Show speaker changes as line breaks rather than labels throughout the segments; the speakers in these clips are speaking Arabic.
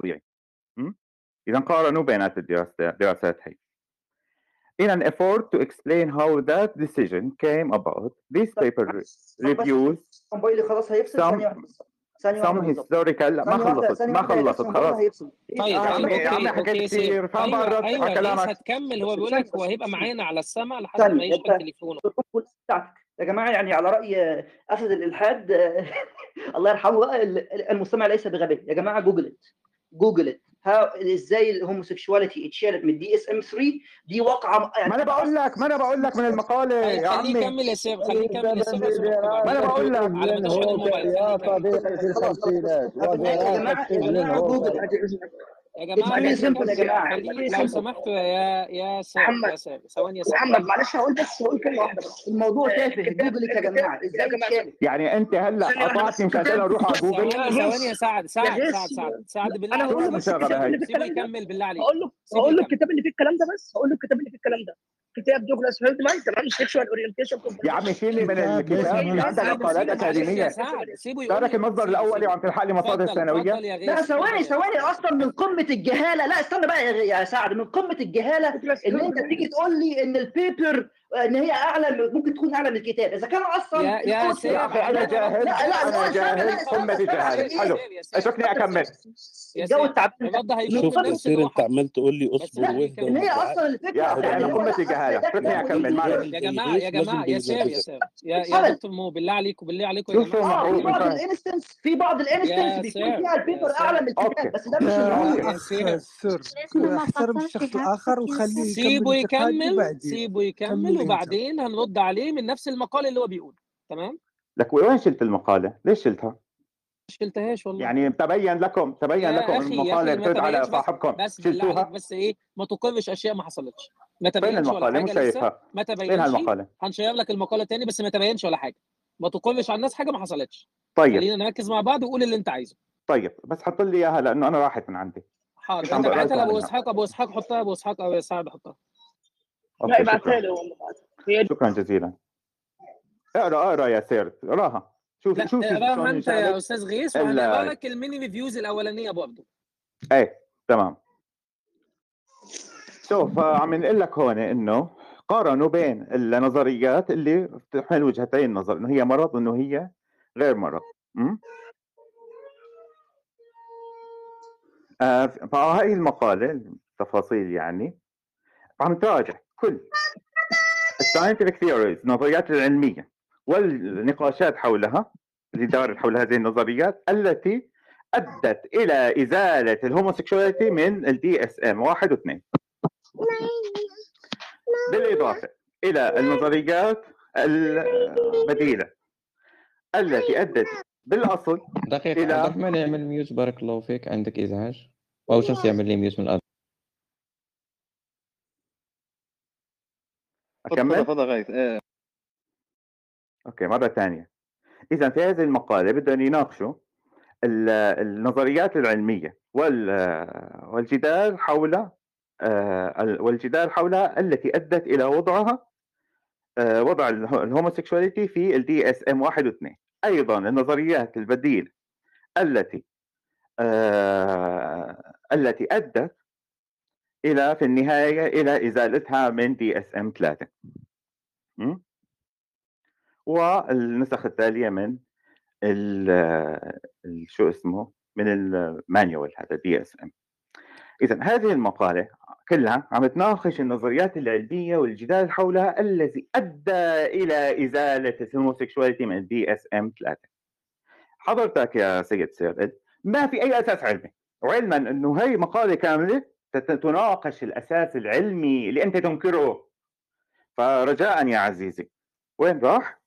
طبيعي. اذا قارنوا بينات الدراسات هي in an effort to explain how that decision came about. This paper reviews
موبايلي خلاص هيفصل
some historical لا ما خلصت
ثانية
ما خلصت خلاص.
طيب
يا عمي-
طيب
حكيت فما
أيوه
برد
أيوه
على
لسه
كلامك.
هتكمل. هو بيقول لك هو هيبقى معانا على السمع لحد
ثانية،
ما
أنت-
تليفونه.
بتاعتك. يا جماعة يعني على رأي اسد الإلحاد الله يرحمه المستمع ليس بغبي يا جماعة جوجلت جوجلت ها إزاي الهوموسيكشواليتي اتشالت من دي اس ام 3 دي واقعة يعني
ما أنا بقول لك ما أنا بقول لك من
المقالة
يا
خليه
عمي.
يكمل يا سيف خليه يكمل يا سيف.
ما أنا بقول لك.
على ما الموبايل
يا
خليه.
صديقي في الخمسينات.
يا جماعة يا جماعة جوجل
يا
جماعة very
لازم
simple يا very
لو. سمحتوا يا يا
محمد.
ثواني
محمد معلش هقول بس هقول كلمة واحدة بس
الموضوع تافه جوجلت يا جماعة إزاي اتشالت
يعني انت هلا قطعتني
بس.
مشان أروح على
ثواني
جوجل
ثواني يا سعد سعد
يا
سعد. سعد سعد بالله
أنا
عليك سيبه يكمل بالله عليك
هقول له هقول له. الكتاب اللي فيه الكلام ده بس هقول له الكتاب اللي فيه الكلام ده كتاب دوغلاس هيلدمان تمام Sexual Orientation
يا عمي شيلي من الكتاب
ليس
عندك مقالات اكاديميه
سيبه لي.
المصدر الاولي. وعم تلحق لي مصادر ثانويه
لا ثواني. ثواني أصلا من قمه الجهاله لا استنى بقى يا- سعد من قمه الجهاله ان انت تيجي تقول لي ان ال paper ان هي اعلى ممكن تكون اعلى من الكتاب اذا كان أصلا
يا يا
أخي أنا جاهل.
استنى،
جاهل. الجهالة.
استنى.
حلو. اتركني اكمل
يا
الجو التعبان
الواد ده هيموت
شوف
من
يا
نفس
سير انت عمال تقول لي اصبر واهدى
ان هي أصلا
الفكرة.
أصلاً
اتركني
ده
أكمل،
ويجي-
معلش.
يا جماعة يا جماعة يا سيف يا سيف يا. دكتور مو بالله عليكم بالله عليكم يا
جماعة
في بعض الانستنس في بعض الانستنس بيكون فيها البيبر
يا أعلى.
من. الكتاب بس ده مش
ما
احترم الشخص
الآخر
وخليه.
سيبه
يكمل انتقاده
يكمل
وبعدين
سيبه يكمل. وبعدين هنرد عليه من نفس المقال اللي هو بيقول تمام
لك وين شلت المقالة؟ ليش شلتها؟
شلتهاش والله.
يعني تبين لكم تبين لكم المقاله بترد على صاحبكم.
بس
شلتوها؟
بس إيه ما تقرش أشياء ما حصلتش. ما
فين
تبينش ولا
المقاله؟ مش شايفها
ما
فين
تبينش.
هالمقاله؟
هنشير لك المقالة تاني بس ما تبينش ولا حاجة. ما تقرش على الناس حاجة ما حصلتش.
طيب.
خلينا نركز مع بعض وقول اللي انت عايزه.
طيب بس حط لي إياها لأنه أنا راحت من عندي.
حاضر. انت بعتها لابو. إسحاق أبو إسحاق حطها أبو إسحاق أو يا سعد حطها.
لا
شكرا.
لي والله
شكرا جزيلا. اقرأ اقرأ يا sir اقراها. شوف شوف
اقراها انت يا أستاذ غيث وهنقرا لك ال mini reviews الأولانية برضه
إيه تمام. شوف آه، عم نقول لك هون إنه قارنوا بين النظريات اللي بتحمل وجهتين النظر إنه هي مرض وإنه هي غير مرض. م? آه فهاي المقالة التفاصيل يعني عم تراجع كل ال scientific theories النظريات العلمية. والنقاشات حولها اللي دارت حول هذه النظريات التي أدت إلى إزالة ال homosexuality من ال DSM واحد واثنين. بالإضافة إلى النظريات البديله التي أدت بالأصل
دقيقة
إلى-
عبد الرحمن يعمل mute بارك الله فيك. عندك إزعاج؟ أو شمس يعمل لي mute من الأرض.
أكمل؟
تفضل غيث
okay مرة ثانية. اذا في هذه المقالة بدهم يناقشوا ال- النظريات العلمية وال- والجدال حول آه، ال- والجدال حولها التي أدت إلى وضعها آه، وضع ال- ال homosexuality في ال DSM 1 و2 أيضا النظريات البديلة التي آه، التي أدت إلى في النهاية إلى إزالتها من DSM 3 م? والنسخ التالية من شو اسمه؟ من ال manual هذا DSM اذا هذه المقالة كلها عم تناقش النظريات العلمية والجدال حولها الذي أدى إلى إزالة ال homosexuality من ال DSM 3 حضرتك يا سيد سيد ما في أي أساس علمي وعلما إنه هي مقالة كاملة تناقش الأساس العلمي اللي أنت تنكره. فرجاء يا عزيزي وين راح؟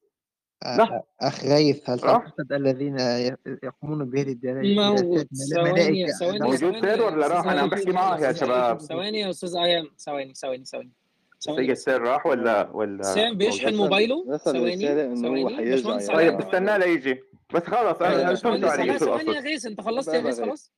لا.
أخ غيث هل؟ تعتقد الذين يقومون بهذه
موجود ثواني ثواني
موجود
يا
ولا راح؟ أنا عم بحكي
ثواني
معك يا شباب.
ثواني يا أستاذ أيام ثواني ثواني ثواني بس.
سير راح ولا ولا
سام بيشحن موبايله؟ ثواني ثواني
طيب استناه ليجي بس خلص
أنا
فهمت عليه
ثواني يا غيث انت خلصت يا غيث. خلاص؟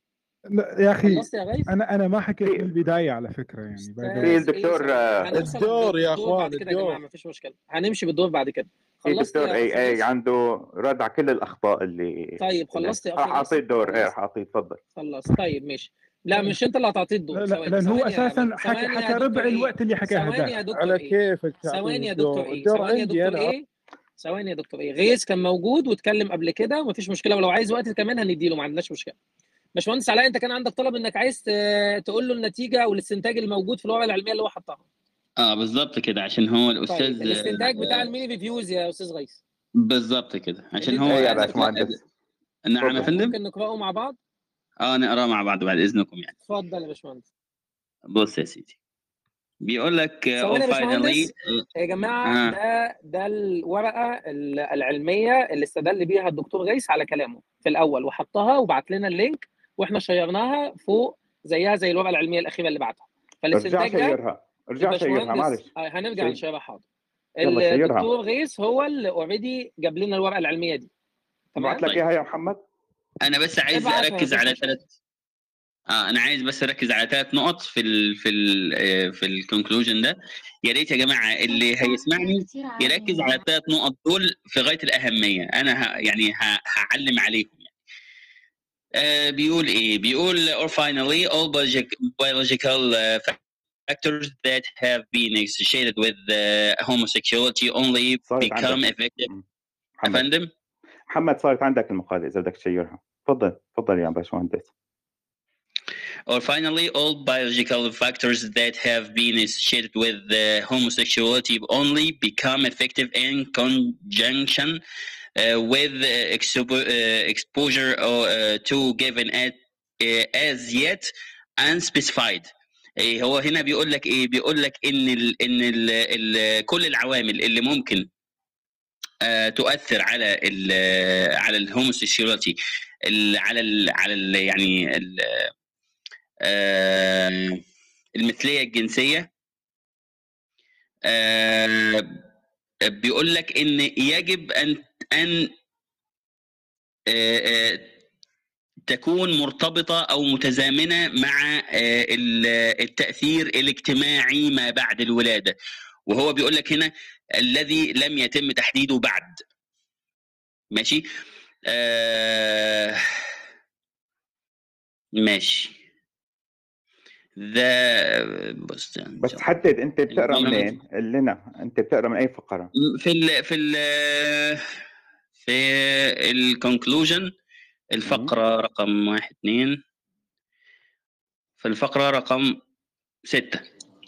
لا يا
غيث؟
أنا أنا ما حكيت من البداية على فكرة يعني
في الدكتور
إيه،
آه،
الدور يا
جماعة
الدور.
مفيش مشكلة. هنمشي بالدور بعد كده.
في
خلصت
دكتور إي
إي؟
عنده رد على كل الأخطاء اللي
طيب خلصت يا
راح
فارس؟
أعطيه الدور إيه
خلصت.
راح أعطيه تفضل
خلص طيب ماشي. لا مش أنت اللي هتعطيه الدور.
لا لا لأن هو
أساسا.
حكى حكى ربع؟ الوقت اللي حكاه
ثواني يا
هذاك
دكتور
على كيفك
ثواني يا دكتور.
إيه
ثواني يا دكتور إيه ثواني يا دكتور إيه غيث كان موجود واتكلم قبل كده ومفيش مشكلة ولو عايز وقت كمان هنديله ما عندناش مشكلة. باشمهندس علاء أنت كان عندك طلب إنك عايز تقول له النتيجة أو الاستنتاج الموجود في الورقة العلمية اللي هو حطها.
آه بالظبط كده عشان هو
طيب
الاستاذ
الاستنتاج بتاع
آه،
الميني reviews يا أستاذ غيث.
بالظبط كده عشان
اللي
هو
إيه يا
عايز
باشمهندس؟
نعم يا. فندم
ممكن نقرأه مع بعض؟
آه نقرا مع بعض بعد إذنكم يعني.
اتفضل يا باشمهندس.
بص يا سيدي بيقول لك آه، oh
يا جماعة
آه.
ده ده الورقة ال- العلمية اللي استدل بيها الدكتور غيث على كلامه في الأول وحطها وبعت لنا ال link وإحنا share ناها فوق زيها زي الورقة العلمية الأخيرة اللي بعتها. فالاستنتاج ده
ارجع share
ها
معلش
آه، هنرجع
share.
ن share ها حاضر
يلا share ها.
الدكتور غيث هو اللي already جاب لنا الورقة العلمية دي تمام
بعت لك
طيب.
إياها يا محمد
أنا بس عايز
ابعت أركز
على. ثلاث آه أنا عايز بس أركز على ثلاث نقط في ال في ال آه، في ال conclusion ده يا ريت يا جماعة اللي هيسمعني يركز على الثلاث نقط دول في غاية الأهمية أنا ه يعني ه هعلم عليهم يعني. آه بيقول إيه بيقول or finally all biologic- biological uh, factors that have been associated with uh, homosexuality only
صارت
become
عندك.
effective
مم.
يا
محمد
فندم
محمد صارت عندك المقالة إذا بدك تشيرها تفضل تفضل يا باشمهندس
or finally all biological factors that have been associated with uh, homosexuality only become effective in conjunction uh, with uh, expo- uh, exposure or, uh, to given at uh, as yet unspecified إيه هو هنا بيقول لك إيه؟ بيقول لك إن ال إن ال ال كل العوامل اللي ممكن آه تؤثر على ال على الهوموسيكشواليتي على ال على ال يعني ال آه المثلية الجنسية. آه بيقول لك إن يجب أن أن آه آه تكون مرتبطة أو متزامنة مع آه التأثير الاجتماعي ما بعد الولادة. وهو بيقول لك هنا الذي لم يتم تحديده بعد. ماشي؟ آه ماشي. ذا بص
بس حدد أنت بتقرأ منين؟ لنا أنت بتقرأ من أي فقرة؟
في ال في ال في ال conclusion الفقره رقم واحد اثنين في الفقره رقم ستة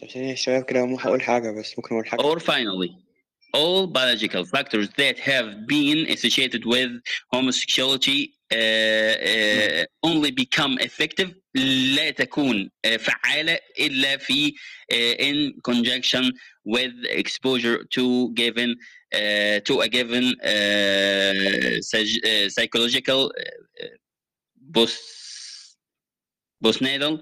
عشان الشباب كده مو هقول حاجة بس ممكن أقول حاجة
or finally all biological factors that have been associated with homosexuality uh, uh, only become effective لا تكون uh, فعالة إلا في uh, in conjunction with exposure to given uh, to a given uh, psych- uh, psychological uh, post postnatal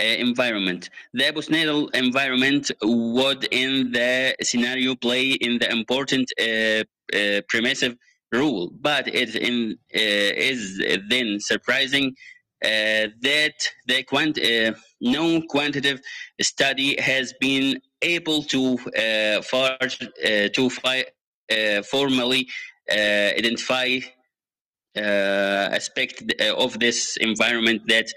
uh, environment. The postnatal environment would, in the scenario, play in the important uh, uh, permissive rule, but it in, uh, is then surprising uh, that the quant- uh, no quantitative study has been able to uh, far uh, to fi- uh, formally uh, identify uh, aspect of this environment that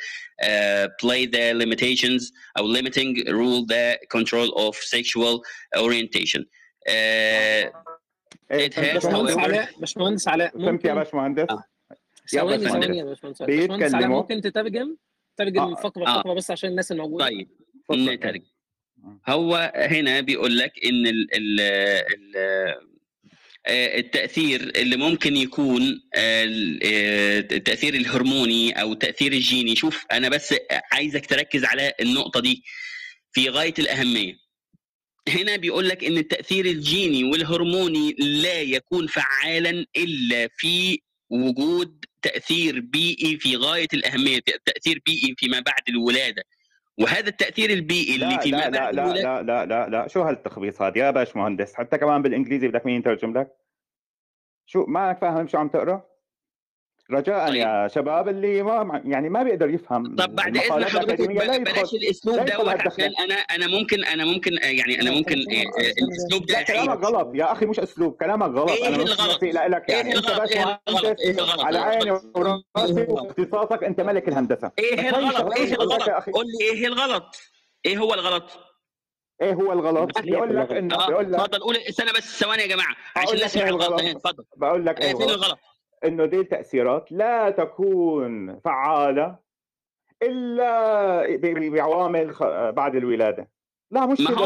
uh, play the limitations or limiting rule the control of sexual orientation. Uh,
إيه،
it
فهمت
has,
يا
باشمهندس
however,
علاء باشمهندس علاء
فهمت يا
ممكن
باشمهندس
آه.
ثواني
باشمهندس.
ثواني يا باشمهندس باشمهندس علاء
بيتكلموا.
ممكن تترجم ترجم
آه،
فقره
آه.
فقره بس عشان الناس الموجوده
طيب
تفضل.
نترجم هو هنا بيقول لك إن ال ال ال آه، التأثير اللي ممكن يكون آه، ال- آه، التاثير الهرموني أو التاثير الجيني. شوف أنا بس عايزك تركز على النقطة دي في غاية الأهمية. هنا بيقول لك إن التأثير الجيني والهرموني لا يكون فعالا إلا في وجود تأثير بيئي في غاية الأهمية تأثير بيئي فيما بعد الولادة. وهذا التأثير البيئي اللي
لا
فيما
لا لا لا لا لا لا لا. شو هالتخبيص هذا؟ يا باشمهندس حتى كمان بالإنجليزي بدك مين يترجم لك؟ شو ما فاهم شو عم تقرأ؟ رجاء
طيب.
يا شباب اللي ما يعني ما بيقدر يفهم
طب بعد
إذن
حضرتك بلاش
الأسلوب
دوت. عشان أنا أنا ممكن أنا ممكن يعني أنا ممكن آه، آه، الأسلوب ده
لا كلامك غلط يا أخي مش أسلوب كلامك غلط.
إيه
أنا مش
الغلط؟
لك
إيه
يعني أنت
الغلط؟
بس إيه
إيه الغلط؟
على عيني وراسي؟ واختصاصك أنت ملك الهندسة. إيه
الغلط؟
إيه
الغلط؟ قول لي إيه الغلط؟ إيه هو الغلط؟
إيه هو الغلط؟ بيقول لك انه بيقول لك
اتفضل قول استنى بس ثواني يا جماعة عشان نسمع
إيه
الغلط؟ إيه، اتفضل.
بقول لك
آه،
إيه
فين
هو
الغلط؟
إنه دي التاثيرات لا تكون فعالة إلا بعوامل بعد الولادة. لا مش
ما هو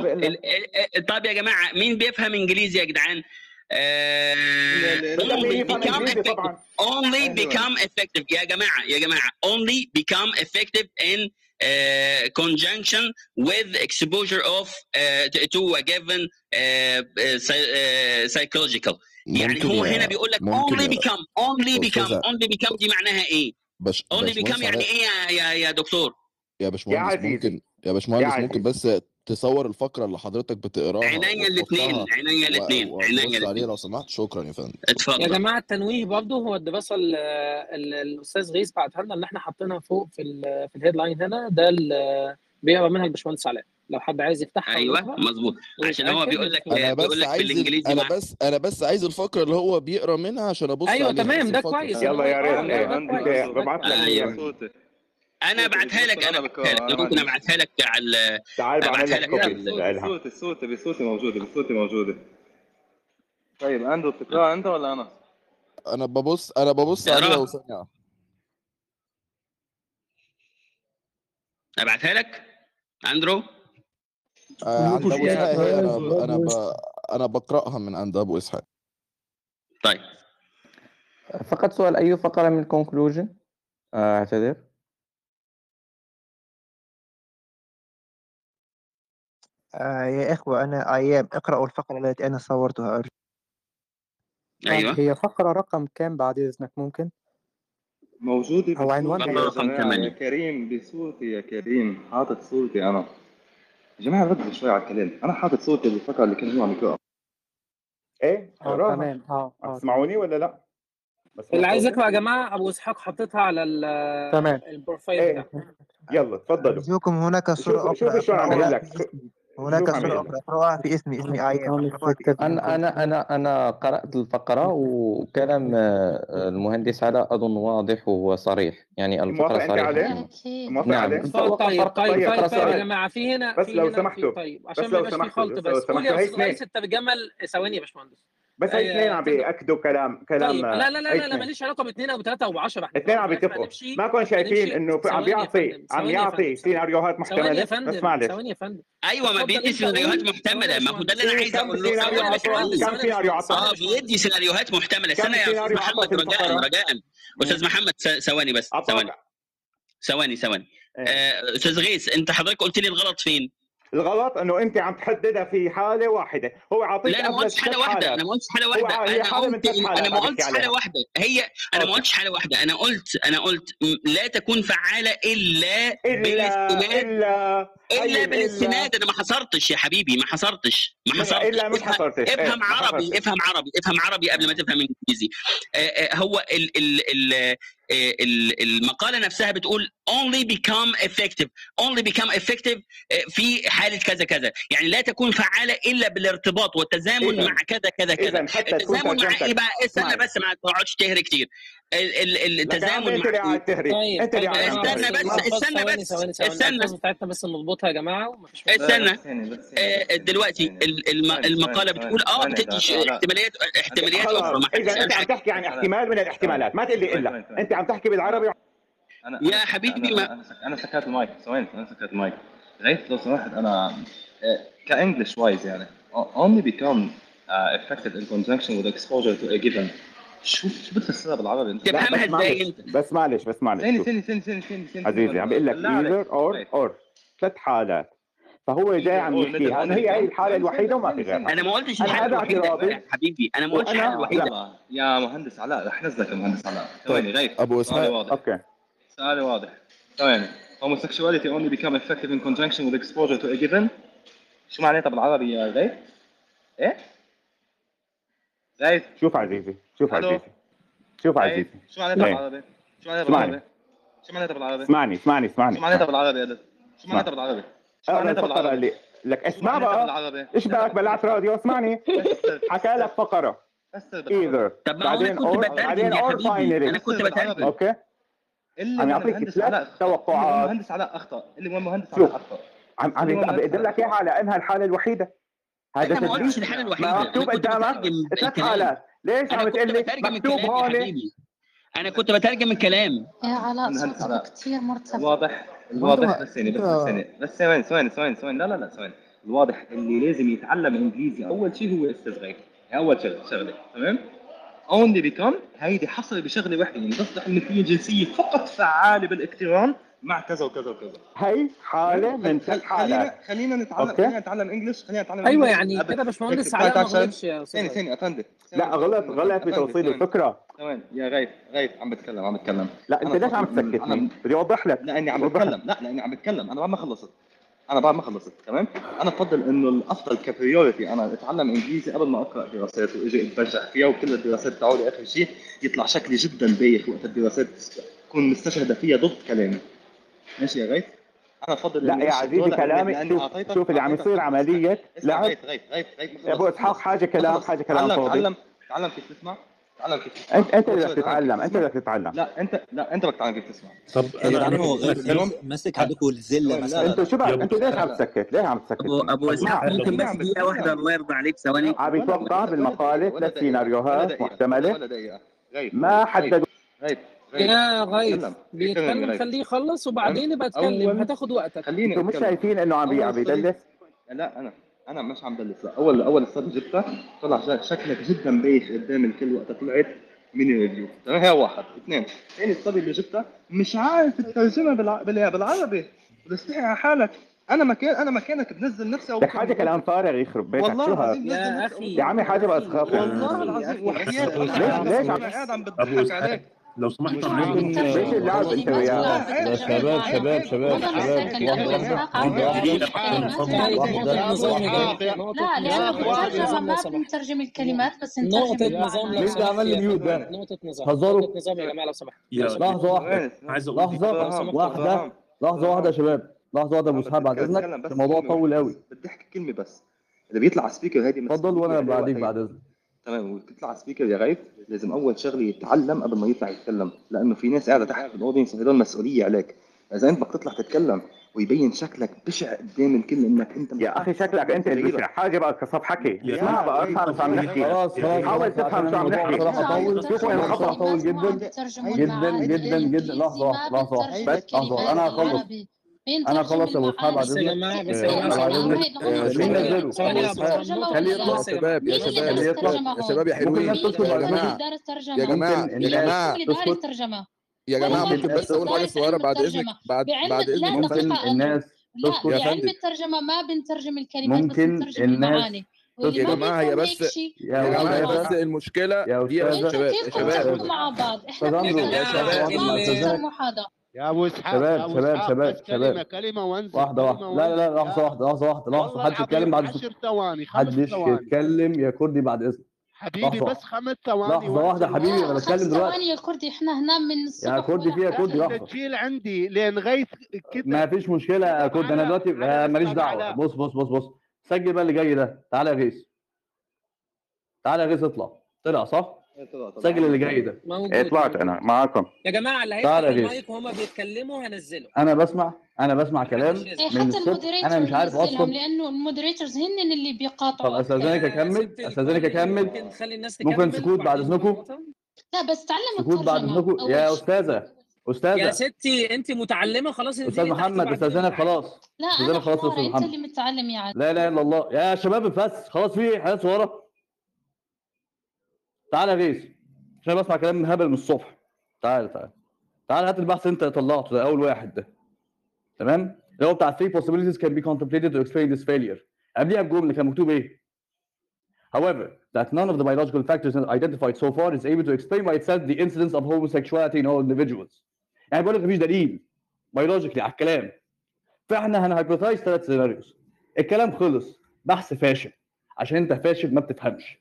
طب يا جماعة مين بيفهم إنجليزي يا جدعان؟ آه، only become effective only
أيوة.
become effective. يا جماعة يا جماعة only become effective in uh, conjunction with exposure of uh, to- a given uh, uh, uh, psychological. يعني هو
يا-
هنا بيقول لك only
يا
become only become
أستاذة.
only become دي معناها إيه؟
باش
only become يعني إيه يا يا, يا دكتور؟
يا باشمهندس. ممكن يا باشمهندس
يا
ممكن بس تصور الفقرة اللي حضرتك بتقراها
عينيا الاثنين عينيا الاثنين عينيا الاثنين
لو سمحت شكرا يا فندم
يا
اتفضل
جماعة التنويه برضه هو الدراسة ال- ال- الأستاذ غيث بعتها لنا اللي إحنا حاطينها فوق في ال في الهيدلاين هنا ده ال- بيقرأ منها الباشمهندس علاء لو حد عايز يفتحها أيوه
مظبوط. عشان هو بيقول لك
أنا
بيقول
بس
لك
بالإنجليزي
أنا
بس أنا بس عايز الفقرة اللي هو بيقرأ منها عشان
أبص
أيوه
تمام ده كويس.
يلا يا ريت. انت
كويس.
ببعث لك
أيوة. أنا أبعتها لك أنا أبعتها لك. ممكن أبعتها لك على
تعال بعمل
أبعتها
لك
صوتي صوتي بصوتي موجودة بصوتي موجودة. طيب عنده بتقرأ أنت ولا أنا؟
أنا ببص أنا ببص. عليها وسامع
أبعتها لك؟ أندرو؟
آه، عند
أبو
إسحاق. هي أنا
أستاذ
أنا ب... أنا بقرأها من عند أبو إسحاق.
طيب.
فقط سؤال أي فقرة من conclusion آه، أعتذر.
آه يا إخوة أنا أيام اقرأوا الفقرة التي أنا صورتها أرجو.
أيوه.
هي فقرة رقم كام بعد إذنك؟ ممكن؟
موجودة
أو عنوان
بصوتي
فقرة
يا
رقم
جماعة
ثمانية.
يا كريم بصوتي يا كريم. حاطط صوتي أنا. يا جماعة ركزوا شوي على الكلام. أنا حاطط صوتي بالفقرة اللي كان هو عم يقرأ
إيه؟
آه
اقراها
تمام.
آه
آه
تسمعوني ولا لأ؟ بس
اللي عايز؟ يقرا يا جماعة أبو إسحاق حاططها على ال-
تمام.
البروفايل إيه؟
يلا تفضلوا
أرجوكم هناك صورة
شوف شو يقول لك.
هناك
يقول
أخرى. في اسمي اسمي
in
أنا أنا أنا أنا قرأت الفقرة وكلام آه، المهندس علاء أظن واضح وصريح يعني الفقرة صريحة.
موافق
نعم.
عليه؟
طيب طيب طيب
طيب،
طيب طيب يا في هنا
بس لو سمحتوا.
طيب عشان ما يبقاش في خلط
بس.
قول
اثنين
الترجمه ثواني يا باشمهندس.
بس هي
آه،
اثنين عم. بيأكدوا كلام كلام
طيب لا لا لا لا, ماليش علاقة باثنين أو بثلاثة أو 10 إحنا
اثنين عم بيتفقوا.
نمشي
ما كون شايفين إنه عم بيعطي عم يعطي سيناريوهات
ثواني يا
محتمله
فندم
بس معلش.
ثواني يا فندم.
أيوه ما بيدي سيناريوهات محتملة. ما هو ده اللي أنا
إيه
عايز
كم
أقول له
سيناريو
ثواني يا
عطى
باشمهندس
كم سيناريو عطى
آه بيدي سيناريوهات
محتملة.
استنى يا
أستاذ
محمد رجاء؟ رجاء. أستاذ محمد ثواني بس ثواني. ثواني ثواني.
إيه.
آه، أستاذ غيث أنت حضرتك قلت لي الغلط فين؟
الغلط انه انت عم تحددها في حالة واحدة. هو عاطيك
لا أنا ما قلتش حالة
واحدة.
أنا ما قلتش حالة
واحدة. أنا
قلت أنا ما قلتش
حالة
واحدة. هي أنا ما قلتش حالة واحدة. أنا قلت أنا قلت لا تكون فعالة إلا
الا إلا
إلا
طيب إلا
بالاستناد أنا ما حصرتش يا حبيبي ما حصرتش ما حصرتش.
إلا مش
افهم
حصرتش. إيه
افهم
ما
عربي
حصرتش.
افهم عربي افهم عربي قبل ما تفهم إنجليزي. آه، آه، هو ال ال ال آه، ال- المقالة نفسها بتقول only become effective only become effective في حالة كذا كذا. يعني لا تكون فعالة إلا بالارتباط والتزامن
اذا
مع كذا كذا كذا. التزامن مع
إيه
بقى استنى بس ما تقعدش تهري كتير. التزامن أنت
اللي قاعد تهري
طيب
أنت
طيب
اللي قاعد
جماعة
عم
استنى
تهري
بس
بس استنى بس استنى.
الألفاظ بتاعتنا بس يا جماعة ومفيش مشكلة.
استنى.
ثانية
دلوقتي
المقالة
بتقول
آه
بتدي احتماليات احتماليات أخرى
خلاص.
ما حدش إذا
أنت عم تحكي عن احتمال من الاحتمالات ما تقول لي الا أنت عم تحكي بالعربي.
يا. حبيبي
أنا
ما
أنا سك... أنا سكرت المايك. ثواني أنا سكرت المايك. غيث لو سمحت أنا آه، ك English wise يعني only become uh, effective in conjunction with exposure to a given. شو شو بتفسرها بالعربي؟ انت؟
تفهمها
بس
إزاي
معلش.
أنت؟
بس معلش بس معلش.
ثاني ثاني ثاني ثاني ثاني
عزيزي عم بقول لك either or or. ثلاث حالات. فهو جاي عم يحكيها انه هي هي الحالة الوحيدة وما في غيرها.
أنا ما قلتش
الحالة
الوحيدة حبيبي أنا ما قلتش الحالة
الوحيدة.
يا مهندس علاء رح نزلك يا مهندس علاء. طيب.
ثواني
غير.
أبو
إسماعيل.
أوكي.
سؤالي واضح. ثواني. Homosexuality only become effective in conjunction with exposure to a given. شو معناتها بالعربي يا غيث؟ إيه؟ غيث
شوف عزيزي شوف عزيزي. شوف عزيزي.
شو معناتها
إيه.
بالعربي؟ شو معناتها بالعربي؟ شو معناتها بالعربي؟
اسمعني اسمعني اسمعني
شو معناتها بالعربي يا شو انت بالعربي.
آه،
اسمع
انت
بالعربي.
اللي... لك اسمع بقى. إيش بالك بلعت راديو اسمعني. حكى لك فقرة. either بعدين or بعدين or finally
أنا كنت
بترجم
okay
اللي يعني
أنا
أعطيك
ثلاث توقعات.
المهندس علاء أخطأ. اللي هو
مهندس
علاء أخطأ.
عم عم بقدر لك إياها على إنها الحالة الوحيدة. هذا
قلتش الحالة الوحيدة.
مكتوب قدامك ثلاث حالات. ليش عم تقول لي مكتوب هون؟
أنا كنت بترجم الكلام.
إيه علاء كثير مرتفع.
واضح الواضح بس ثاني بس ثاني بس ثواني ثواني ثواني ثواني لا لا لا ثواني الواضح اللي لازم يتعلم إنجليزي. أول شيء هو أستاذ غيث أول شغلة شغلة. تمام؟ only become هيدي حصل بشغلة وحده يعني تصلح انه في جنسية فقط فعالة بالإقتران. مع كذا وكذا وكذا.
هي حالة من خل...
خلينا خلينا نتعلم
okay.
خلينا نتعلم English خلينا نتعلم أيوه
يعني كده باشمهندس علاء ما غلطش يا
ثاني ثاني افندم
لا غلط غلط بتوصيل الفكرة
تمام. يا غيث غيث عم بتكلم عم بتكلم.
لا
أنت
ليش عم تسكتني؟ بدي أوضح لك.
لاني عم بتكلم. لا لاني عم بتكلم. أنا بعد ما خلصت. أنا بعد ما خلصت. تمام؟ أنا بفضل إنه الأفضل كبريورتي أنا أتعلم إنجليزي قبل ما أقرأ دراسات وإجي اتبجح فيها وكل الدراسات تعودي آخر شيء يطلع شكلي جدا بايخ وقت الدراسات تكون مستشهدة فيها ضد كلامي. ماشي يا غيث. أنا أفضل
لا يا عزيزي كلامي شوف شوف اللي, عم يصير عملية. لعب
غيث غيث غيث
يا
أبو
إسحاق حاجة كلام حاجة كلام فاضي.
تعلم تعلم كيف تسمع. تعلم كيف تسمع.
انت أنت اللي بدك تتعلم أنت اللي بدك تتعلم
لا انت لا أنت بدك تتعلم كيف تسمع.
طب أنا
مسك عندكم الزله
مثلا.
أنت شو
بقى؟
أنت ليش عم تسكت؟ ليش عم تسكت؟
ابو أبو
إسحاق
ممكن بس دقيقة واحدة الله يرضى عليك ثواني.
عم يتوقع
بالمقاله
ثلاث سيناريوهات محتملة. ما حددوا
غيب
يا غيث. بيتكلم خليه يخلص وبعدين يبقى اتكلم هتاخد وقتك.
خليني
أنتوا مش شايفين إنه عم عم بيدلس؟
لا أنا أنا مش عم دلس لا اول أول استراتيجي طلع شكلك جدا بايخ قدام الكل وقت طلعت من الريفيو. تمام هي واحد. اثنين. ثاني الصبي اللي جبتها مش عارف الترجمة بالع... بالعربي. بتستحي على حالك. أنا مكان أنا مكانك بنزل نفسي
لك حاجة كلام فارغ يخرب بيتك.
والله
يا أخي.
يا عمي حاجة بقى تخاف
والله العظيم
وحياتك
ليش ليش عم
بتضحك عم بضحك عليك؟
لو سمحت
أنا
ماشي
اللعب انت
يا شباب شباب شباب. شباب.
لا لأنه بالترجمه ما بنترجم الكلمات بس
نقطة نظام لو
سمحت عمل لي mute
نقطة نظام. نقطة نظام يا جماعة لو سمحت.
لحظة واحدة. لحظة واحدة. لحظة واحدة. يا شباب. لحظة واحدة يا أبو بعد
إذنك
الموضوع طول قوي
بتضحك كلمة بس. اللي بيطلع على ال speaker
هادي اتفضل
وأنا
بعديك بعد إذنك.
تمام. وتطلع speaker يا غايب. لازم أول شغله يتعلم قبل ما يطلع يتكلم. لأنه في ناس قاعدة تحت في ال audience هدول مسؤولية عليك. إذا أنت بدك تطلع تتكلم ويبين شكلك بشع قدام الكل إنك أنت
يا أخي شكلك أنت البشع حاجة بقى كصف حكي اسمع بقى افهم شو عم نحكي حاول تفهم شو عم نحكي شوفوا وين الخطأ
طول جدا. جدا جدا جدا. لحظة لحظه بس لحظة. أنا أخلص. أنا خلاص أبو أصحاب عددنا
بس
مين
نزلوا
خليه يطلع شباب يا شباب خليه يطلع يا شباب. يا حلوين ممكن
الناس تطلب
يا جماعة يا جماعة يا جماعة ممكن بس أقول حاجة صغيرة بعد
إذنك
بعد بعد إذنك ممكن الناس تسكت يا فندم.
الترجمة ما بنترجم الكلمات
ممكن بس
المعاني.
يا جماعة هي بس يا جماعة بس المشكلة شباب يا شباب يا شباب.
مع بعض؟ إحنا
يا شباب يا
أبو إسحاق
شباب
يا
شباب شباب
كلمة
شباب.
كلمة وانزل
واحدة واحدة. لا لا لا لحظة واحدة لحظة واحدة لحظة. حد يتكلم بعد
10 ثواني
محدش يتكلم يا كردي بعد اذنك
حبيبي بس خمس ثواني
لحظة واحدة حبيبي
أنا
بتكلم دلوقتي.
ثواني يا كردي إحنا هنا من الصبح
يا كردي فيها كردي لحظة.
التسجيل عندي لغايه كده
ما فيش مشكلة يا كردي
أنا
دلوقتي آه، ماليش دعوة. بص بص بص بص. سجل بقى اللي جاي ده. تعالى يا غيث. تعالى يا غيث اطلع. طلع صح؟ سجل اللي جاي ده.
موجود.
طلعت أنا معاكم.
يا جماعة اللي هيفتح المايك وهما بيتكلموا هنزله.
أنا بسمع أنا بسمع كلام من
الصوت
أنا مش عارف
أصلا.
لأنه
ال moderators هن اللي بيقاطعوا
طب
أستاذنك
أكمل؟
أستاذنك
أكمل؟
ممكن تخلي الناس تكمل؟
ممكن سكوت بعد اذنكم
لا بس تعلم
سكوت بعد اذنكم يا
أستاذة
أستاذة.
يا ستي أنت متعلمة خلاص أستاذ
محمد
أستاذنك
خلاص.
لا أنا
خلاص أنت
اللي متعلم يا عادل
لا لا إلا الله. يا شباب بس خلاص في حاجات ورا. تعالى يا غيث عشان بسمع كلام من هبل من الصبح. تعالى تعالى تعالى هات البحث انت طلعته ده أول واحد ده. تمام؟ اللي هو بتاع 3 possibilities can be contemplated to explain this failure. قبليها بجملة كان مكتوب إيه؟ However, that none of the biological factors identified so far is able to explain by itself the incidence of homosexuality in all individuals. يعني بقول لك مفيش دليل biologically على الكلام. فإحنا هنهايبوثايز ثلاث سيناريوز الكلام خلص بحث فاشل. عشان أنت فاشل ما بتفهمش. يا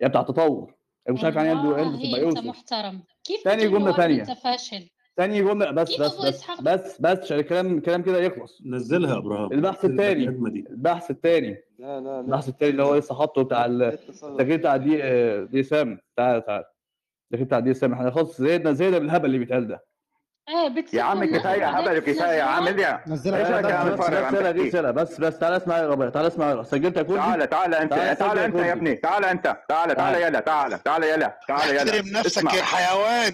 يعني بتاع تطور. مش عارف يعني إيه
والله
عنده
هي
أنت
محترم. كيف
تاني
بتقول
جملة
له
تانية.
أنت فاشل.
تاني جملة بس بس بس؟ بس بس عشان الكلام الكلام كده يخلص.
نزلها يا إبراهيم.
البحث التاني.
دي.
البحث التاني.
لا لا
البحث التاني اللي هو لسه حاطه بتاع ال- التغيير بتاع دي آه، دي سام. تعال تعال. التغيير بتاع دي سام. إحنا خلاص زهقنا زهقنا بالهبل اللي بيتقال ده.
إيه
يا عم
كفاية
هبل وكفايه يا عم ارجع
نزلها
بس بس يلا دي
تحكي
سنة بس بس تعال اسمع يا ربيع تعال اسمع يا سجلت يا كردي
تعال تعال انت
تعال
تعال
سجل يا
انت يا ابني تعال انت تعال تعال
تعال.
يلا تعال تعال يلا تعال يلا.
احترم نفسك يا حيوان.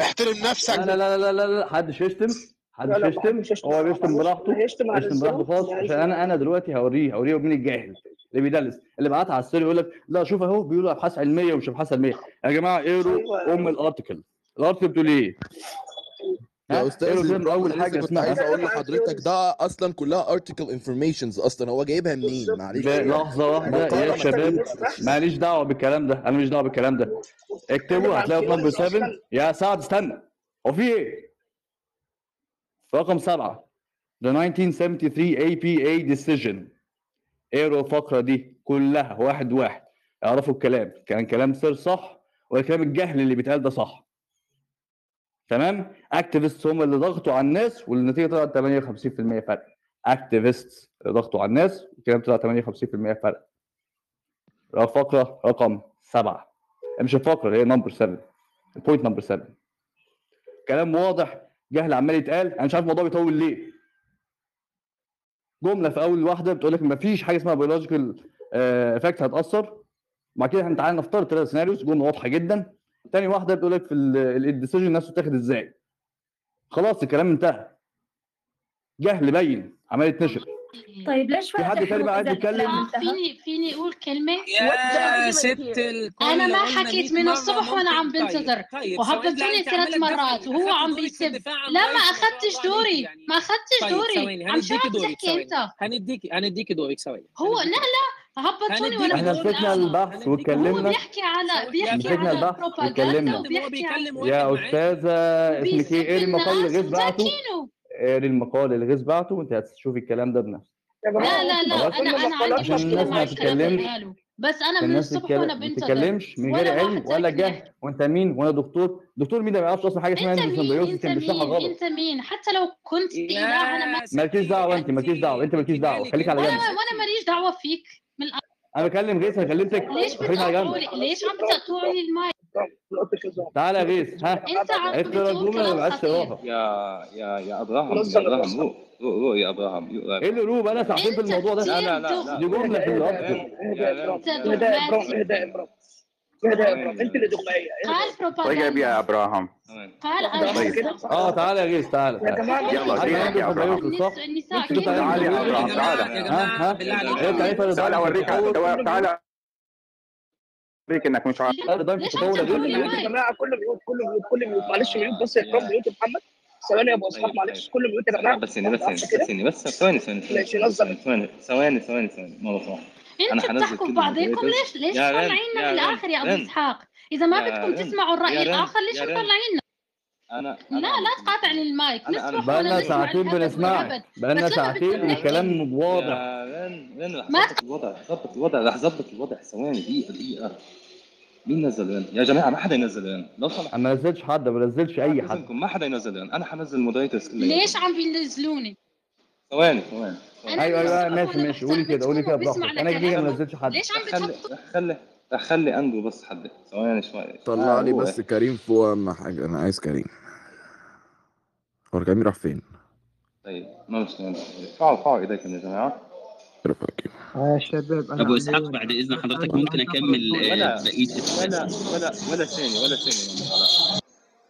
احترم نفسك.
لا لا لا لا لا لا حدش يشتم حدش يشتم.
محدش يشتم.
هو بيشتم براحته يشتم براحته خالص. عشان أنا أنا دلوقتي هوريه هوريه مين الجاهل اللي بيدلس اللي بعتها على السير يقول لك لا شوف أهو بيقولوا أبحاث علمية ومش أبحاث علمية. يا جماعة اقروا أم
ال
article
ال
article بتقول إيه؟
يا؟
أستاذ
أول
حاجة
كنت عايز أقول لحضرتك ده أصلا كلها article informations أصلا. هو جايبها منين؟ معلش.
لحظة
واحدة.
يا شباب. ماليش دعوة بالكلام ده. أنا ماليش دعوة بالكلام ده. اكتبوا هتلاقوا في number 7 يا سعد استنى. هو في إيه؟ رقم سبعة. The 1973 APA decision. اقروا الفقرة دي كلها واحد واحد. اعرفوا الكلام. كان كلام سير صح ولا كلام الجهل اللي بيتقال ده صح. تمام؟ activists هم اللي ضغطوا على الناس والنتيجة طلعت 58% فرق. activists ضغطوا على الناس والكلام طلع 58% فرق. الفقره رقم سبعة. مش الفقرة هي number 7 ال point number 7 كلام واضح جهل عمال يتقال. أنا مش عارف الموضوع بيطول ليه. جملة في أول واحدة بتقول لك مفيش حاجة اسمها biological effect هتأثر. بعد كده إحنا تعالى نفترض ثلاث scenarios جملة واضحة جدا. تاني واحدة بتقول لك في ال decision نفسه اتاخد إزاي؟ خلاص الكلام انتهى. جهل باين عمال يتنشر.
طيب ليش
في حد تاني بقى عايز يتكلم؟
فيني فيني أقول كلمة؟
يا ست الكل
أنا ما حكيت
100
من الصبح وأنا عم. بنتظر.
طيب لا،
ثلاث مرات. وهو عم بيسب لا ما
أخذتش
دوري.
عليك يعني.
ما أخذتش
طيب
دوري. عم شو عم تحكي أنت.
هنديكي هنديكي دورك ثواني.
هو لا لا. هبطوني وانا إحنا
مسكنا البحث
هو
واتكلمنا.
بيحكي على بيحكي على
البحث واتكلمنا.
وبيحكي على
يا أستاذة اسمك إيه؟ اقري المقال اللي غيث بعته اقري المقال اللي غيث بعته وأنت هتشوفي الكلام ده بنفسك.
لا لا لا؟ أنا أنا عندي مشكلة
الناس
مع
ما
الكلام اللي
تتكلمش؟
قاله. بس
أنا
من
الناس
الصبح وأنا
تتكلم- ما تتكلمش من غير علم ولا. جهل. وأنت مين؟ وأنا دكتور. دكتور مين ده؟ ما يعرفش أصلا حاجة اسمها
أنت مين؟ انت
كان بيشرحها
مين؟
غلط.
أنت مين؟ حتى لو كنت إله أنا ما
مالكيش دعوة أنت مالكيش دعوة. أنت مالكيش دعوة. خليك على جنب.
وأنا ماليش دعوه فيك من الأ-
أنا بكلم غيث أنا كلمتك
ليش بتقطعوا لي ليش عم بتقطعوا لي المايك
تعالى يا غيث ها
انت عم
اقرا الجمله عايز
خطير
تقراها
يا يا يا ابراهام يا ابراهام روق روق يا ابراهام روق.
إيه اللي روب أنا ساعتين في الموضوع ده
لا لا لا
دي جمله في الارتكل
اهدى اهدى اهدى انت اللي دغمائيه
قال
طيب يا أبراهام.
قال
طيب.
آه تعالى يا غيث
جماعة
يلا يا
أبراهام؟
النساء
أنت
كيف
تعال يا أبراهام
يا
تعال.
ها
جماعة
ها تعريف
تعال
أوريك
تعال. أوريك إنك مش عارف
يا
جماعة كله mute كله mute كله mute معلش mute بس يا mute يا محمد. ثواني يا أبو اسحاق معلش. كله mute يا جماعة.
بس بس. بس يعني بس ثواني ثواني ثواني. ثواني ثواني ثواني ثواني. صح أنا أنتوا
بتحكوا بعضكم. ليش ليش مطلعيننا
يا رن
بالاخر يا
أبو
إسحاق؟ إذا ما بدكم تسمعوا
الرأي
الآخر ليش مطلعيننا
أنا
لا
أنا
لا تقاطعني المايك.
أنا-
بقالنا ساعتين بنسمعك
والعبد
بقالنا ساعتين والكلام واضح
رن رح ظبط الوضع ظبط الوضع رح ظبط الوضع. ثواني دقيقة دقيقة. مين نزل رن؟ يا جماعة ما حدا ينزل رن لو سمحت.
أنا ما نزلتش حد ما نزلش أي حد.
ما حدا ينزل رن أنا حنزل ال moderators كلها.
ليش عم بينزلوني؟
ثواني ثواني
أيوه
أيوه
ماشي ماشي قولي كده قولي كده براحتك. أنا كده ما نزلتش حد.
ليش عم
رح خلي خلي أندرو بس حدد ثواني شوي
طلع لي
هو.
بس كريم فوق أهم حاجة. أنا عايز كريم. هو كريم راح فين؟
طيب ما مشكلة ارفعوا ارفعوا ايديكم يا
كريم
يا شباب
أنا أبو
إسحاق
بعد إذن حضرتك ممكن أكمل آه،
ولا
بقية
ولا ولا ولا ثانية ولا ثانية. لا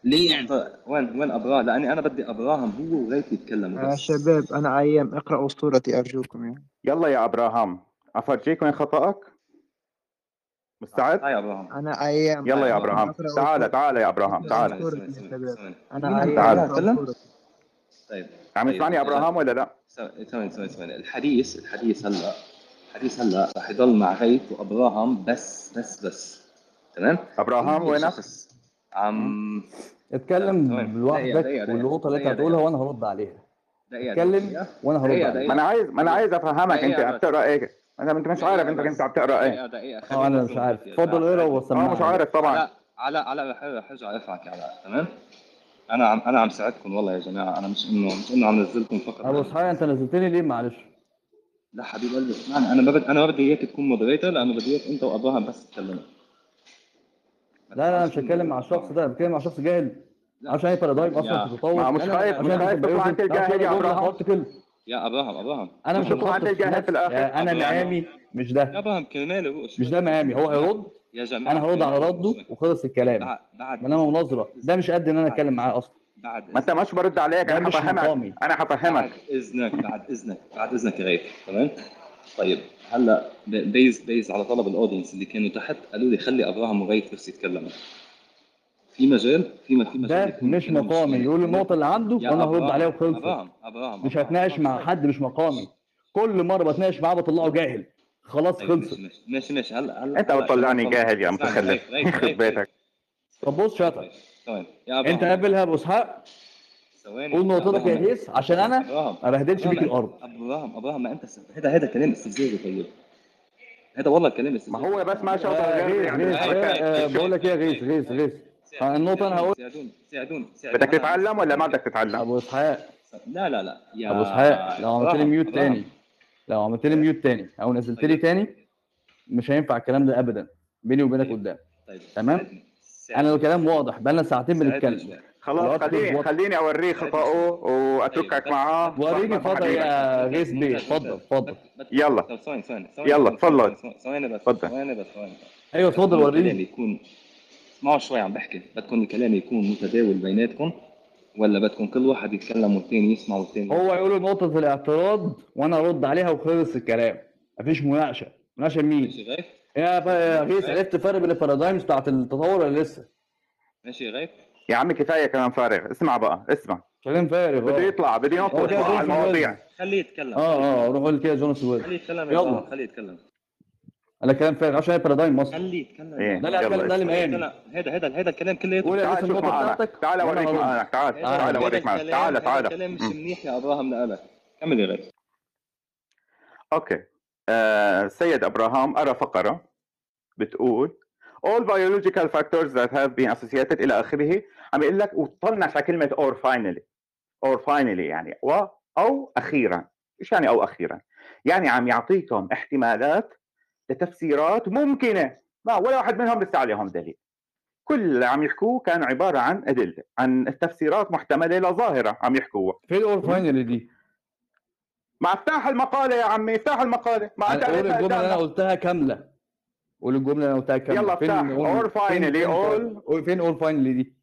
ليه يعني؟
طيب، وين وين ابراهام لأني أنا بدي أبراهام هو وغيث يتكلموا
يا شباب أنا عيام اقرأوا اسطورتي أرجوكم يعني
يلا يا أبراهام أفرجيك وين خطأك مستعد
يا أبراهام
أنا عيام
يلا يا.
أبراهام
تعال. تعال يا
أبراهام
تعال
أنا
عيام
تعال.
طيب
عم
طيب
يسمعني أبراهام ولا لا؟
ثواني ثواني ثواني الحديث الحديث هلا الحديث هلا رح يضل مع غيث وأبراهام بس بس بس تمام؟ أبراهام
وينك؟
عم
اتكلم
ثواني.
لوحدك
دقيقة، دقيقة،
والنقطه اللي انت هتقولها. وأنا هرد عليها.
دقيقة
اتكلم. وأنا هرد عليها.
ما أنا عايز ما أنا عايز أفهمك. انت
دقيقة
عم
بس.
تقرا إيه؟ انت انت مش عارف انت أنت عم تقرا إيه؟
دقيقة
آه أنا مش عارف. اتفضل اقرأ
آه
وسمعني
مش عارف طبعا.
على رح ارجع ارفعك علاء تمام؟ أنا عم أنا عم ساعدكم والله يا جماعة. أنا مش انه مش إنه عم نزلكم فقط.
أبو اسحاق أنت نزلتني ليه؟ معلش.
لا حبيب قلبي اسمعني. أنا ما بدي أنا ما بدي إياك تكون moderator لأنه بدي إياك أنت وابراهام بس تتكلموا
لا لا أنا مش هتكلم مع الشخص ده بتكلم مع شخص جاهل. عشان اي paradigm
يا-
أصلا في التطور.
ما مش خايف- مش خايف تطلع أنت الجاهل يا
كلمة.
يا أبراهام أبراهام.
أنا مش هتحط في
الجاهل في الآخر.
نفس-
أنا.
مقامي مش
يا
ده
أبراهام كرمالي هو
مش ده مقامي هو هيرد.
يا جماعة
أنا هرد على رده وخلص الكلام.
بعد بعد
إنما مناظرة ده مش قد إن أنا أتكلم معاه أصلا.
بعد
ما أنت مش برد عليك
أنا
هفهمك. أنا هفهمك.
بعد إذنك بعد إذنك بعد إذنك يا غيث تمام؟ طيب هلا based based على طلب ال audience اللي كانوا تحت قالوا لي خلي أبراهام وغيث بس يتكلموا. في مجال؟ في م- في مجال
ده مش مقامي. يقول النقطة اللي عنده وأنا هرد عليها وخلصت.
أبراهام أبراهام
مش هتناقش مع حد مش مقامي. كل مرة بتناقش معاه بطلعه جاهل. خلاص
طيب
خلصت.
ماشي ماشي ماشي هلا هلا
أنت
هلا
بتطلعني جاهل يا متخلف.
غيث-
بيتك.
طب بص شاطر.
ثواني يا أبراهام.
انت قابلها ابو اسحاق
ثواني.
قول نقطتك يا. غيث عشان
أنا
ما بهدلش بيك الأرض.
ابراهام ابراهام ما أنت هذا هذا كلام استفزازي طيب. هذا والله كلام
ما
استفزازي
هو بس ما شاطر
آه،
يعني. الحركات.
آه، بقول لك إيه يا غيث غيث. غيث آه، النقطة أنا هقول
ساعدوني ساعدوني ساعدوني.
بدك تتعلم ولا ما بدك تتعلم؟
أبو إسحاق.
لا لا لا. يا
أبو إسحاق لو عملت لي ميوت. تاني. لو عملت لي ميوت تاني أو نزلت لي تاني مش هينفع الكلام ده ابدا. بيني وبينك قدام.
طيب.
تمام؟ أنا الكلام واضح. بقالنا ساعتين بنتكلم.
خلاص خليني. خليني اوريه خطأه وأتركك معاه.
وريني
صاحبك
اتفضل.
وحبيبك.
يا غيث بيه. اتفضل اتفضل.
يلا.
ثواني ثواني
يلا
ثواني،
تفضل
ثواني، بس. ثواني بس ثواني.
أيوه اتفضل
بدكم
وريني.
يكون اسمعوا شوي عم بحكي. بدكم الكلام يكون متداول بيناتكم ولا بدكم كل واحد يتكلم والثاني يسمع والثاني
هو يقول نقطة الاعتراض وأنا أرد عليها وخلص الكلام. مفيش مناقشة. مناقشة مين؟
ماشي غيث.
يا غيث عرفت الفرق بين ال paradigms بتاعت التطور ولا لسه؟
ماشي غيث.
يا عمي كفاية كلام فارغ. اسمع بقى اسمع.
كلام فارغ
بده
آه.
يطلع بده ينط
هو كده
على المواضيع.
خليه يتكلم.
آه آه روح قول كده جوناس ويلز
خليه يتكلم يا
يلا.
خليه يتكلم.
أنا كلام فارغ. عشان هي paradigm مصر.
خليه يتكلم.
إيه
ده اللي هتكلم ده اللي مقامي
هذا هذا هذا الكلام كله
قول يا
تعال شوف تعال
أوريك.
معك تعال تعال أوريك معك
الكلام-
تعال تعال.
الكلام مش
مم.
منيح يا أبراهام لك كمل يا غيث
أوكي. آه، السيد أبراهام أرى فقرة بتقول all biological factors that have been associated إلى آخره. عم يقول لك وطلنا على كلمة or finally. Or finally يعني. و أو أخيرا. إيش يعني أو أخيرا؟ يعني عم يعطيكم احتمالات لتفسيرات ممكنة. ما ولا واحد منهم لسه عليهم دليل. كل اللي عم يحكوه كان عبارة عن أدلة. عن تفسيرات محتملة لظاهره عم يحكوها.
فين ال or finally دي؟
ما افتح المقالة يا عمي افتح المقالة. ما قريتها
الجملة اللي
أنا.
قلتها كاملة. قول الجملة اللي أنا قلتها كاملة
يلا
فين
افتح. or
فين-
finally
فين-
or-
قول- فين
or
finally دي؟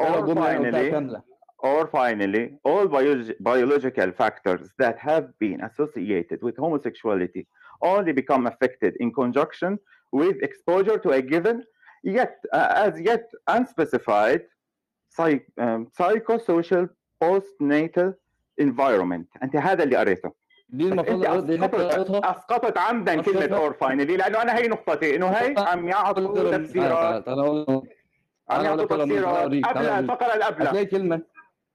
finally
كاملة
or finally all biologi- biological factors that have been associated with homosexuality only become affected in conjunction with exposure to a given yet uh, as yet unspecified psych, um, psychosocial postnatal environment انت هذا اللي قريته
دي المفروض دي حتة
اسقطت عمدا
كلمة.
or finally لأنه أنا هي نقطتي إنه هي عم يعطوا تفسيرات. عم
أقول
يعطوا
لك
تفسيرات. قبل. الفقره اللي قبلها.
هتلاقي كلمة.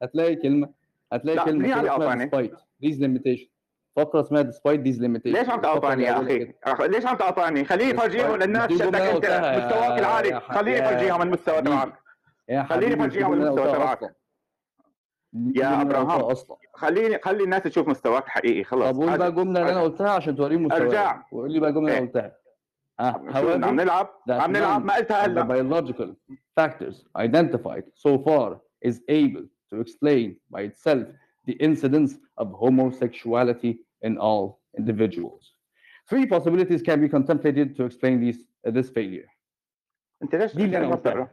هتلاقي كلمة. هتلاقي اسمها
يقاطعني؟
despite. These limitations. فقرة اسمها despite these limitations.
ليش عم تقاطعني يا أخي؟ ليش عم تقاطعني؟ خليني افرجيهم للناس شدك
أنت.
مستواك العالي. خليني افرجيهم المستوى. تبعك.
يا
خليني
دي جملة
المستوى
قلتها
تبعك.
أصلاً. دي
يا ابراهام
قلتها أصلا
خليني خلي الناس تشوف مستواك الحقيقي خلص
طب قول بقى الجملة اللي أنا قلتها عشان توريهم مستواك
ارجع.
وقول لي بقى الجملة اللي
إيه.
أنا قلتها ها
شو بدنا، عم نلعب عم نلعب ما قلتها هلا
biological factors identified so far is able to explain by itself the incidence of homosexuality in all individuals. Three possibilities can be contemplated to explain these, uh, this failure.
انت ليش
دي اللي قلتها.
بتقرا؟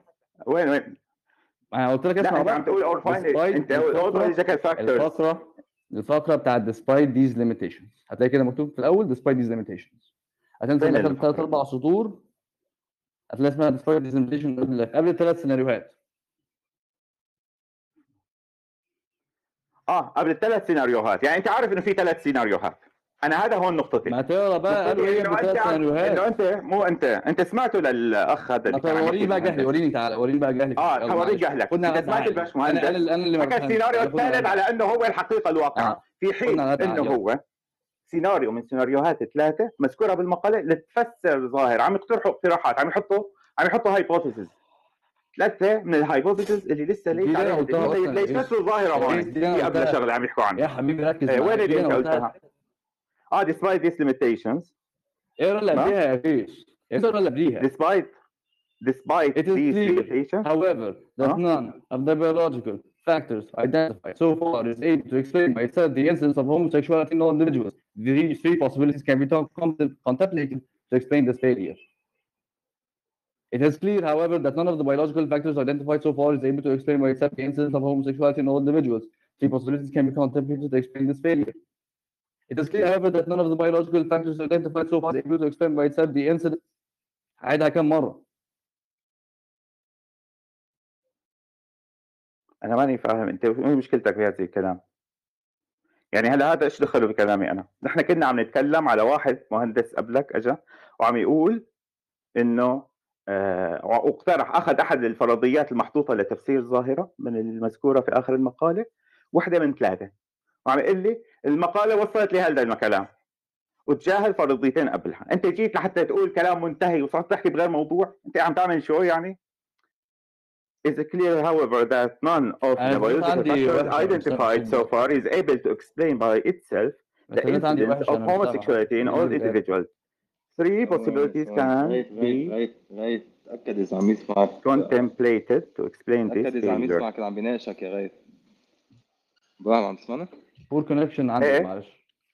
وين وين؟
ما أنا قلت لك اسمع
أنت
بقى.
عم تقول اور أنت factors.
الفقرة الفقرة بتاعت despite these limitations. هتلاقي كده مكتوب في الأول despite these limitations. هتنزل
الفقرة
ثلاث
دي؟
أربع سطور. هتلاقي اسمها these limitations قبل قبل الثلاث سيناريوهات.
آه قبل الثلاث سيناريوهات. يعني أنت عارف إنه في ثلاث سيناريوهات. أنا هذا هون نقطتي.
ما تقرا بقى قالوا
إيه
إنه
أنت مو أنت. أنت سمعته للأخ هذا
وريني بقى جهلي. وريني تعالى وريني بقى جهلي
آه
معلش.
جهلك انت سمعت. الباشمهندس
أنا أنا اللي
حكى. السيناريو الثالث على أنه هو الحقيقة الواقعه
آه.
في حين
إنه.
هو سيناريو من سيناريوهات ثلاثة مذكورة بالمقالة لتفسر ظاهر. عم يقترحوا اقتراحات عم يحطوا عم يحطوا hypotheses ثلاثة من ال hypotheses اللي لسه ليش عليها
يا
ليش
يا
هون في قبل شغلة عم يحكوا
يا
عنها
حبيبي ركز معايا
وين اللي
أنت قلتها؟
اه despite these limitations
اقرا اللي
ما
قبليها يا غيث اقرا اللي قبليها
despite despite
It is
these
clear,
limitations
however, that
اه
none of the biological factors identified so far is able to explain by itself the incidence of homosexuality in all individuals. These three possibilities can be con- con- contemplated to explain this failure. It is clear, however, that none of the biological factors identified so far is able to explain by itself the incidence of homosexuality in all individuals. Three possibilities can be contemplated to explain this failure. It is clear, however, that none of the biological factors identified so far is able to explain by itself the incidence. عيدها كم مرة؟
أنا ماني فاهم أنت وين مشكلتك بهذا الكلام؟ يعني هلا هذا إيش دخله بكلامي أنا؟ نحن كنا عم نتكلم على واحد مهندس قبلك اجى وعم يقول إنه آه واقترح أخذ أحد الفرضيات المحطوطة لتفسير ظاهرة من المذكورة في آخر المقالة واحدة من ثلاثة وعم يقول لي المقالة وصلت لهذا الكلام وتجاهل فرضيتين قبلها. أنت جيت لحتى تقول كلام منتهي وصرت تحكي بغير موضوع. أنت عم تعمل شو يعني؟ It's clear, however, that none of the biological factors identified so far is able to explain by itself the incidence of homosexuality in all individuals. Three possibilities can be
تأكد إذا عم يسمعك
contemplated to explain this
تأكد إذا عم. يسمعك اللي عم بيناقشك يا غيث إبراهيم عم تسمعنا؟
poor connection عندك
إيه.
معلش.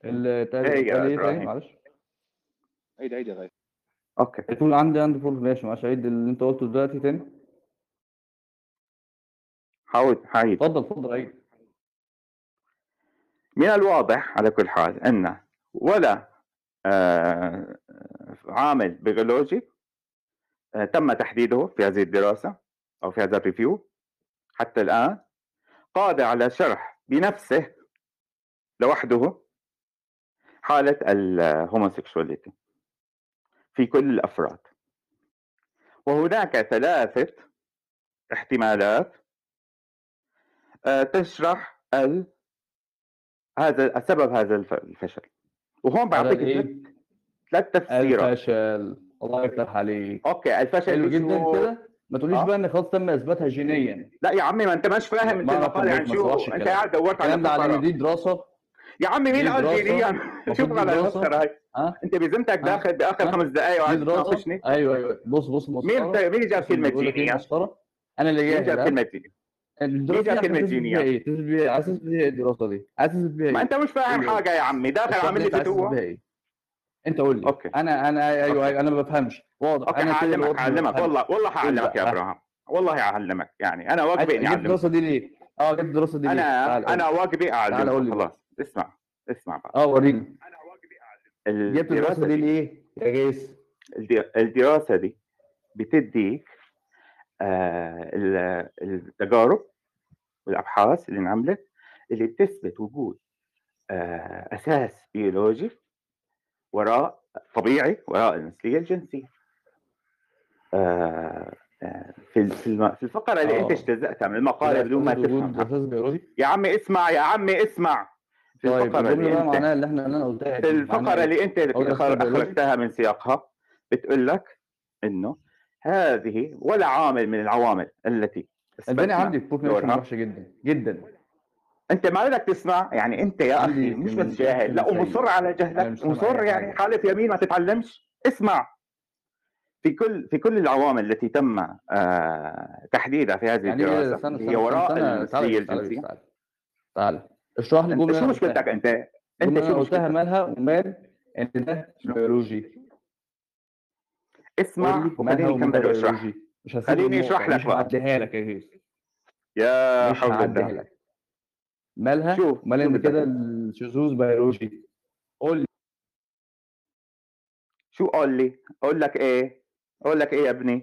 إيه يا
التاني إيه تاني؟ معلش.
عيد عيد يا غيث
okay.
بتقول عندي عندي poor connection معلش. عيد اللي أنت قلته دلوقتي تاني.
حاول حعيد
اتفضل اتفضل عيد.
من الواضح على كل حال أن ولا آه، عامل بيولوجي آه، تم تحديده في هذه الدراسة أو في هذا ال review حتى الآن قادر على شرح بنفسه لوحده حالة ال homosexuality في كل الأفراد. وهناك ثلاثة احتمالات آه، تشرح ال... هذا سبب هذا الف- الفشل. وهون بعطيك ثلاث تفسيرات.
الفشل. الله يفتح عليك.
أوكي الفشل
حلو جدا كده؟ ما تقوليش
آه.
بقى إن خلاص تم إثباتها جينيا.
لا يا عمي ما أنت مش فاهم أنت
ما
شو
أنت
قاعد دورت على
الكلام ده على دي دراسة؟
يا عمي مين قال
المفروض
شوف على المسخرة هاي.
ها؟
أنت بذمتك داخل باخر خمس دقائق وعايز
دراسه
تناقشني.
أيوه أيوه. بص بص
مين
مسخره
مين جاب
بص إيه
جينيا
مسخرة؟ أنا اللي
مين جاب جينيا مين
الدراسه
جاب
دي عشان
كلمة
تثبت بيها
جينيا
إيه؟ تثبت بيها إيه؟ عايز تثبت بيها إيه الدراسه دي؟ عايز تثبت بيها
ما أنت مش فاهم
لي.
حاجة يا عمي. داخل عامل
لي
لي
أنت قول لي. أوكي. أنا أنا
أيوه
أيوه أنا ما بفهمش. واضح. أوكي أنا
هعلمك هعلمك. والله والله
لي
هعلمك يا ابراهام والله هعلمك يعني.
أنا
واجبي اني اعلمك
الدراسه دي ليه؟ آه جبت الدراسه دي ليه؟
أنا
تعال
أنا
لي.
واجبي اعلمك
لي
خلاص اسمع اسمع بقى.
آه وريني. جبت
الدراسة
الدراسة دي ليه؟ يا غيث
الد- الدراسة دي بتديك آه، ال- التجارب والأبحاث اللي انعملت اللي بتثبت وجود آه، أساس بيولوجي وراء طبيعي وراء المثلية الجنسية. آه، آه، في في الفقرة اللي أنت
آه
اجتزأتها من المقالة بدون ما
بيولوجي.
يا عمي اسمع يا عمي اسمع. في
طيب
الفقرة
الجمله
اللي انت
معناها اللي إحنا أنا قلتها إيه؟
اللي أنت
أقول أساس
خر-
بيولوجي
اخرجتها من سياقها. بتقول لك إنه هذه ولا عامل من العوامل التي أثبتنا
عندي
دورها.
وحشه جدا جدا.
أنت ما بدك تسمع يعني أنت يا
أخي
مش بس جاهل لا ومصر على جهلك
أي
يعني حالف يمين ما تتعلمش. اسمع. في كل في كل العوامل التي تم آه، تحديدها في هذه
يعني إيه؟
الدراسة هي وراء
بس
الجنسيه
تعالى اشرح لي. الجمله
شو مشكلتك انت انت شو
قلتها
مشكلتك
مالها ومال إن ده بيولوجي
اسمع وخليني
أكمل هسيب
خليني اشرح
النقطه
لك بقى.
هعديها لك يا غيث
يا حول الله
مالها؟
شوف
ومال
شو
ان كده الشذوذ بيولوجي. قول لي.
شو قول لي؟ أقول لك إيه؟ أقول لك إيه يا ابني؟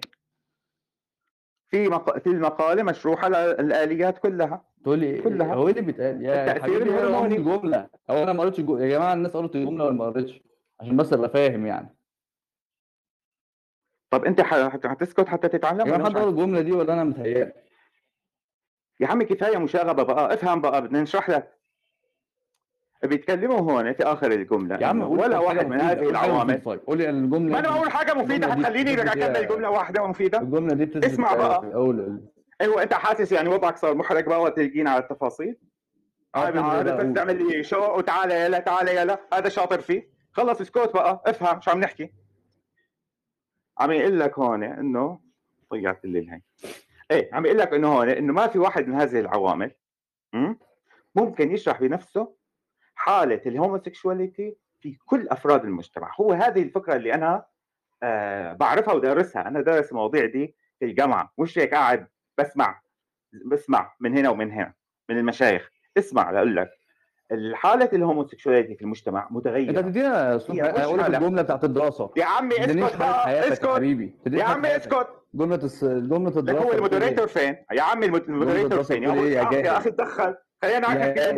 في مق... في المقالة مشروحة للآليات كلها.
تقول لي
كلها.
هو إيه اللي بيتقال؟ يا حبيبي ام
الهرموني.
الجمله هو أنا ما قريتش الجمله يا جماعة الناس قرت الجمله ولا ما قريتش عشان بس أبقى فاهم يعني.
طب أنت ح- هتسكت حتى تتعلم ولا
حد الجمله دي ولا أنا متهيألي؟
يا عمي كفاية مشاغبة بقى. افهم بقى. بدنا نشرح لك. بيتكلموا هون. في آخر الجملة.
يا عم
ولا واحد من هذه العوامل.
طيب قول لي الجملة
ما أنا بقول حاجة مفيدة.
الجملة دي
حتخليني
بتثبت
أكمل
إيه؟
جملة واحدة مفيدة.
الجملة دي بتثبت
اسمع بقى.
أول
أيوه أنت حاسس يعني وضعك صار محرج بقى وتلقينا على التفاصيل؟
آه،
عارف
ده
عارف بس. تعمل لي شو وتعالى يلا تعالى يلا هذا شاطر فيه. خلص اسكت بقى. افهم شو عم نحكي. عم يقول لك هون انه ضيعت الليل هي إيه عم يقول لك إنه هون إنه ما في واحد من هذه العوامل? ممكن يشرح بنفسه حالة الهوموسيكشواليتي في كل أفراد المجتمع. هو هذه الفكرة اللي أنا آه بعرفها ودرسها أنا دارس المواضيع دي في الجامعة. مش هيك قاعد بسمع بسمع من هنا ومن هنا من المشايخ. اسمع لأقول لك. الحاله ال homosexuality في المجتمع متغيرة.
انت تدينا أقول لك
حالة.
الجملة بتاعت الدراسة.
يا عمي اسكت
حالة
بقى اسكت.
يا حالة
عمي. اسكت.
جملة الس...
جملة
الدراسة
هو
ال
moderator
إيه؟
فين؟ يا عمي ال mod-
ال moderator
فين؟ يا
بتقول
ابو
إيه؟
أخي خلينا.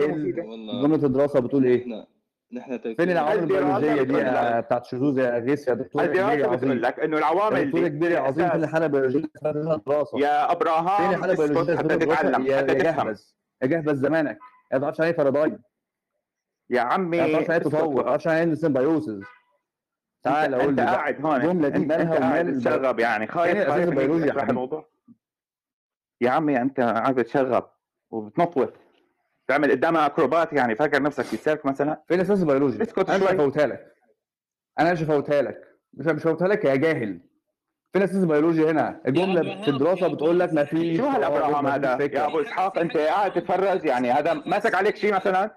مفيدة
جملة الدراسة بتقول إيه؟
نحن
فين العوامل البيولوجية دي بتاعت شذوذ يا غيث يا دكتور
الدراسه
يا
بتقول
عظيم
لك إنه
يا
العوامل
دكتور كبير يا عظيم فين الحالة البيولوجية دراسه
يا
فين
ابراهام
الحالة
اسكت
البيولوجية اللي
حتى
اسمها دراسه
تتعلم
يا
حتى
يا
تفهم
جهبذ يا جهبذ زمانك يا ما تعرفش يعني بارادايم
يا عمي
يا ما تعرفش يعني
اسكت
تطور ما. تعرفش يعني سيمبايوسز تعال
انت,
قول
انت قاعد هون
الجمله دي
انت,
مالها
قاعد
ومال
تشغب يعني. خايف خايف
حبيبي.
الموضوع. يا عمي أنت قاعد بتشغب وبتنطوط تعمل قدامها أكروبات يعني. فاكر نفسك في سيرك مثلا؟
فين الاساس البيولوجي
اسكت
أنا مش هفوتها لك. أنا مش هفوتها لك. مش مش هفوتها لك يا جاهل. فين الاساس البيولوجي هنا.
الجملة
في
الدراسة
بتقول لك ما فيش
شو هالابراهام هذا؟ يا أبو إسحاق أنت قاعد تتفرج يعني. هذا ماسك عليك شيء مثلا؟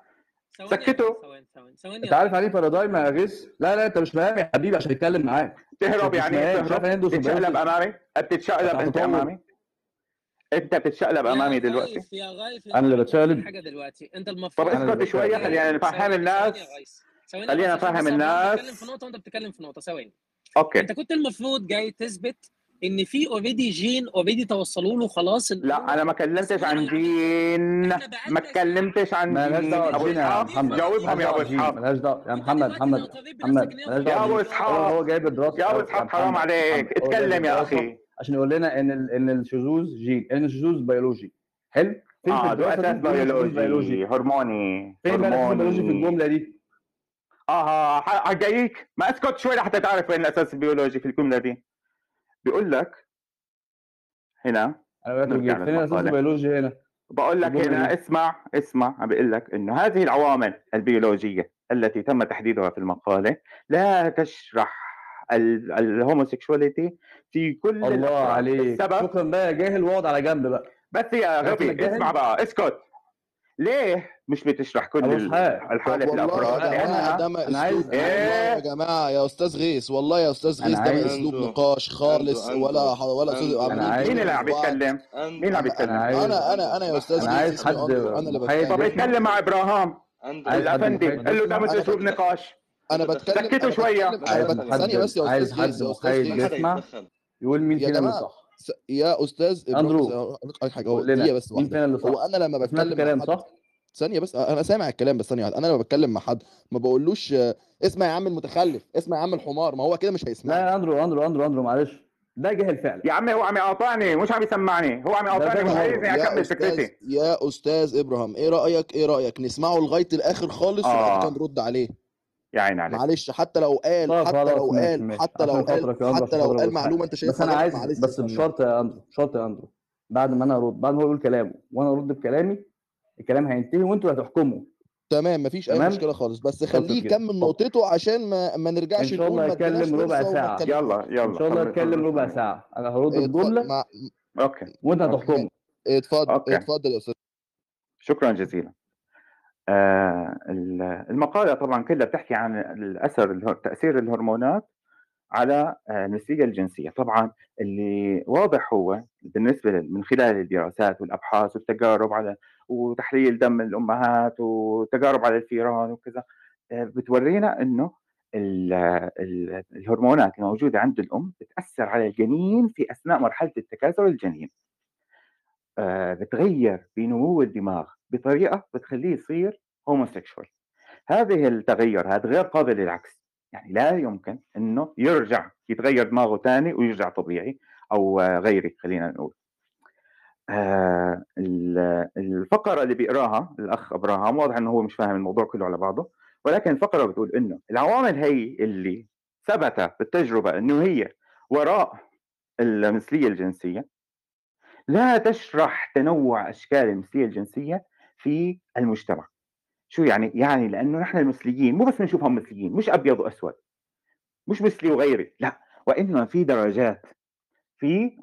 سكته.
ثواني
انت عارف يعني إيه بارادايم يا غيث لا لا انت مش فاهم يا حبيبي عشان يتكلم معاك.
تهرب يعني
يعني
تهرب
إيه
بتتشقلب
دوسوبيوسيس
أمامي؟ بتتشقلب انت. أمامي؟ انت بتتشقلب
أمامي
دلوقتي؟
يا غيث
أنا اللي بتشقلب؟
حاجة دلوقتي. أنت
طب
المفروض
اللي
اسكت
شوية.
خلينا نفهم
ثواني-
الناس. خلينا نفهم الناس.
بيتكلم في نقطة وانت بتتكلم في نقطة. ثواني.
أوكي.
أنت كنت المفروض جاي تثبت إن في اوريدي جين اوريدي توصلوا له خلاص
لا أنا ما كلمتش عن دين ما اتكلمتش عن ابو
بجين يا
إسحاق
محمد.
جاوبهم يا أبو إسحاق.
مالهاش دعوة. يا محمد محمد محمد مالهاش
يا أبو
إسحاق. هو جايب الدراسة.
يا أبو
يا
اسحاق حرام عليك. اتكلم يا أخي.
عشان يقول لنا إن ال- إن الشذوذ جين إن الشذوذ بيولوجي حلو فين في
آه ده
أساس
بيولوجي هرموني
فين بقى البيولوجي في الجملة دي؟
آه ح- جايك ما أسكت شوي لحتى تعرف وين الأساس البيولوجي في الجملة دي. بيقول لك هنا
أنا بقول لك هنا
بقول لك هنا. اسمع اسمع عم بقول لك إنه هذه العوامل البيولوجية التي تم تحديدها في المقالة لا تشرح ال- الهوموسيكشواليتي في كل
الله. عليك
السبب
شكرا بقى يا جاهل واقعد على جنب بقى
بس يا غبي؟ اسمع بقى اسكت ليه مش بتشرح كل. الحاله في الأفراد.
يا جماعة
لانها
ده ما اسلوب يا جماعة يا أستاذ غيث والله يا
أستاذ
غيث ده ما
أسلوب
نقاش خالص ولا ولا
أستاذ
مين اللي عم. بيتكلم؟ مين اللي عم بيتكلم؟
أنا
أنا أنا يا أستاذ
أنا
غيث
عايز
اسمي
حد
اندرو أنا اللي بتكلم.
طب اتكلم مع
إبراهام.
الافندي قال له ده مش اسلوب
بتكلم-
نقاش.
أنا بتكلم بت-
حد
ثانية بس يا أستاذ غيث
حد
يا
أستاذ
غيث.
يقول مين
يا
فينا اللي صح.
يا أستاذ لك حاجة هو دقيقة بس
مين
واحدة.
فينا اللي صح؟
هو أنا لما بتكلم حد
صح
ثانية بس أنا سامع الكلام بس ثانية واحدة. أنا لما بتكلم مع حد ما بقولوش اسمع يا عم المتخلف اسمع يا عم الحمار ما هو كده مش
لا
هيسمع
يا اندرو اندرو اندرو اندرو معلش. ده جاهل فعلا.
يا عمي هو عم يقاطعني مش عم يسمعني. هو عم يقاطعني مش عايزني
يا
اكمل فكرتي.
يا أستاذ إبراهيم إيه رأيك إيه رأيك؟ نسمعه لغاية الآخر خالص وبعد
آه.
كده نرد عليه.
يا عين عليك.
معلش حتى لو قال
طب
حتى لو قال حتى لو قال حتى لو قال
معلومة.
أنت شايفها
بس
أنا
عايز بس. بشرط يا أندرو شرط يا أندرو بعد ما أنا أرد بعد ما هو يقول كلامه وأنا أرد بكلامي الكلام هينتهي وانتوا هتحكموا.
تمام مفيش أي
تمام؟
مشكلة خالص بس خليه. يكمل نقطته عشان ما ما
إن
نرجعش
شاء
نقول
الله هيتكلم ربع
ساعة.
يلا يلا.
إن شاء الله
خلص
ربع. ساعة. أنا هرد
اتفضل
بجملة
مع
أوكي.
وأنت هتحكمه.
اتفضل
أوكي.
اتفضل يا أستاذ.
شكرا جزيلا. آه ال- المقالة طبعا كلها بتحكي عن الأثر اله- تأثير الهرمونات على آه، النسيج الجنسية. طبعا اللي واضح هو بالنسبة من خلال الدراسات والأبحاث والتجارب على وتحليل دم الأمهات وتجارب على الفيران وكذا آه، بتورينا ال- الهرمونات الموجودة عند الأم بتأثر على الجنين في أثناء مرحلة التكاثر الجنين. آه، بتغير بنمو الدماغ بطريقة بتخليه يصير هوموسيكشوال هذه التغير هذا غير قابل للعكس. يعني لا يمكن إنه يرجع يتغير دماغه ثاني ويرجع طبيعي أو غيري خلينا نقول. آه، ال- الفقرة اللي بيقراها الأخ أبراهام واضح إنه هو مش فاهم الموضوع كله على بعضه ولكن الفقرة بتقول إنه العوامل هي اللي ثبت بالتجربة إنه هي وراء المثلية الجنسية لا تشرح تنوع أشكال المثلية الجنسية في المجتمع شو يعني؟ يعني لأنه نحن المثليين مو بس بنشوفهم مثليين مش أبيض وأسود مش مثلي وغيري لا وإنما في درجات في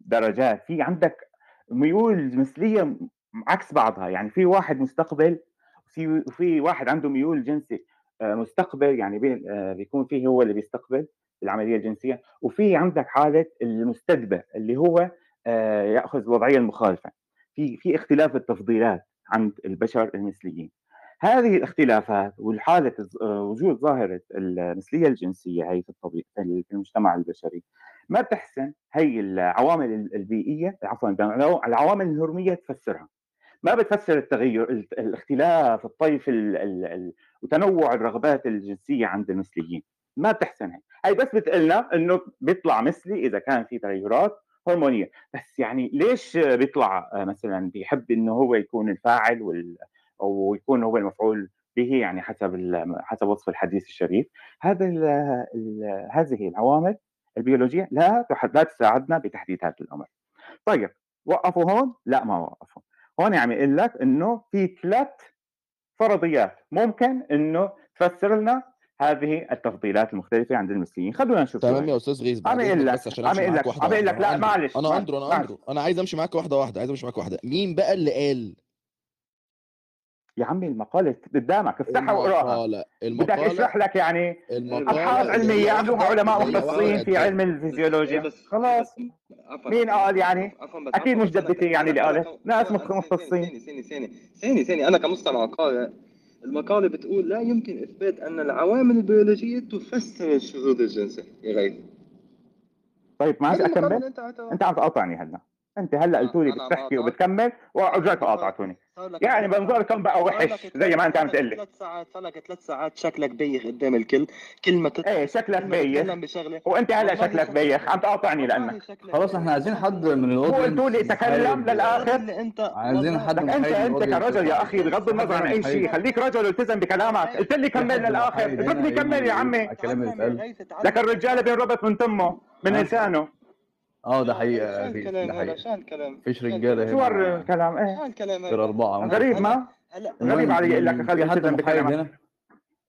درجات في عندك ميول م- عكس بعضها يعني في واحد مستقبل في في واحد عنده ميول جنسي آه، مستقبل يعني آه، بيكون فيه هو اللي بيستقبل العملية الجنسية وفي عندك حالة المستدبر اللي هو آه، يأخذ الوضعيه المخالفة. في في اختلاف التفضيلات عند البشر المثليين. هذه الاختلافات آه، وجود ظاهرة المثلية الجنسية هي في الطبيعه في المجتمع البشري ما بتحسن هي العوامل ال- البيئية عفوا العوامل الهرمية تفسرها. ما بتفسر التغير ال- الاختلاف الطيف ال ال ال وتنوع الرغبات الجنسية عند المثليين. ما بتحسن هي. هي بس بتقلنا إنه بيطلع مثلي إذا كان في تغيرات هرمونية. بس يعني ليش بيطلع آه، مثلا بيحب إنه هو يكون الفاعل وال أو يكون هو المفعول به يعني حسب حسب وصف الحديث الشريف؟ هذا هذه العوامل. البيولوجية لا لا تساعدنا بتحديد هذا الأمر. طيب وقفوا هون؟ لا ما وقفوا. هون عم يقول لك إنه في ثلاث فرضيات ممكن إنه تفسر لنا هذه التفضيلات المختلفة عند المثليين، خلونا نشوف شو
تمام. يا أستاذ غيث
عم
إذنك
لك عم
معاك
لك عم
واحدة
لك لا معلش
أنا أندرو
أنا
أندرو أنا عايز أمشي معاك واحدة واحدة عايز أمشي معاك واحدة مين بقى اللي قال
يا عمي المقالة قدامك افتحها واقراها. بدك اشرح لك يعني ابحاث
هي
عندهم علماء مختصين في علم الفيزيولوجيا. خلاص. مين قال يعني؟
أكيد
مش جدتي. يعني اللي قالت. ناس مختصين.
ثاني ثاني ثاني. ثاني أنا كمستمع قارئ المقالة بتقول لا يمكن إثبات أن العوامل البيولوجية تفسر الشذوذ الجنسي يا غيث
طيب
المقالة أكمل. أنت
عم تقاطعني هلا. أنت هلأ قلت لي بتحكي وبتكمل ورجعت
صار
قاطعتوني يعني
ثلاث
منظركم بقى وحش زي ما
أنت
عم تقول لي
ثلاث ساعات صار لك ثلاث ساعات شكلك بيخ قدام الكل كل ما تطلع
إيه شكلك بيخ. وأنت
هلأ
شكلك بيخ عم تقاطعني
لأنك.
خلاص إحنا عايزين حد من
مو قلتوا لي تكلم
للآخر؟ أنت
عايزين حد
انت
من
إنت
الاودينس
كرجل يا أخي بغض النظر عن أي شيء. خليك رجل والتزم بكلامك. قلت لي كمل
للآخر.
اتركني كمل يا عمي لك الرجال بينربط من تمه من لسانه.
آه ده حقيقة
هالكلام
ده
هذا
حقيقه
شو
رجالة
هنا.
الكلام إيه؟
شو هالكلام
غير
هذا
أربعة.
هلا
غريب ما؟
هلا
غريب علي يقول لك خلي
في حد محايد هنا.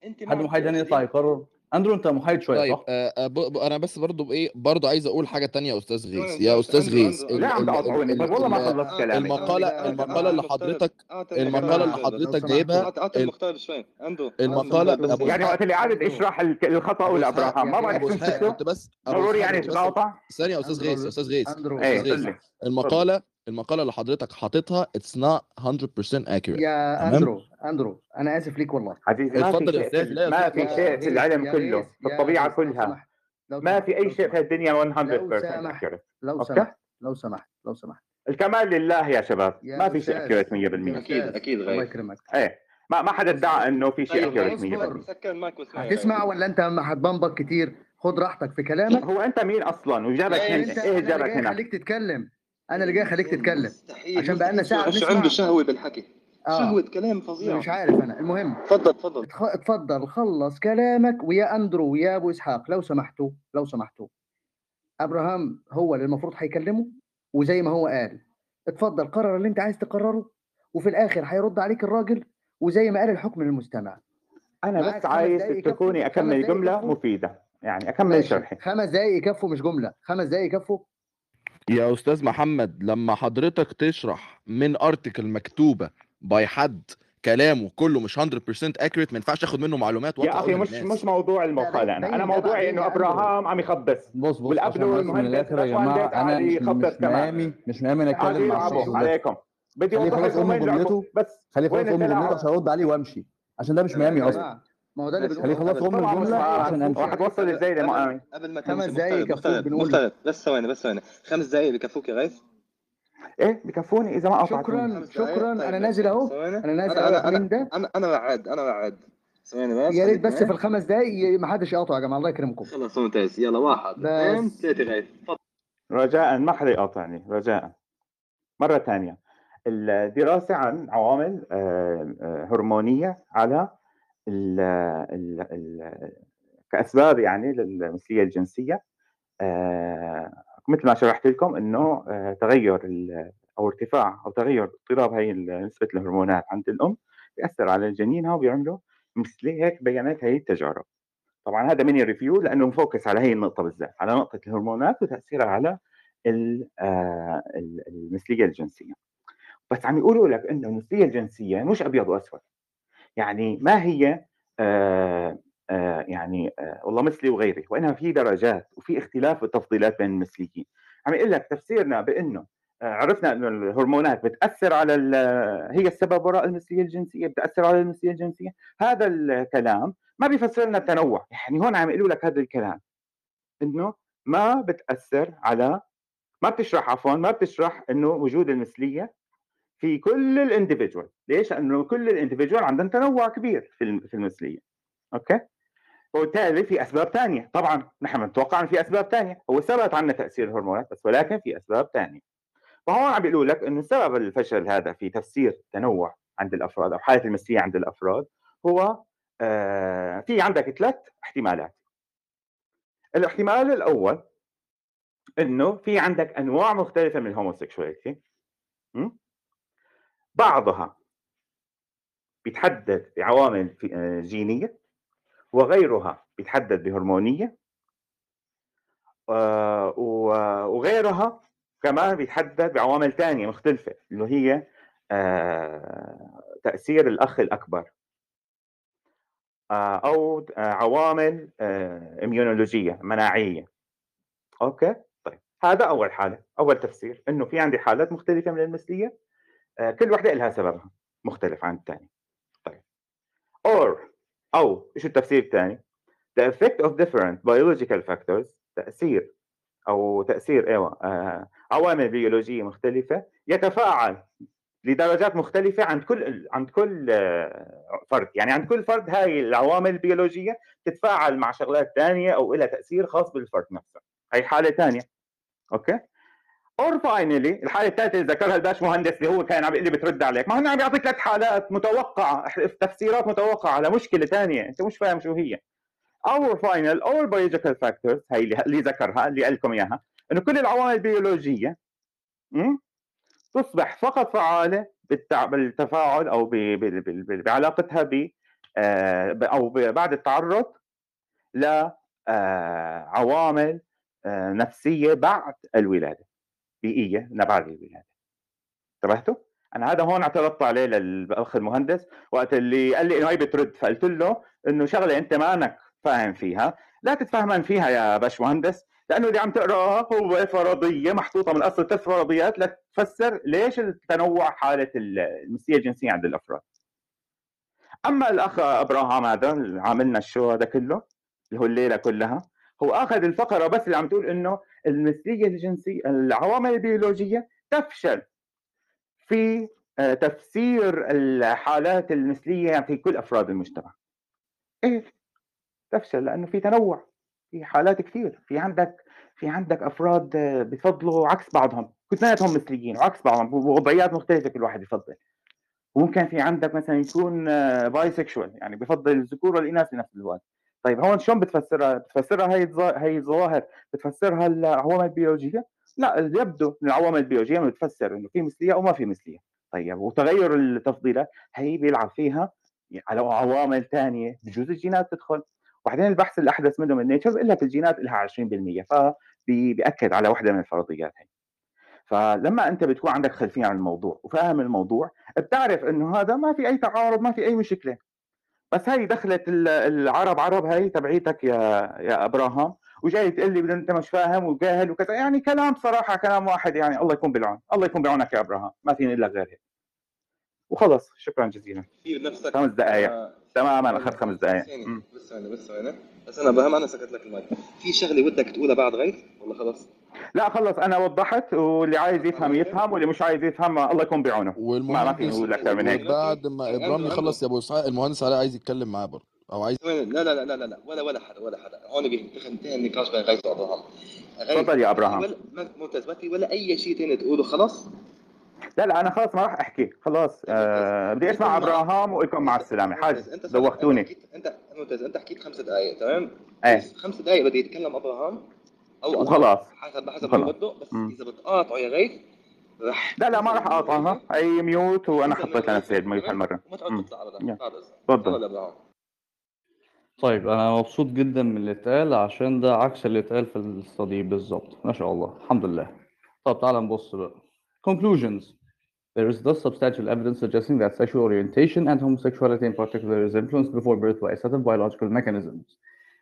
أنت
حد محايد هنا يطلع يقرر؟ أندرو أنت محايد شوية
طيب
صح؟
آه آه، ب- ب- أنا بس برضو بايه برضو عايز أقول حاجة تانية يا أستاذ غيث. يا
أستاذ
غيث
لا عم
ال
والله ما خلصت كلامي.
المقالة
المقالة اللي حضرتك
المقالة
اللي حضرتك جايبها
المقالة
يعني وقت اللي عادت اشرح الخطأ
أبو
ولا
اسحاق
ابراهام ما بعرف
كنت بس
ضروري يعني تتقاطع
ثانية يا أستاذ غيث أستاذ غيث المقالة المقالة اللي حضرتك حاططها it's not 100% accurate.
يا أندرو أندرو أنا آسف ليك والله.
عزيزي ما في
اتفضل يا أستاذ
ما في شيء في
يا
كله في
الطبيعة
كلها. ما في
أي
شيء في الدنيا 100%
لو سمحت لو سمحت لو سمحت لو سمحت.
الكمال لله يا شباب. ما
يا
في شيء accurate 100%
يا أكيد
أكيد
الله
غيث
يكرمك.
إيه ما ما حدا ادعى إنه في شيء accurate
غيث
100%
اصبر
سكر
هتسمع ولا أنت هتبنبك كتير؟ خد راحتك في كلامك.
هو أنت مين أصلا؟ وجابك هنا
إيه
جابك هنا؟
أخليك تتكلم. أنا اللي جاي أخليك تتكلم.
مستحيل.
عشان بقالنا
مستحيل.
ساعة
شو عنده شهوة بالحكي. شهوة
آه
كلام فظيعة
مش عارف أنا. المهم.
تفضل تفضل.
اتفضل. خلص كلامك ويا أندرو ويا أبو إسحاق. لو سمحتوا لو سمحتوا. أبراهام هو اللي المفروض هيكلمه وزي ما هو قال. اتفضل قرر اللي أنت عايز تقرره وفي الآخر هيرد عليك الراجل وزي ما قال الحكم للمستمع. أنا
بس عايز تتركوني
خمس
أكمل
جملة
مفيدة. يعني
أكمل
شرحي.
خمس دقايق يكفوا مش جملة. خمس دقايق يكفوا
يا أستاذ محمد لما حضرتك تشرح من ارتكل مكتوبة باي حد كلامه كله مش 100% accurate ما ينفعش تاخد منه معلومات
يا
أخي
مش
للناس
مش موضوع المقالة
أنا. أنا
موضوعي
إنه اندرو
إبراهام عم يخبص
بص بص بس من الآخر يا
جماعة
أنا مش مش مهامي مش مهامي
قاعد
نتكلم مع الشخص
عليكم. بدي
أوضح
لكم بس
خليه يخلص أم جملته عشان أرد عليه وأمشي. عشان ده مش
يا أصلا. ما هو ده اللي بنقوله.
يخلص ام
الجملة
عشان
واحد وصل
إزاي
لمقامي
قبل ما
خمس دقايق يكفوك
مغترب
بنقول
مغترب بس ثواني بس ثواني. خمس دقايق بكفوك يا غيث.
إيه بكفوني إذا ما قطعتوني
شكرا شكرا.
طيب أنا
نازل
أهو.
أنا نازل
أنا
اهو أنا
أنا أنا بعد أنا بعد ثواني بس.
يا ريت بس في الخمس دقايق ما حدش يقاطع يا جماعة الله يكرمكم.
خلص ممتاز. يلا واحد. اثنين
بس
ثلاثة غيث. تفضل.
رجاء ما حدا يقاطعني رجاء. مرة ثانية. الدراسة عن عوامل آه، آه، هرمونية على ال ال ال كأسباب يعني للمثلية الجنسية آه، مثل ما شرحت لكم إنه آه، تغير أو ارتفاع أو تغير اضطراب هي نسبة الهرمونات عند الأم بيأثر على جنينها وبيعملوا مثل هيك بيانات هي التجارب. طبعا هذا mini review لأنه مfocus على هي النقطة بالذات على نقطة الهرمونات وتأثيرها على آه، ال- المثلية الجنسية. بس عم يقولوا لك إنه المثلية الجنسية مش أبيض وأسود. يعني ما هي آه آه يعني آه والله مثلي وغيري وانها في درجات وفي اختلاف في التفضيلات بين المثليين. عم يقول لك تفسيرنا بإنه آه عرفنا إنه الهرمونات بتأثر على هي السبب وراء المثلية الجنسية بتأثر على المثلية الجنسية. هذا الكلام ما بيفسر لنا التنوع. يعني هون عم يقولوا لك هذا الكلام إنه ما بتأثر على ما بتشرح عفوا ما بتشرح إنه وجود المثلية في كل الإنديفيدوال. ليش؟ لأنه كل الإنديفيدوال عندهم تنوع كبير في في المثلية. أوكي؟ وبالتالي في أسباب ثانية طبعا نحن نتوقع إن في أسباب ثانية هو ثبت عنا تأثير الهرمونات بس ولكن في أسباب ثانية فهون عم بيقولوا لك إنه سبب الفشل هذا في تفسير التنوع عند الأفراد أو حالة المثلية عند الأفراد هو آه في عندك ثلاث احتمالات. الاحتمال الأول إنه في عندك أنواع مختلفة من الهوموسيكشواليتي? بعضها بيتحدد بعوامل آه، جينية وغيرها بيتحدد بهرمونية آه، وغيرها كمان بيتحدد بعوامل ثانية مختلفة اللي هي آه، تأثير الأخ الأكبر آه، أو آه، عوامل إميونولوجية مناعية. أوكي؟ طيب هذا أول حالة أول تفسير إنه في عندي حالات مختلفة من المثلية آه، كل وحده لها سببها مختلف عن الثاني طيب. Or أو إيش التفسير الثاني the effect of different biological factors تأثير أو تأثير أيوه آه، عوامل بيولوجية مختلفة يتفاعل لدرجات مختلفة عند كل عند كل آه، فرد. يعني عند كل فرد هاي العوامل البيولوجية تتفاعل مع شغلات ثانية أو لها تأثير خاص بالفرد نفسه. هي حالة ثانية أوكي؟ or finally الحالة الثالثة اللي ذكرها الباش مهندس اللي هو كان عم يقول لي بترد عليك ما هو عم يعطيك ثلاث حالات متوقعة تفسيرات متوقعة على مشكلة ثانية أنت مش فاهم شو هي or final or biological factors هي اللي اللي ذكرها اللي قال لكم إياها إنه كل العوامل البيولوجية? تصبح فقط فعالة. بالتفاعل أو. بعلاقتها ب آه، أو. بعد التعرض لعوامل نفسية بعد الولادة بيئية بعد الولاده انتبهتوا؟ أنا هذا هون اعترضت عليه للأخ المهندس وقت اللي قال لي إنه هي بترد فقلت له إنه شغلة أنت مانك فاهم فيها. لا تتفهمن فيها يا باش مهندس لأنه اللي عم تقراه هو فرضية محطوطة من أصل ثلاث فرضيات لتفسر ليش التنوع حالة المثليه الجنسية عند الأفراد. أما الأخ إبراهام هذا اللي عاملنا الشو هذا كله اللي هو الليلة كلها هو آخذ الفقرة بس اللي عم تقول إنه المثليه الجنسية العوامل البيولوجية تفشل في آه، تفسير الحالات المثلية في كل أفراد المجتمع. إيه؟ تفشل لأنه في تنوع في حالات كثير في عندك في عندك أفراد آه، بفضلوا عكس بعضهم. كلياتهم مثليين وعكس بعضهم بوضعيات مختلفة كل واحد يفضل. وممكن في عندك مثلا يكون bisexual يعني بفضل الذكور والإناث في نفس الوقت. طيب هون شلون بتفسرها؟ بتفسرها هي هي الظواهر بتفسرها العوامل البيولوجيه؟ لا يبدو من العوامل البيولوجية بتفسر إنه في مثلية أو ما في مثلية طيب وتغير التفضيلات هي بيلعب فيها على عوامل ثانية بجوز الجينات تدخل وبعدين البحث الأحدث منه من نيتشر بيقول لك الجينات لها 20% فبيأكد على وحده من الفرضيات هي فلما أنت بتكون عندك خلفية عن الموضوع وفاهم الموضوع بتعرف إنه هذا ما في أي تعارض ما في أي مشكلة بس هاي دخلت ال- العرب عرب هاي تبعيتك يا يا أبراهام وجاي تقول لي أنت مش فاهم وجاهل وكذا. يعني كلام صراحة كلام واحد يعني. الله يكون بالعون الله يكون بعونك يا أبراهام. ما فيني لك غير هيك. وخلص. شكرا جزيلا.
كثير نفسك؟
خمس دقائق
آه،
تماما. أخذت خمس دقائق.
بس ثانية بس ثانية. بس أنا إبراهيم أنا سكت لك المايك. في شغلة ودك تقولها بعد غيث؟ ولا خلص؟
لا خلص أنا وضحت واللي عايز يفهم يفهم واللي مش عايز يفهم الله يكون بعونه. ما ما فيني
والمهندس
أقول أكثر من هيك.
وبعد ما ابرام يخلص يا أبو إسحاق المهندس علاء عايز يتكلم معاه برضه أو عايز
لا لا لا لا لا لا ولا ولا حدا ولا حدا هون بينتهي انتهى النقاش بين غيث وأبراهام.
تفضل يا
ما أبراهام. ما- ممتاز ما في ولا أي شيء ثاني تقوله خلص
لا لا أنا خلاص ما راح أحكي. خلاص آه بدي أسمع أبراهام واكم مع السلامة. حاج دوختوني.
أنت ممتاز أنت حكيت خمس دقائق تمام؟
إيه.
خمس دقائق بده يتكلم أبراهام. أو
وخلاص.
حسب حسب ما. بده بس. إذا بتقاطعه يا غيث رح
لا لا ما راح اقاطعها أي ميوت وأنا حطيت لنفسي الميوت هالمره
وما تعود
مم.
تطلع. ده تفضل
طيب أنا مبسوط جدا من اللي اتقال عشان ده عكس اللي اتقال في الصديق بالظبط ما شاء الله الحمد لله طب تعالى نبص بقى conclusions There is thus substantial evidence suggesting that sexual orientation and homosexuality in particular is influenced before birth by a set of biological mechanisms.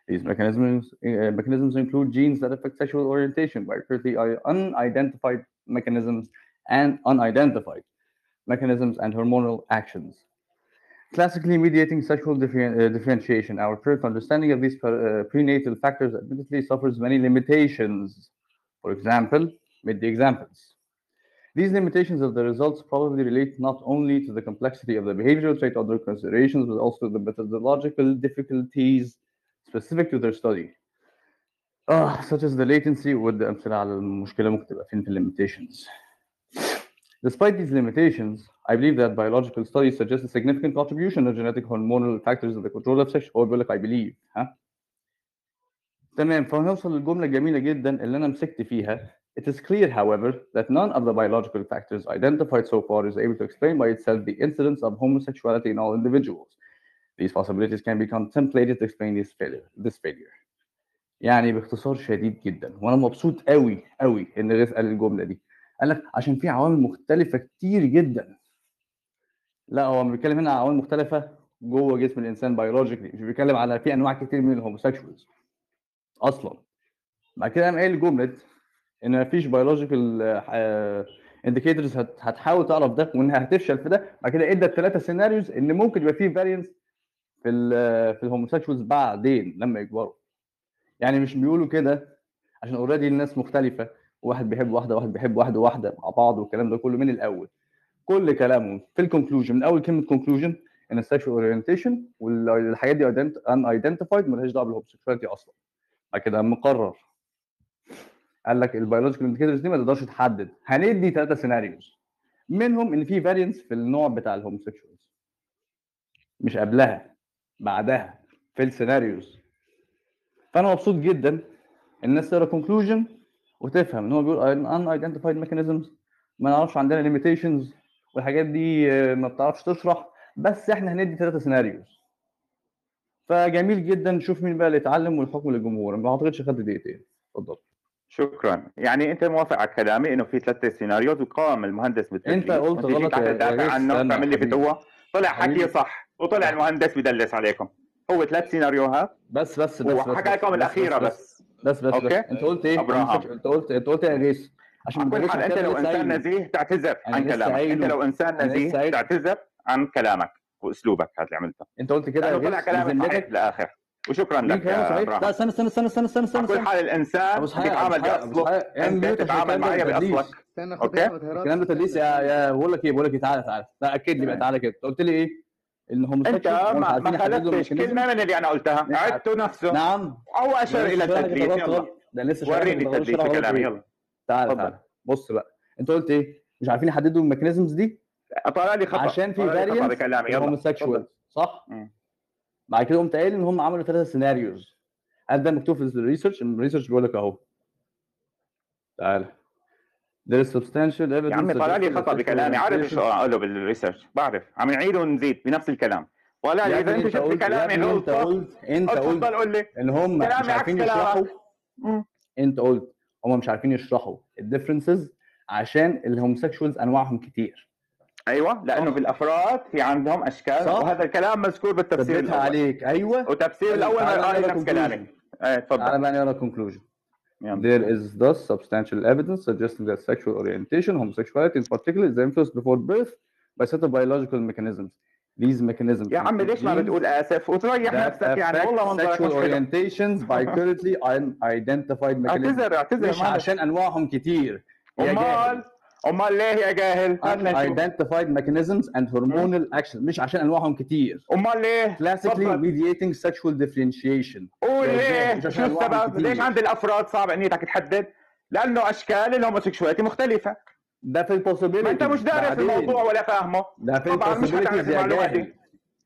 These mechanisms, uh, mechanisms include genes that affect sexual orientation by currently unidentified mechanisms and unidentified mechanisms and hormonal actions. Classically mediating sexual uh, differentiation, our current understanding of these pre- uh, prenatal factors admittedly suffers many limitations. For example, mid the examples. These limitations of the results probably relate not only to the complexity of the behavioral trait under considerations, but also the methodological difficulties specific to their study. Ah, such as the latency وده أمثلة على المشكلة ممكن تبقى فين في limitations. Despite these limitations, I believe that biological studies suggest a significant contribution of genetic hormonal factors in the control of sex. هو بيقول لك I believe ها تمام فهنوصل للجملة الجميلة جدا اللي أنا مسكت فيها. It is clear, however, that none of the biological factors identified so far is able to explain by itself the incidence of homosexuality in all individuals. These possibilities can be contemplated to explain this failure. This failure. يعني باختصار شديد جدا. وأنا مبسوط قوي قوي إن غيث قال الجملة دي. قال لك عشان في عوامل مختلفة كتير جدا. لا هو بيتكلم هنا على عوامل مختلفة جوه جسم الإنسان biologically مش بيتكلم على في أنواع كتير من ال homosexuals أصلا. بعد كده قام قايل جملة إن مفيش biological indicators هتحاول تعرف ده وإنها هتفشل في ده. بعد كده إدى الثلاثه scenarios إن ممكن يبقى فيه variance في ال في ال homosexuals بعدين لما يكبروا. يعني مش بيقولوا كده عشان already الناس مختلفة واحد بيحب واحدة واحد بيحب واحد وواحده مع بعض والكلام ده كله من الأول. كل كلامهم في ال conclusion من أول كلمة conclusion إن ال sexual orientation والحاجات دي unidentified مالهاش دعوة بال homosexuality أصلا. بعد كده مقرر. قال لك ال biological indicators دي ما تقدرش تحدد. هندي ثلاثة scenarios منهم إن في variance في النوع بتاع ال homosexuals مش قبلها. بعدها في ال scenarios. فأنا مبسوط جدا الناس تقرأ conclusion وتفهم إن هو بيقول unidentified mechanisms ما نعرفش عندنا limitations والحاجات دي آه، ما بتعرفش تشرح بس إحنا هندي ثلاثة scenarios فجميل جدا نشوف مين بقى اللي يتعلم والحكم للجمهور. ما أعتقدش خد دقيقتين. اتفضل.
شكرا. يعني أنت موافق على كلامي إنه في ثلاث سيناريوز وقام المهندس بالتدريب
أنت قلت غلط يا-
عنه تعمل لي. فتوه طلع. حكي صح. وطلع المهندس بدلس عليكم. هو ثلاث سيناريوهات.
بس بس بس
وحكى لكم الأخيرة بس
بس. بس, بس.
أوكي.
أنت قلت إيه؟
أبراهام.
أنت قلت أنت قلت يا ريس عشان
كل حال
أنت
لو
إنسان.
نزيه تعتذر عن كلامك.
أنت.
لو
إنسان
نزيه. تعتذر عن كلامك وأسلوبك هذا اللي عملته.
أنت قلت كده
طلع كلامك صحيح بالاخر وشكرا لك يا
لا استنى استنى استنى استنى استنى استنى
كل حال
الإنسان
بيتعامل باصله أنت
ميوت عشان
تتعامل
الكلام ده
معي
تدليس.
باصلك أوكي؟
الكلام ده تدليس يا يا بقول لك إيه بقول لك تعالى تعالى لا اكد لي بقى تعالى كده. قلت لي إيه؟ ان هم
أنت ما, ما خالفتش كلمه من اللي أنا قلتها. عدته نفسه.
نعم.
أو اشار إلى التدليس يلا.
ده لسه
وريني التدليس
غلط
بكلامي
إيه.
يلا.
تعالى
اتفضل.
تعالى بص بقى. أنت قلت إيه؟ مش عارفين يحددوا الميكانيزمز دي؟
طلع لي خطأ.
عشان في هوموسيكشوال صح؟ بعد كده قمت قايل إن هم عملوا ثلاثة scenarios هل ده مكتوب في ال research؟ ال research بيقول لك أهو. تعالى There is substantial evidence
يا عمي طلع لي
خطأ
بكلامي. عارف شو أقوله بال research بعرف. عم نعيد ونزيد بنفس الكلام. طلع لي
إذا
أنت شفت
قلت-
كلامي
ابني
أنت
قلت
أنت
قلت
قول لي.
إن هم مش عارفين يشرحوا. أنت قلت هم مش عارفين يشرحوا ال differences عشان ال homosexuals أنواعهم كتير.
أيوه لأنه بالأفراد في عندهم أشكال.
صح.
وهذا الكلام مذكور بالتفسير الأول.
عليك. أيوه.
وتفسير الأول
تعالى
قال
نقرا
نفس. كلامي.
إيه
تفضل
بقى نقرا conclusion.
يلا.
There is thus substantial evidence suggesting that sexual orientation, homosexuality in particular, is influenced before birth by set of biological mechanisms. These mechanisms
يا عمي ليش ما
include
بتقول اسف وتريح
that
نفسك يعني
affect
والله منظرك
sexual
مش حلو
orientations by currently unidentified mechanisms.
اعتذر اعتذر
مش
ما عندك-
عشان انواعهم كتير يا
امال
جاهل.
أمال ليه يا جاهل؟
ايدنتيفايد ميكانيزمز اند هرمونال اكشن مش عشان أنواعهم كتير.
أمال ليه؟ كلاسيكلي
ميدييتنج sexual ديفرينشيشن
قول ليه؟ شو السبب؟ ليش عند الأفراد صعب ان تحدد؟ لأنه أشكال الهوموسيكشواليتي مختلفة.
ده في البوسيبيليتي
ما أنت مش دارس الموضوع ولا فاهمه.
ده في البوسيبيليتي يا جاهل.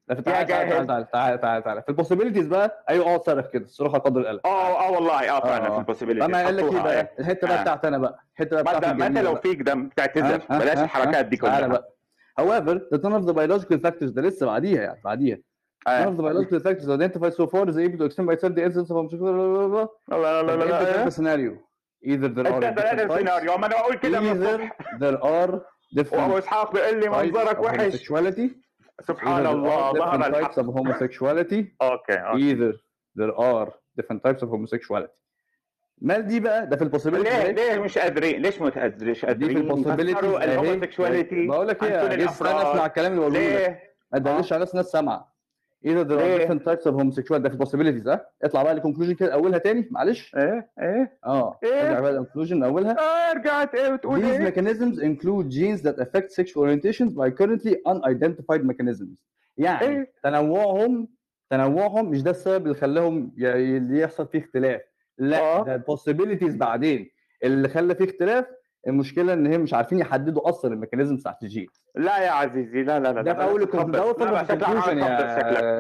لا
تعال تعال تعال تعال تعال تعال. في البوسيبيليتيز بقى أيوه أه اتصرف كده الصراحه قدر القلق
أه أه والله أه فعلا أه،
في
البوسيبيليتيز
أنا قايل لك إيه آه. آه. بقى؟ الحتة بقى بتاعت أنا بقى. الحتة بقى بتاعتي
ما انت لو فيك دم تعتذر بلاش الحركات دي كلها.
بقى. however the none of the biological ده لسه بعديها يعني بعديها. none of the biological factors identified so far is able to explain by itself the essence of
لا لا لا لا
scenario. Either there are different
scenario ما أنا بقول كده من الصبح.
there are different
واصحابي بيقول لي منظرك وحش. سبحان الله ظهر الحق
of homosexuality.
okay
either there are different types of homosexuality. مال دي بقى؟ ده في ال possibility
ليه؟ ليه مش قادرين؟ ليش مش قادرين؟
دي في ال
possibility
بقول لك
إيه
لسه أنا اسمع الكلام اللي بقوله
ليه؟
ما تدلش آه. على ناس سامعة. إيه.
ده
different types of homosexual ده في ال possibilities آه؟ اطلع بقى ل conclusion كده أولها تاني معلش.
إيه إيه.
آه
إيه.
ارجع بقى لل conclusion أولها.
آه رجعت إيه بتقول
إيه؟
These
mechanisms include genes that affect sexual orientations by currently unidentified mechanisms. يعني
إيه؟
تنوعهم تنوعهم مش ده السبب اللي خلاهم يحصل فيه اختلاف. لا
آه.
ده ال possibilities بعدين. اللي خلى فيه اختلاف المشكلة إن هم مش عارفين يحددوا أصلا ال mechanism استراتيجيه
لا يا عزيزي لا لا لا
ده أول ده
فقرة
في
ال conclusion
يا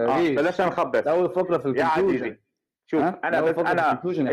آه،
بلاش نخبص
أول فقرة في
ال
conclusion يا
عزيزي شوف
أنا
بس
أنا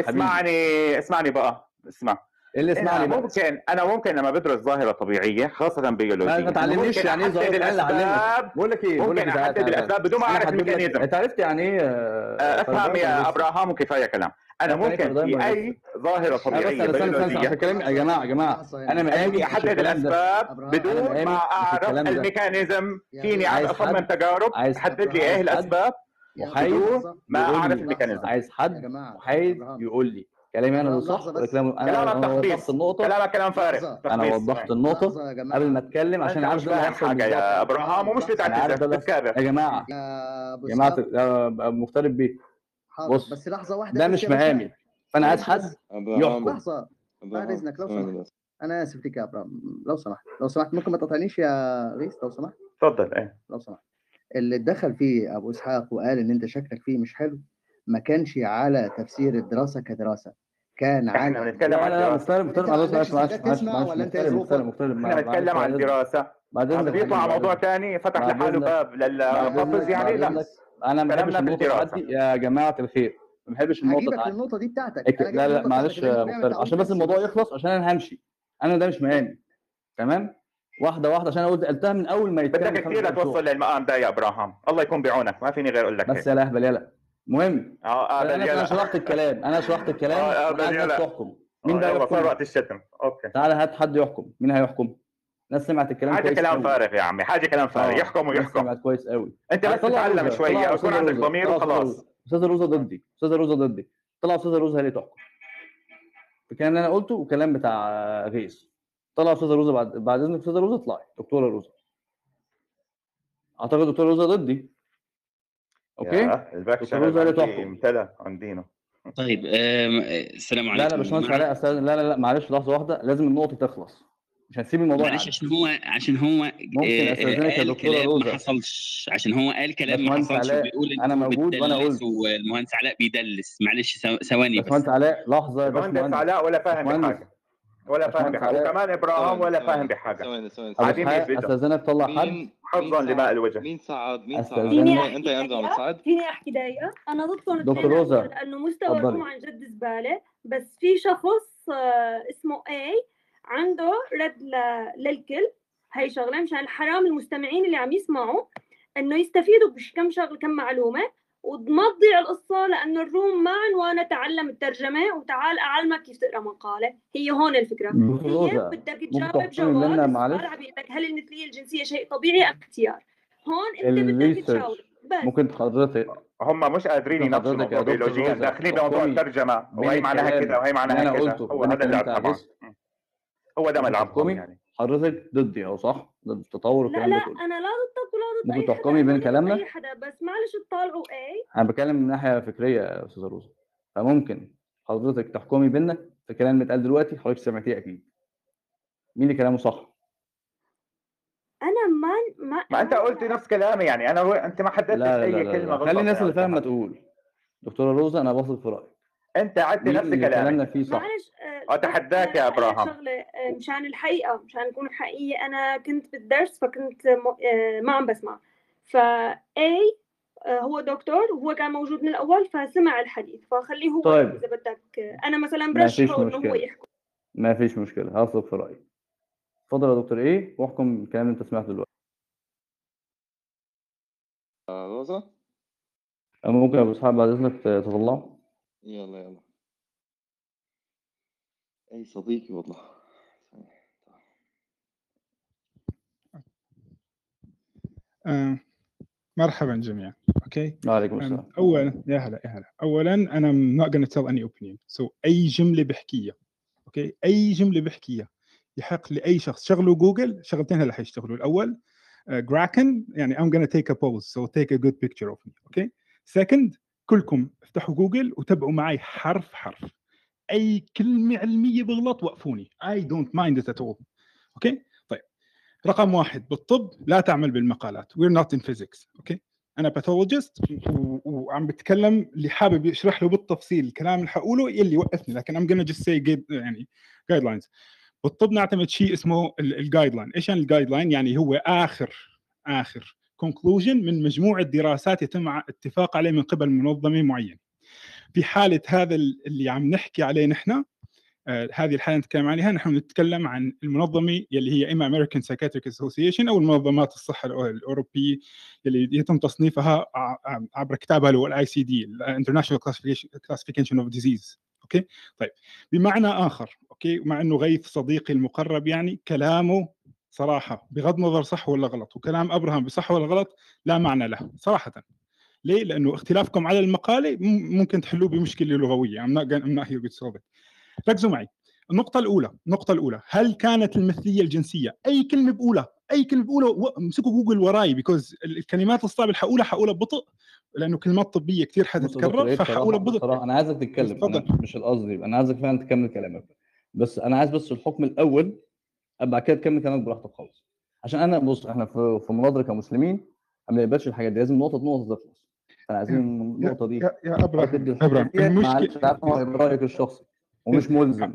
اسمعني اسمعني بقى اسمع.
اللي
إيه،
اسمعني أنا
ممكن أنا ممكن لما بدرس ظاهرة طبيعية
خاصة
بيولوجيا
ما تعلمنيش يعني إيه ظاهرة
طبيعيه
بقول لك إيه بقول لك إيه، أحدد
الأسباب بدون ما
أعرف ال
mechanism.
أنت عرفت يعني إيه
آه،
أفهم
يا إبراهام وكفاية كلام.
أنا
ممكن في أي
إيه؟
ظاهرة
آه، طبيعية بس أنا
بس
على يا جماعة يا
جماعة.
يعني.
أنا
مقامي أحدد
الأسباب
يعني
بدون ما
أعرف
ال
mechanism.
فيني اصمم تجارب؟ حدد لي
إيه
الأسباب
وحيد
ما أعرف
ال
mechanism.
عايز حد محايد يقول لي. كلامي أنا اللي صح ولا كلام أنا وضحت النقطة.
كلامك كلام فارغ. أنا
وضحت
النقطة.
قبل ما أتكلم عشان عارف ده حاجة
يا إبراهام ومش بتعتذر
يا جماعة
يا
جماعة مختلف بيه. بص
بس لحظة واحدة
ده مش مهامي. فأنا عايز حد يحكم.
لحظة. بعد إذنك لو سمحت. أنا آسف ليك يا إبراهام. لو سمحت. لو سمحت ممكن ما تقاطعنيش يا غيث لو سمحت.
اتفضل. إيه؟
لو سمحت. اللي اتدخل فيه أبو إسحاق وقال إن أنت شكلك فيه مش حلو ما كانش على تفسير الدراسة كدراسة كان
عن
إحنا
بنتكلم عن الدراسه
مختلف مختلف. مختلف مختلف إحنا
بنتكلم عن الدراسه
بعدين
بيطلع موضوع ثاني فتح لحاله باب
للحفظ
يعني. لا
أنا ما بحبش
النقطة
دي يا جماعة الخير. ما بحبش
النقطة
دي.
النقطه دي بتاعتك.
لا لا معلش مختلف. عشان بس الموضوع يخلص عشان أنا همشي. أنا ده مش مقامي تمام؟ واحدة واحدة عشان أنا قلتها من أول ما يتكلم
بدك كثير توصل للمقام ده يا إبراهام. الله يكون بعونك. ما فيني غير أقول لك
بس
إيه.
يا لهبل يلا.
مهم.
آه, آه،
أنا
شرحت الكلام. أنا شرحت آه، الكلام. آه
ابدا
تحكم
آه، مين بقى
يحكم؟
وقت الشتم. أوكي.
تعالى هات حد يحكم. مين هيحكم؟ الناس سمعت الكلام حاجة
كلام فارغ يا عمي. حاجة كلام فارغ. يحكم ويحكم.
سمعت كويس قوي.
أنت بس تتعلم
شوية.
أو
يكون
عندك ضمير وخلاص.
أستاذ روزا ضدي. أستاذ روزا ضدي. طلع أستاذ روزا ليه تحكم. الكلام اللي أنا قلته وكلام بتاع غيث. طلع أستاذ روزا بعد بعد إذنك أستاذ روزا اطلعي دكتورة روزا أعتقد دكتورة روزا ضدي.
okay؟
ال back
عندي عندنا
طيب السلام عليكم
لا لا باشمهندس علاء لا لا لا معلش لحظة واحدة لازم النقطة تخلص. مش هنسيب الموضوع
معلش عشان هو عشان هو
ممكن
آه،
أستاذنك يا دكتورة
روزا ما حصلش. عشان هو قال كلام ما حصلش بيقول
أنا موجود وأنا قلت.
والمهندس علاء بيدلس. معلش ثواني بس.
باشمهندس علاء لحظة يا باشمهندس
علاء ولا فاهم حاجة ولا فاهم بحاجة. كمان
إبراهام
ولا فاهم بحاجة.
ثواني ثواني.
قاعدين
استاذنك طلع حد؟
حفظا لماء الوجه.
مين صعد مين صعد انت يا انزل عم
فيني أحكي دقيقة؟ أنا ضدكم
دكتور روزا لأنه
مستواكم عن جد زبالة. بس في شخص آه، اسمه اي عنده رد للكل. هي شغلة مشان الحرام المستمعين اللي عم يسمعوا إنه يستفيدوا بكم شغله كم معلومة. وما تضيع القصة لأنه الروم ما عنوانة تعلم الترجمة وتعال أعلمك كيف تقرأ مقالة. هي هون الفكرة. هي بدك تجاوب جواب
معلش.
بيقول لك هل المثلية الجنسية شيء طبيعي؟ أم اختيار. هون أنت بدك تجاوب.
ممكن حضرتك
هم مش قادرين يناقشوا الموضوع. بيولوجيا داخلين بموضوع
الترجمة.
وهي معناها كذا وهي معناها كذا هو هذا اللعب طبعا هو ده
ملعبكم
يعني.
حضرتك ضدي أهو صح؟ ضد التطور
لا
ده
لا
لا
أنا لا ضدك ولا ضد
ممكن
حد ممكن
تحكمي بين كلامنا؟
أي حدا بس معلش تطالعوا إيه؟
أنا بتكلم من ناحية فكرية يا أستاذة روزه فممكن حضرتك تحكمي بينا في كلام اللي اتقال دلوقتي؟ حضرتك سمعتيه أكيد. مين اللي كلامه صح؟
أنا ما ما
ما أنت قلت نفس كلامي يعني أنا هو... أنت ما لا حددتش
لا
أي
لا لا, كلمة
غلط
خلي الناس اللي
فاهمة
تقول. دكتورة روزا أنا باصص في رأيك.
أنت عدت نفس
كلامي كلامنا فيه صح؟
معلش آه،
أتحداك يا ابراهام
شغلة آه، مشان الحقيقة مشان نكون حقيقيه أنا كنت بالدرس فكنت آه، ما عم بسمع. فا اي هو دكتور وهو كان موجود من الأول فسمع الحديث. فخليه هو
طيب.
إذا بدك. آه، أنا مثلا برشحه إنه هو. يحكي.
ما فيش مشكلة. هثق في رأيي. اتفضل يا دكتور. إيه؟ واحكم الكلام اللي أنت سمعته دلوقتي.
آه، روزا
أما ممكن يا أبو إسحاق بعد إذنك تطلع
يلا يلا. أي صديقي والله.
آه، مرحبا جميعا. okay؟
وعليكم السلام.
اولا يا هلا يا هلا. اولا أنا I'm not gonna tell any opinion. So أي جملة بحكيها. okay؟ أي جملة بحكيها يحق لأي شخص. شغلوا جوجل شغلتين هلأ حيشتغلوا. الأول جراكن يعني I'm gonna take a pause. So take a good picture of me. okay؟ Second كلكم افتحوا جوجل وتابعوا معي حرف حرف. أي كلمة علمية بغلط وقفوني. Don't mind it at all. okay طيب. رقم واحد بالطب لا تعمل بالمقالات. We're not in physics. أوكي أنا pathologist وعم بتكلم اللي حابب يشرح له بالتفصيل الكلام اللي حقوله يلي يوقفني لكن gonna just say guide- يعني guidelines بالطب نعتمد شيء اسمه ال guideline إيش يعني ال guideline يعني هو اخر آخر conclusion من مجموعة دراسات يتم اتفاق عليه من قبل منظمة معينة. في حالة هذا ال- اللي عم نحكي عليه نحن آه، هذه الحالة نتكلم عليها نحن نتكلم عن المنظمة يلي هي إما American Psychiatric Association أو المنظمات الصحة الأوروبية يلي يتم تصنيفها عبر كتابها اللي هو ال ICD Classification Classification of Disease okay؟ طيب. بمعنى آخر okay؟ مع إنه غيث صديقي المقرب يعني كلامه صراحة بغض النظر صح ولا غلط وكلام أبراهام بصح ولا غلط لا معنى له صراحة. ليه؟ لأنه اختلافكم على المقالة ممكن تحلوه بمشكلة لغوية. I'm not, gonna- I'm not here to solve it. ركزوا معي. النقطة الأولى النقطة الأولى هل كانت المثلية الجنسية؟ أي كلمة بقولها أي كلمة بقولها و- امسكوا جوجل وراي because الكلمات الصعبة اللي حقولها حقولها ببطء لأنه كلمات طبية كثير حتتكرر
إيه
فحقولها ببطء.
أنا عايزك تتكلم أنا مش القصد أنا عايزك فعلا تكمل كلامك. بس أنا عايز بس الحكم الأول بعد كده تكمل كلامك براحتك خالص. عشان أنا بص إحنا في مناظرة كمسلمين ما بنقبلش الحاجات دي لازم نقطة نقطة تخلص فانا عايزين النقطة دي.
يا, يا
إبراهيم إبراهيم المشكلة رأيك الشخصي ومش ملزم.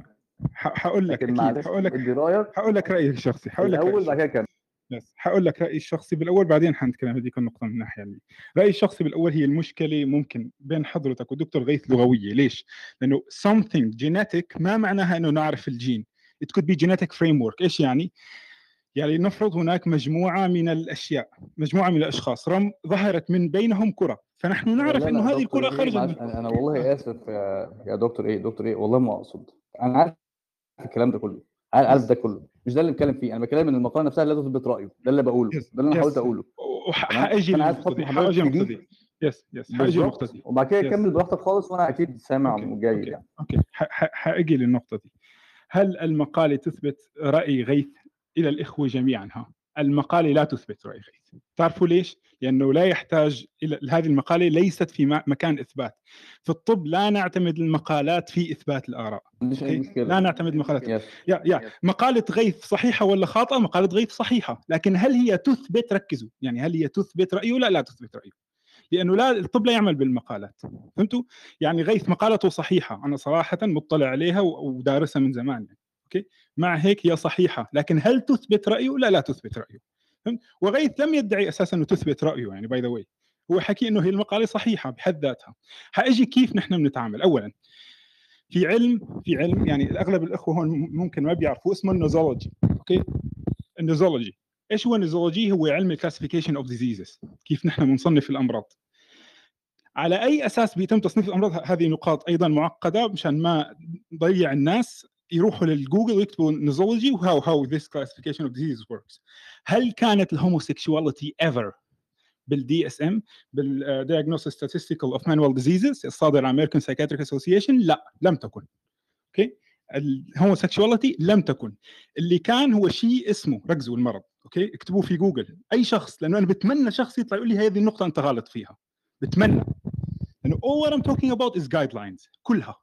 حقول لك
أكيد
حقول لك حقول لك رأيي الشخصي حقول لك
الأول بعد كده
يس حقول لك رأيي الشخصي بالأول بعدين حنتكلم هذيك النقطة من الناحية اللي رأيي الشخصي بالأول هي المشكلة ممكن بين حضرتك ودكتور غيث لغوية. ليش؟ لأنه something genetic ما معناها إنه نعرف الجين. It could be genetic framework. إيش يعني؟ يعني نفرض هناك مجموعة من الأشياء مجموعة من الأشخاص رم ظهرت من بينهم كرة. فنحن نعرف
إنه
هذه الكرة
إيه
خرجت من
أنا أنا والله آسف يا يا دكتور إيه دكتور إيه والله ما أقصد. أنا عارف الكلام ده كله عارف ده كله. مش ده اللي بنتكلم فيه أنا بتكلم إن المقاله نفسها لا تثبت رأيه ده اللي بقوله ده اللي
أنا.
حاولت أقوله.
للنقطه دي
دي
yes yes حاجي النقطه
بالظبط.
دي
وبعد كده. كمل براحتك خالص وأنا أكيد سامع وجيد يعني.
okay. حاجي للنقطه دي هل المقاله تثبت رأي غيث؟ إلى الإخوة جميعا ها. المقالة لا تثبت رأي غيث تعرفوا ليش؟ لأنه لا يحتاج إلى هذه المقالة ليست في مكان إثبات. في الطب لا نعتمد المقالات في إثبات
الآراء.
لا نعتمد المقالات
yes
yeah yeah. مقالة غيث صحيحة ولا خاطئة؟ مقالة غيث صحيحة، لكن هل هي تثبت؟ ركزوا، يعني هل هي تثبت رأيه؟ لا لا تثبت رأيه. لأنه لا الطب لا يعمل بالمقالات، فهمتوا؟ يعني غيث مقالته صحيحة، أنا صراحة مطلع عليها ودارسها من زمان يعني. okay؟ مع هيك هي صحيحة، لكن هل تثبت رأيه؟ لا لا تثبت رأيه. فهمت؟ وغيث لم يدعي أساسا أنه تثبت رأيه يعني by the way. هو حكي أنه هي المقالة صحيحة بحد ذاتها. حأجي كيف نحن بنتعامل؟ أولا في علم في علم يعني اغلب الأخوة هون ممكن ما بيعرفوا اسمه النوزولوجي أوكي النوزولوجي إيش هو النوزولوجي هو علم الكلاسيفيكيشن اوف ديزيزز كيف نحن بنصنف الأمراض على أي أساس بيتم تصنيف الأمراض هذه نقاط أيضا معقدة مشان ما نضيع الناس يروحوا للجوجل ويكتبوا nosology و how how this classification of disease works هل كانت ال homosexuality ever بال DSM بال diagnostic statistical of manual diseases الصادر عن American Psychiatric Association لا لم تكن. okay ال homosexuality لم تكن. اللي كان هو شيء اسمه ركزوا المرض. okay اكتبوه في جوجل. أي شخص لأنه أنا بتمنى شخص يطلع يقول لي هذه النقطة انت غلط فيها. بتمنى. لأنه all what I'm talking about is guidelines كلها.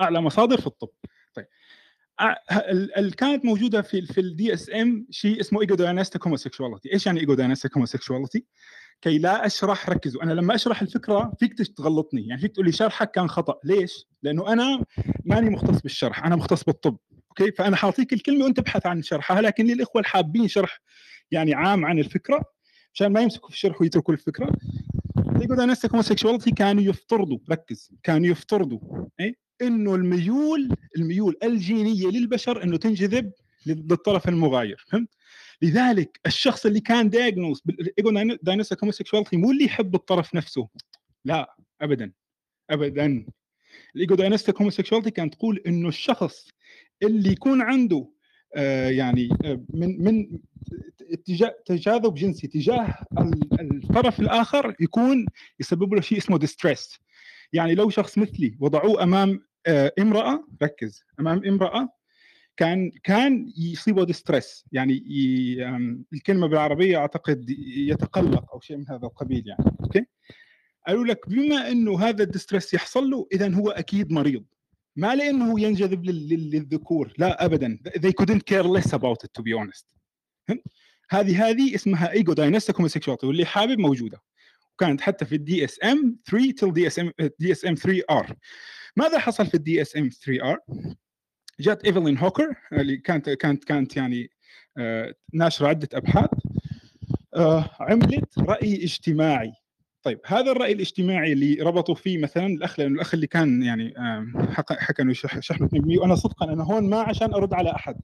أعلى مصادر في الطب. طيب أع- ال- ال- كانت موجودة في في ال DSM شيء اسمه ego dystonic homosexuality إيش يعني ego dystonic homosexuality كي لا أشرح ركزوا. أنا لما أشرح الفكرة فيك تغلطني. يعني فيك تقول لي شرحك كان خطأ. ليش؟ لأنه أنا ماني مختص بالشرح. أنا مختص بالطب. okay؟ فأنا حاعطيك الكلمة وأنت ابحث عن شرحها. لكن للإخوة الحابين شرح يعني عام عن الفكرة عشان ما يمسكوا في الشرح ويتركوا الفكرة. ego dystonic homosexuality كانوا يفترضوا. ركز. كانوا يفترضوا. إيه؟ إنه الميول الميول الجينية للبشر إنه تنجذب للطرف المغاير فهمت؟ لذلك الشخص اللي كان diagnosed بال ego dystonic homosexuality مو اللي يحب الطرف نفسه لا ابدا ابدا ال ego dystonic homosexuality كانت تقول إنه الشخص اللي يكون عنده آه يعني آه من من اتجاه تجاذب جنسي تجاه الطرف الآخر يكون يسبب له شيء اسمه distress يعني لو شخص مثلي وضعوه أمام آه امرأة ركز أمام امرأة كان كان يصيبه distress يعني ي... الكلمة بالعربية أعتقد يتقلق أو شيء من هذا القبيل يعني okay؟ قالوا لك بما إنه هذا ال distress يحصل له اذا هو أكيد مريض. ما لأنه ينجذب لل... للذكور لا ابدا. They couldn't care less about it to be honest. هذه هذه اسمها ego dystonic homosexuality واللي حابب موجودة. وكانت حتى في الدي اس ام 3 تل دي اس ام دي اس ام 3 ار ماذا حصل في ال DSM 3 R جات ايفلين هوكر اللي كانت كانت كانت يعني آه ناشرة عدة أبحاث آه عملت رأي اجتماعي. طيب هذا الرأي الاجتماعي اللي ربطوا فيه مثلا الأخ لأنه الأخ اللي كان يعني آه حكى إنه شحنة وأنا صدقا أنا هون ما عشان أرد على أحد.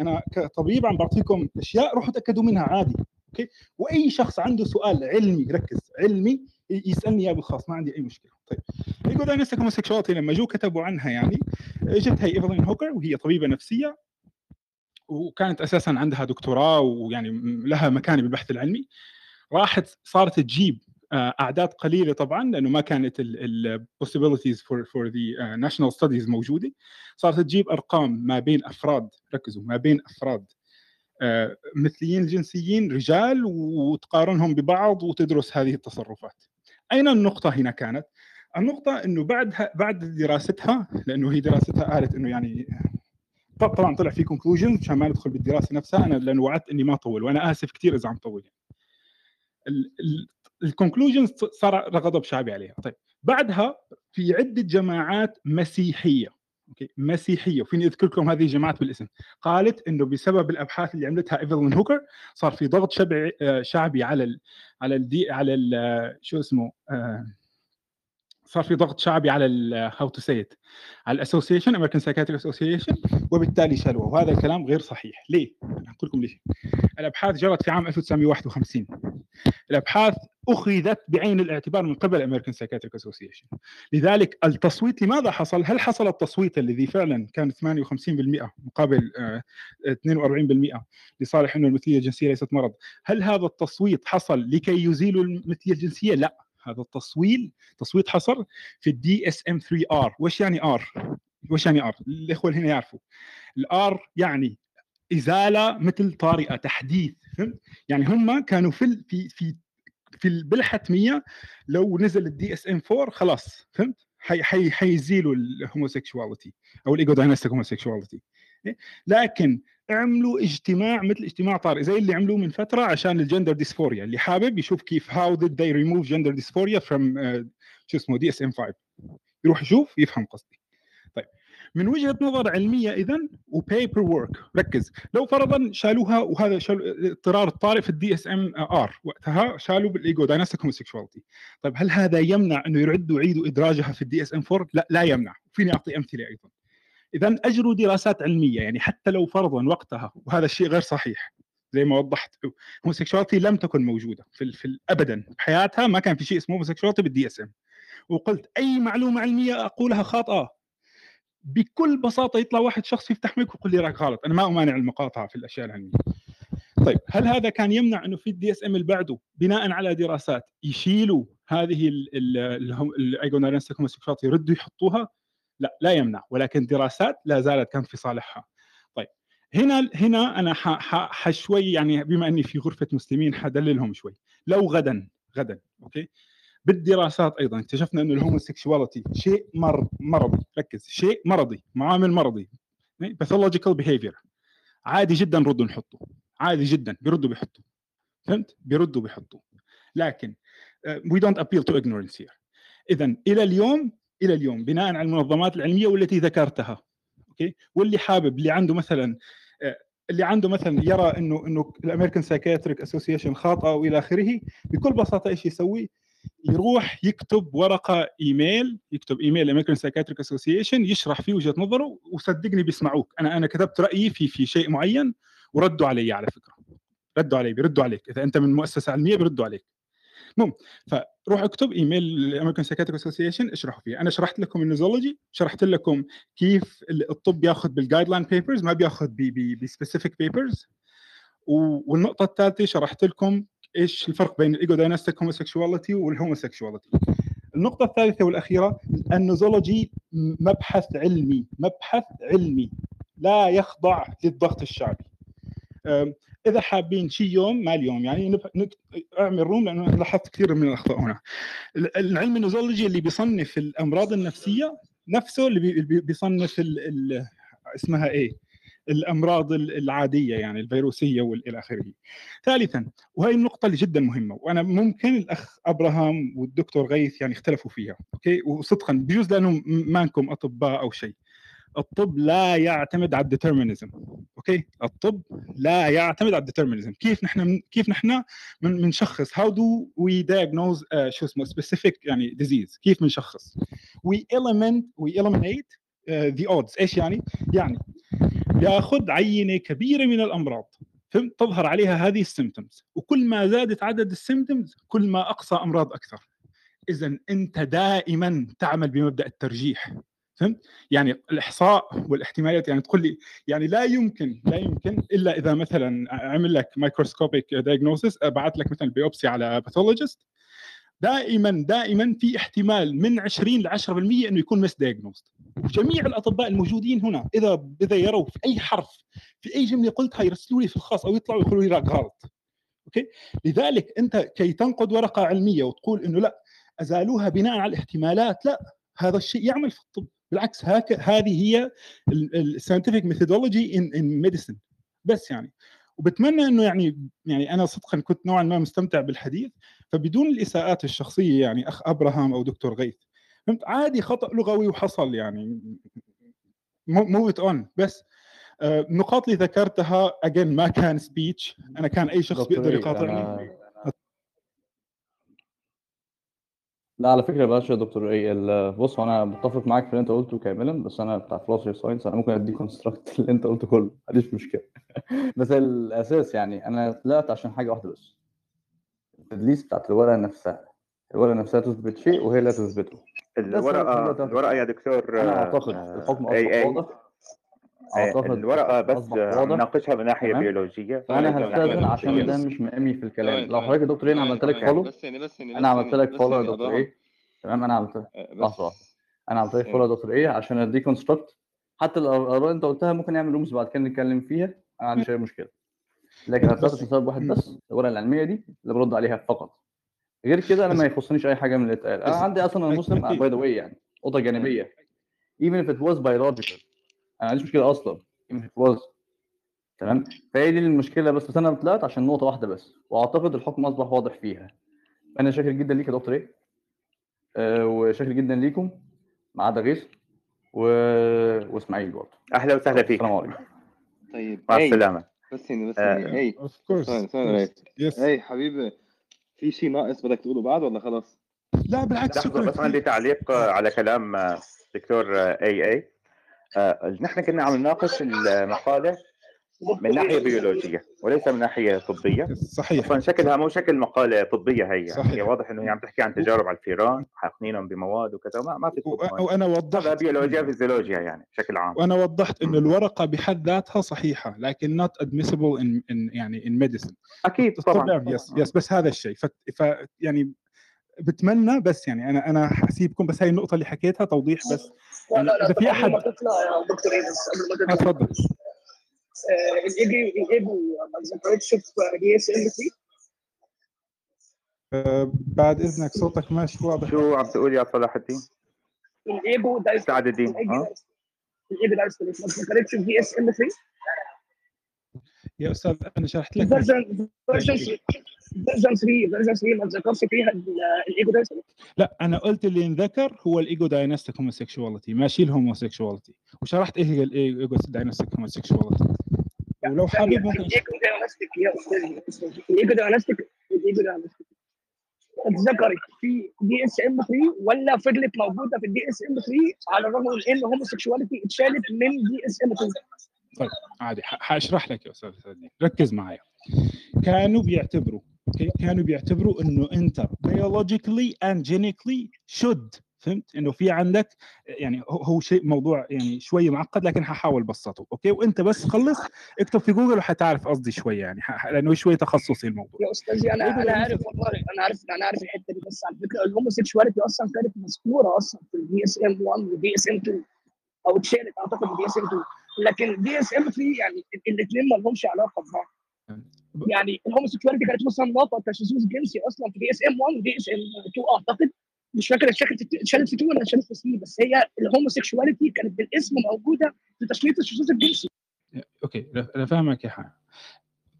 أنا كطبيب عم بعطيكم أشياء روحوا تأكدوا منها عادي. okay؟ وأي شخص عنده سؤال علمي ركز علمي يسألني إياه بالخاص ما عندي أي مشكلة. طيب. ego dystonic homosexuality لما جو كتبوا عنها يعني اجت هي ايفلين هوكر وهي طبيبة نفسية وكانت أساسا عندها دكتوراه ويعني لها مكانة بالبحث العلمي. راحت صارت تجيب أعداد قليلة طبعا لأنه ما كانت ال possibilities for for the national studies موجودة. صارت تجيب أرقام ما بين أفراد ركزوا ما بين أفراد. مثليين الجنسيين رجال وتقارنهم ببعض وتدرس هذه التصرفات. أين النقطة هنا كانت؟ النقطة إنه بعدها بعد دراستها لأنه هي دراستها قالت إنه يعني طبعا طلع في conclusion عشان ما ندخل بالدراسة نفسها. أنا لأنه وعدت إني ما اطول وأنا آسف كثير إذا عم طول. ال conclusion صار غضب شعبي عليها. طيب بعدها في عدة جماعات مسيحية. okay مسيحية. وفيني أذكر لكم هذه الجماعات بالاسم. قالت إنه بسبب الأبحاث اللي عملتها ايفلين هوكر صار في ضغط شعبي شعبي على ال على ال D على ال شو اسمه صار في ضغط شعبي على how to say على ال association American Psychiatric Association وبالتالي شالوها وهذا الكلام غير صحيح ليه؟ أقول لكم ليش الأبحاث جرت في عام 1951 الأبحاث أخذت بعين الاعتبار من قبل American Psychiatric Association لذلك التصويت لماذا حصل؟ هل حصل التصويت الذي فعلا كان 58% مقابل 42% لصالح إنه المثلية الجنسية ليست مرض؟ هل هذا التصويت حصل لكي يزيلوا المثلية الجنسية؟ لا هذا التصويت تصويت حصل في ال DSM 3 R وش يعني R وش يعني R الإخوة اللي هنا يعرفوا ال R يعني إزالة مثل طارئة تحديث فهمت؟ يعني هم كانوا في في في في بالحتميه لو نزل ال DSM 4 خلاص فهمت؟ حي حي حيزيلوا ال homosexuality أو ال ego dystonic homosexuality لكن عملوا اجتماع مثل اجتماع طارئ زي اللي عملوه من فترة عشان ال gender dysphoria اللي حابب يشوف كيف how did remove gender dysphoria from uh, شو اسمه DSM 5 يروح يشوف يفهم قصدي. طيب. من وجهة نظر علمية اذا و paperwork ركز. لو فرضا شالوها وهذا شالوا الاضطرار الطارئ في ال DSM R وقتها شالوا بال ego dystonic homosexuality طيب هل هذا يمنع إنه يعدوا يعيدوا إدراجها في ال DSM 4 لا لا يمنع. فيني أعطي أمثلة أيضا. اذا اجروا دراسات علميه يعني حتى لو فرضا وقتها وهذا الشيء غير صحيح زي ما وضحت homosexuality لم تكن موجوده في, في ابدا بحياتها ما كان في شيء اسمه homosexuality بال DSM وقلت اي معلومه علميه اقولها خاطئه بكل بساطه يطلع واحد شخص يفتح ميك ويقول لي راك غلط أنا ما امانع المقاطعه في الاشياء العلميه طيب هل هذا كان يمنع انه في ال DSM اللي بعده بناء على دراسات يشيلوا هذه ال ego-dystonic homosexuality يردوا يحطوها لا لا يمنع ولكن دراسات لا زالت كانت في صالحها طيب هنا هنا أنا حشوي يعني بما أني في غرفة مسلمين حدللهم شوي. لو غدا غدا okay؟ بالدراسات أيضا اكتشفنا انه ال homosexuality شيء مر مرضي ركز شيء مرضي معامل مرضي pathological behavior عادي جدا ردوا نحطه عادي جدا بيردوا بيحطوا. فهمت؟ بيردوا بيحطوا. لكن we don't appeal to ignorance here. اذا إلى اليوم إلى اليوم بناء على المنظمات العلمية والتي ذكرتها okay؟ واللي حابب اللي عنده مثلا آه، اللي عنده مثلا يرى إنه إنه ال American Psychiatric Association خاطئه وإلى آخره بكل بساطة إيش يسوي؟ يروح يكتب ورقة إيميل يكتب إيميل ال American Psychiatric Association يشرح فيه وجهة نظره وصدقني بيسمعوك. أنا أنا كتبت رأيي في في شيء معين وردوا علي على فكرة. ردوا علي بيردوا عليك. إذا أنت من مؤسسة علمية بيردوا عليك. المهم فروح اكتب إيميل ال American Psychiatric Association اشرحوا فيه أنا شرحت لكم ال nosology شرحت لكم كيف الطب بياخذ بال guideline papers ما بياخذ ب specific papers والنقطة الثالثة شرحت لكم إيش الفرق بين ال ego-dystonic homosexuality وال homosexuality النقطة الثالثة والأخيرة ال nosology مبحث علمي مبحث علمي لا يخضع للضغط الشعبي. إذا حابين شي يوم ما اليوم يعني نك- أعمل room لأنه لاحظت كثير من الأخطاء هنا ال- العلم ال nosology اللي بيصنف الأمراض النفسية نفسه اللي بي- بي- بيصنف ال ال اسمها إيه الأمراض ال- العادية يعني الفيروسية والى آخره. ثالثا وهي النقطة اللي جدا مهمة وأنا ممكن الأخ أبراهام والدكتور غيث يعني اختلفوا فيها okay وصدقا بجوز لأنهم ما انكم أطباء أو شيء. الطب لا يعتمد على ال determinism okay؟ الطب لا يعتمد على ال determinism كيف نحن كيف نحن بنشخص how do we uh, شو اسمه specific يعني disease كيف بنشخص we eliminate we eliminate the odds إيش يعني؟ يعني ياخذ عينة كبيرة من الأمراض فهمت؟ تظهر عليها هذه ال symptoms وكل ما زادت عدد ال symptoms كل ما أقصى أمراض أكثر. اذا أنت دائما تعمل بمبدأ الترجيح. فهمت؟ يعني الإحصاء والاحتمالات يعني تقول لي يعني لا يمكن لا يمكن إلا إذا مثلا عمل لك microscopic diagnosis أبعث لك مثلا biopsy على pathologist دائما دائما في احتمال من 20 ل 10% إنه يكون misdiagnosed وجميع الأطباء الموجودين هنا إذا إذا يروا في أي حرف في أي جملة قلتها يرسلوا لي في الخاص أو يطلعوا يقولوا لي لا غلط. okay؟ لذلك أنت كي تنقد ورقة علمية وتقول إنه لا أزالوها بناء على الاحتمالات لا هذا الشيء يعمل في الطب. بالعكس هاك هذه هي ال scientific methodology in in medicine بس يعني. وبتمنى إنه يعني يعني أنا صدقا كنت نوعا ما مستمتع بالحديث فبدون الإساءات الشخصية يعني أخ أبراهام أو دكتور غيث. فهمت؟ عادي خطأ لغوي وحصل يعني. moved on بس آه، النقاط اللي ذكرتها again ما كان speech أنا كان أي شخص بيقدر يقاطعني
أنا- لا على فكرة بلاش يا دكتور إيه ال- بص هو أنا متفق معاك في اللي أنت قلته كاملا بس أنا بتاع philosophy science أنا ممكن ا deconstruct اللي أنت قلته كله عنديش مشكلة. بس الأساس يعني أنا طلعت عشان حاجة واحدة بس. التدليس بتاعت الورقة نفسها. الورقة نفسها تثبت شيء وهي لا تثبته. بس
الورقه. الورقة يا دكتور أنا
أعتقد
آه،
الحكم
اي
اصبح
اي
واضح.
آه،
أعتقد
الورقة بس آه، نناقشها من ناحية
تمام.
بيولوجية. فأنا
هستأذن عشان ده مش مقامي في الكلام.
ثواني
لو حضرتك يا دكتور إيه أنا
ثواني
عملت لك follow
بس ثانية بس ثانية أنا
عملت لك follow يا دكتور إيه؟ تمام أنا عملت
آه،
لحظه
بس
واحدة. أنا عملت لك follow يا دكتور إيه؟ عشان ا deconstruct حتى الاراء اللي أنت قلتها ممكن نعمل rooms بعد كده نتكلم فيها. أنا ما عنديش اي مشكلة. لكن هتلاقي
بس.
سبب واحد بس الورقة العلمية دي اللي برد عليها فقط. غير كده
أنا
ما يخصنيش أي حاجة من اللي اتقال.
أنا
عندي أصلا أنا مسلم by the way يعني نقطه جانبية. even if it was biological. أنا عنديش مشكلة أصلا. تمام؟ فهي دي المشكلة بس. بس أنا طلعت عشان نقطة واحدة بس. وأعتقد الحكم أصبح واضح فيها. أنا شاكر جدا ليك يا دكتور إيه. أه وشاكر جدا ليكم. ما عدا غيث. و... وإسماعيل برضه.
أهلا وسهلا فيك.
السلام عليكم.
طيب.
مع السلامة.
بس ثانية بس
آه،
اي of
course
اي حبيبي في شيء ناقص بدك تقوله بعد ولا خلاص؟
لا بالعكس شكرا
بس عندي تعليق آه، على كلام آه، دكتور اي اي نحن كنا عم نناقش المقالة من ناحية بيولوجية وليس من ناحية طبية.
صحيح.
أصلا شكلها مو شكل مقالة طبية هي. يعني هي
صحيح.
واضح إنه هي عم تحكي عن تجارب على الفيران حاقنينهم بمواد وكذا ما, ما في وأنا
وضحت
بيولوجيا فيزيولوجيا يعني بشكل عام.
وأنا وضحت
إنه.
الورقة بحد ذاتها صحيحة لكن not admissible in, in يعني in medicine.
أكيد طبعا.
الطب yes yes بس هذا الشيء. ف, ف يعني بتمنى بس يعني أنا أنا حسيبكم بس هاي النقطة اللي حكيتها توضيح بس
لا لا لا إذا
في
أحد تطلع يا دكتور بس قبل ما
آه،
تطلع
تفضل
آه، الايجو ما ذكرتش في DSM 3
آه، بعد إذنك صوتك ماشي واضح.
شو عم تقول يا صلاح الدين؟
ال ego dys
سعد الدين
الايجو ما ذكرتش في DSM 3
يا أستاذ أنا شرحت لك
version version version 3 version 3 ما تذكرش فيها ال- ال ego-dystonic
لا أنا قلت اللي انذكر هو ال ego-dystonic homosexuality ماشي ال homosexuality وشرحت إيه هي ال ego-dystonic homosexuality ولو حابب ممكن
ال ego-dystonic يا أستاذ ال ego-dystonic ال ego-dystonic اتذكرت في DSM 3 ولا فضلت موجودة في ال DSM 3 على الرغم من إن homosexuality اتشالت من DSM 2
طيب عادي ح- حاشرح لك يا أستاذ ركز معايا. كانوا بيعتبروا؟ كانوا بيعتبروا إنه انت biologically and genetically should. فهمت؟ إنه في عندك يعني هو- هو شيء موضوع يعني شوية معقد لكن هحاول أبسطه. okay؟ وإنت بس خلص اكتب في جوجل وحتعرف قصدي شوية يعني ح- لأنه شوية تخصصي الموضوع.
يا استاذي أنا أنا عارف والله. أنا عارف أنا عارف الحتة دي بس على فكرة ال homosexuality أصلا كانت مذكورة أصلا في ال DSM 1 وال DSM 2 أو اتشالت أعتقد في ال DSM 2 لكن DSM 3 يعني الاثنين ما لهمش علاقة ببعض. يعني ال homosexuality كانت مصنفه كشذوذ جنسي أصلا في DSM 1 و DSM 2 أعتقد مش فاكر اتشالت في 2 ولا اتشالت في 3 بس هي ال homosexuality كانت بالاسم موجودة في تصنيف الشذوذ الجنسي.
okay أنا فاهمك يا حان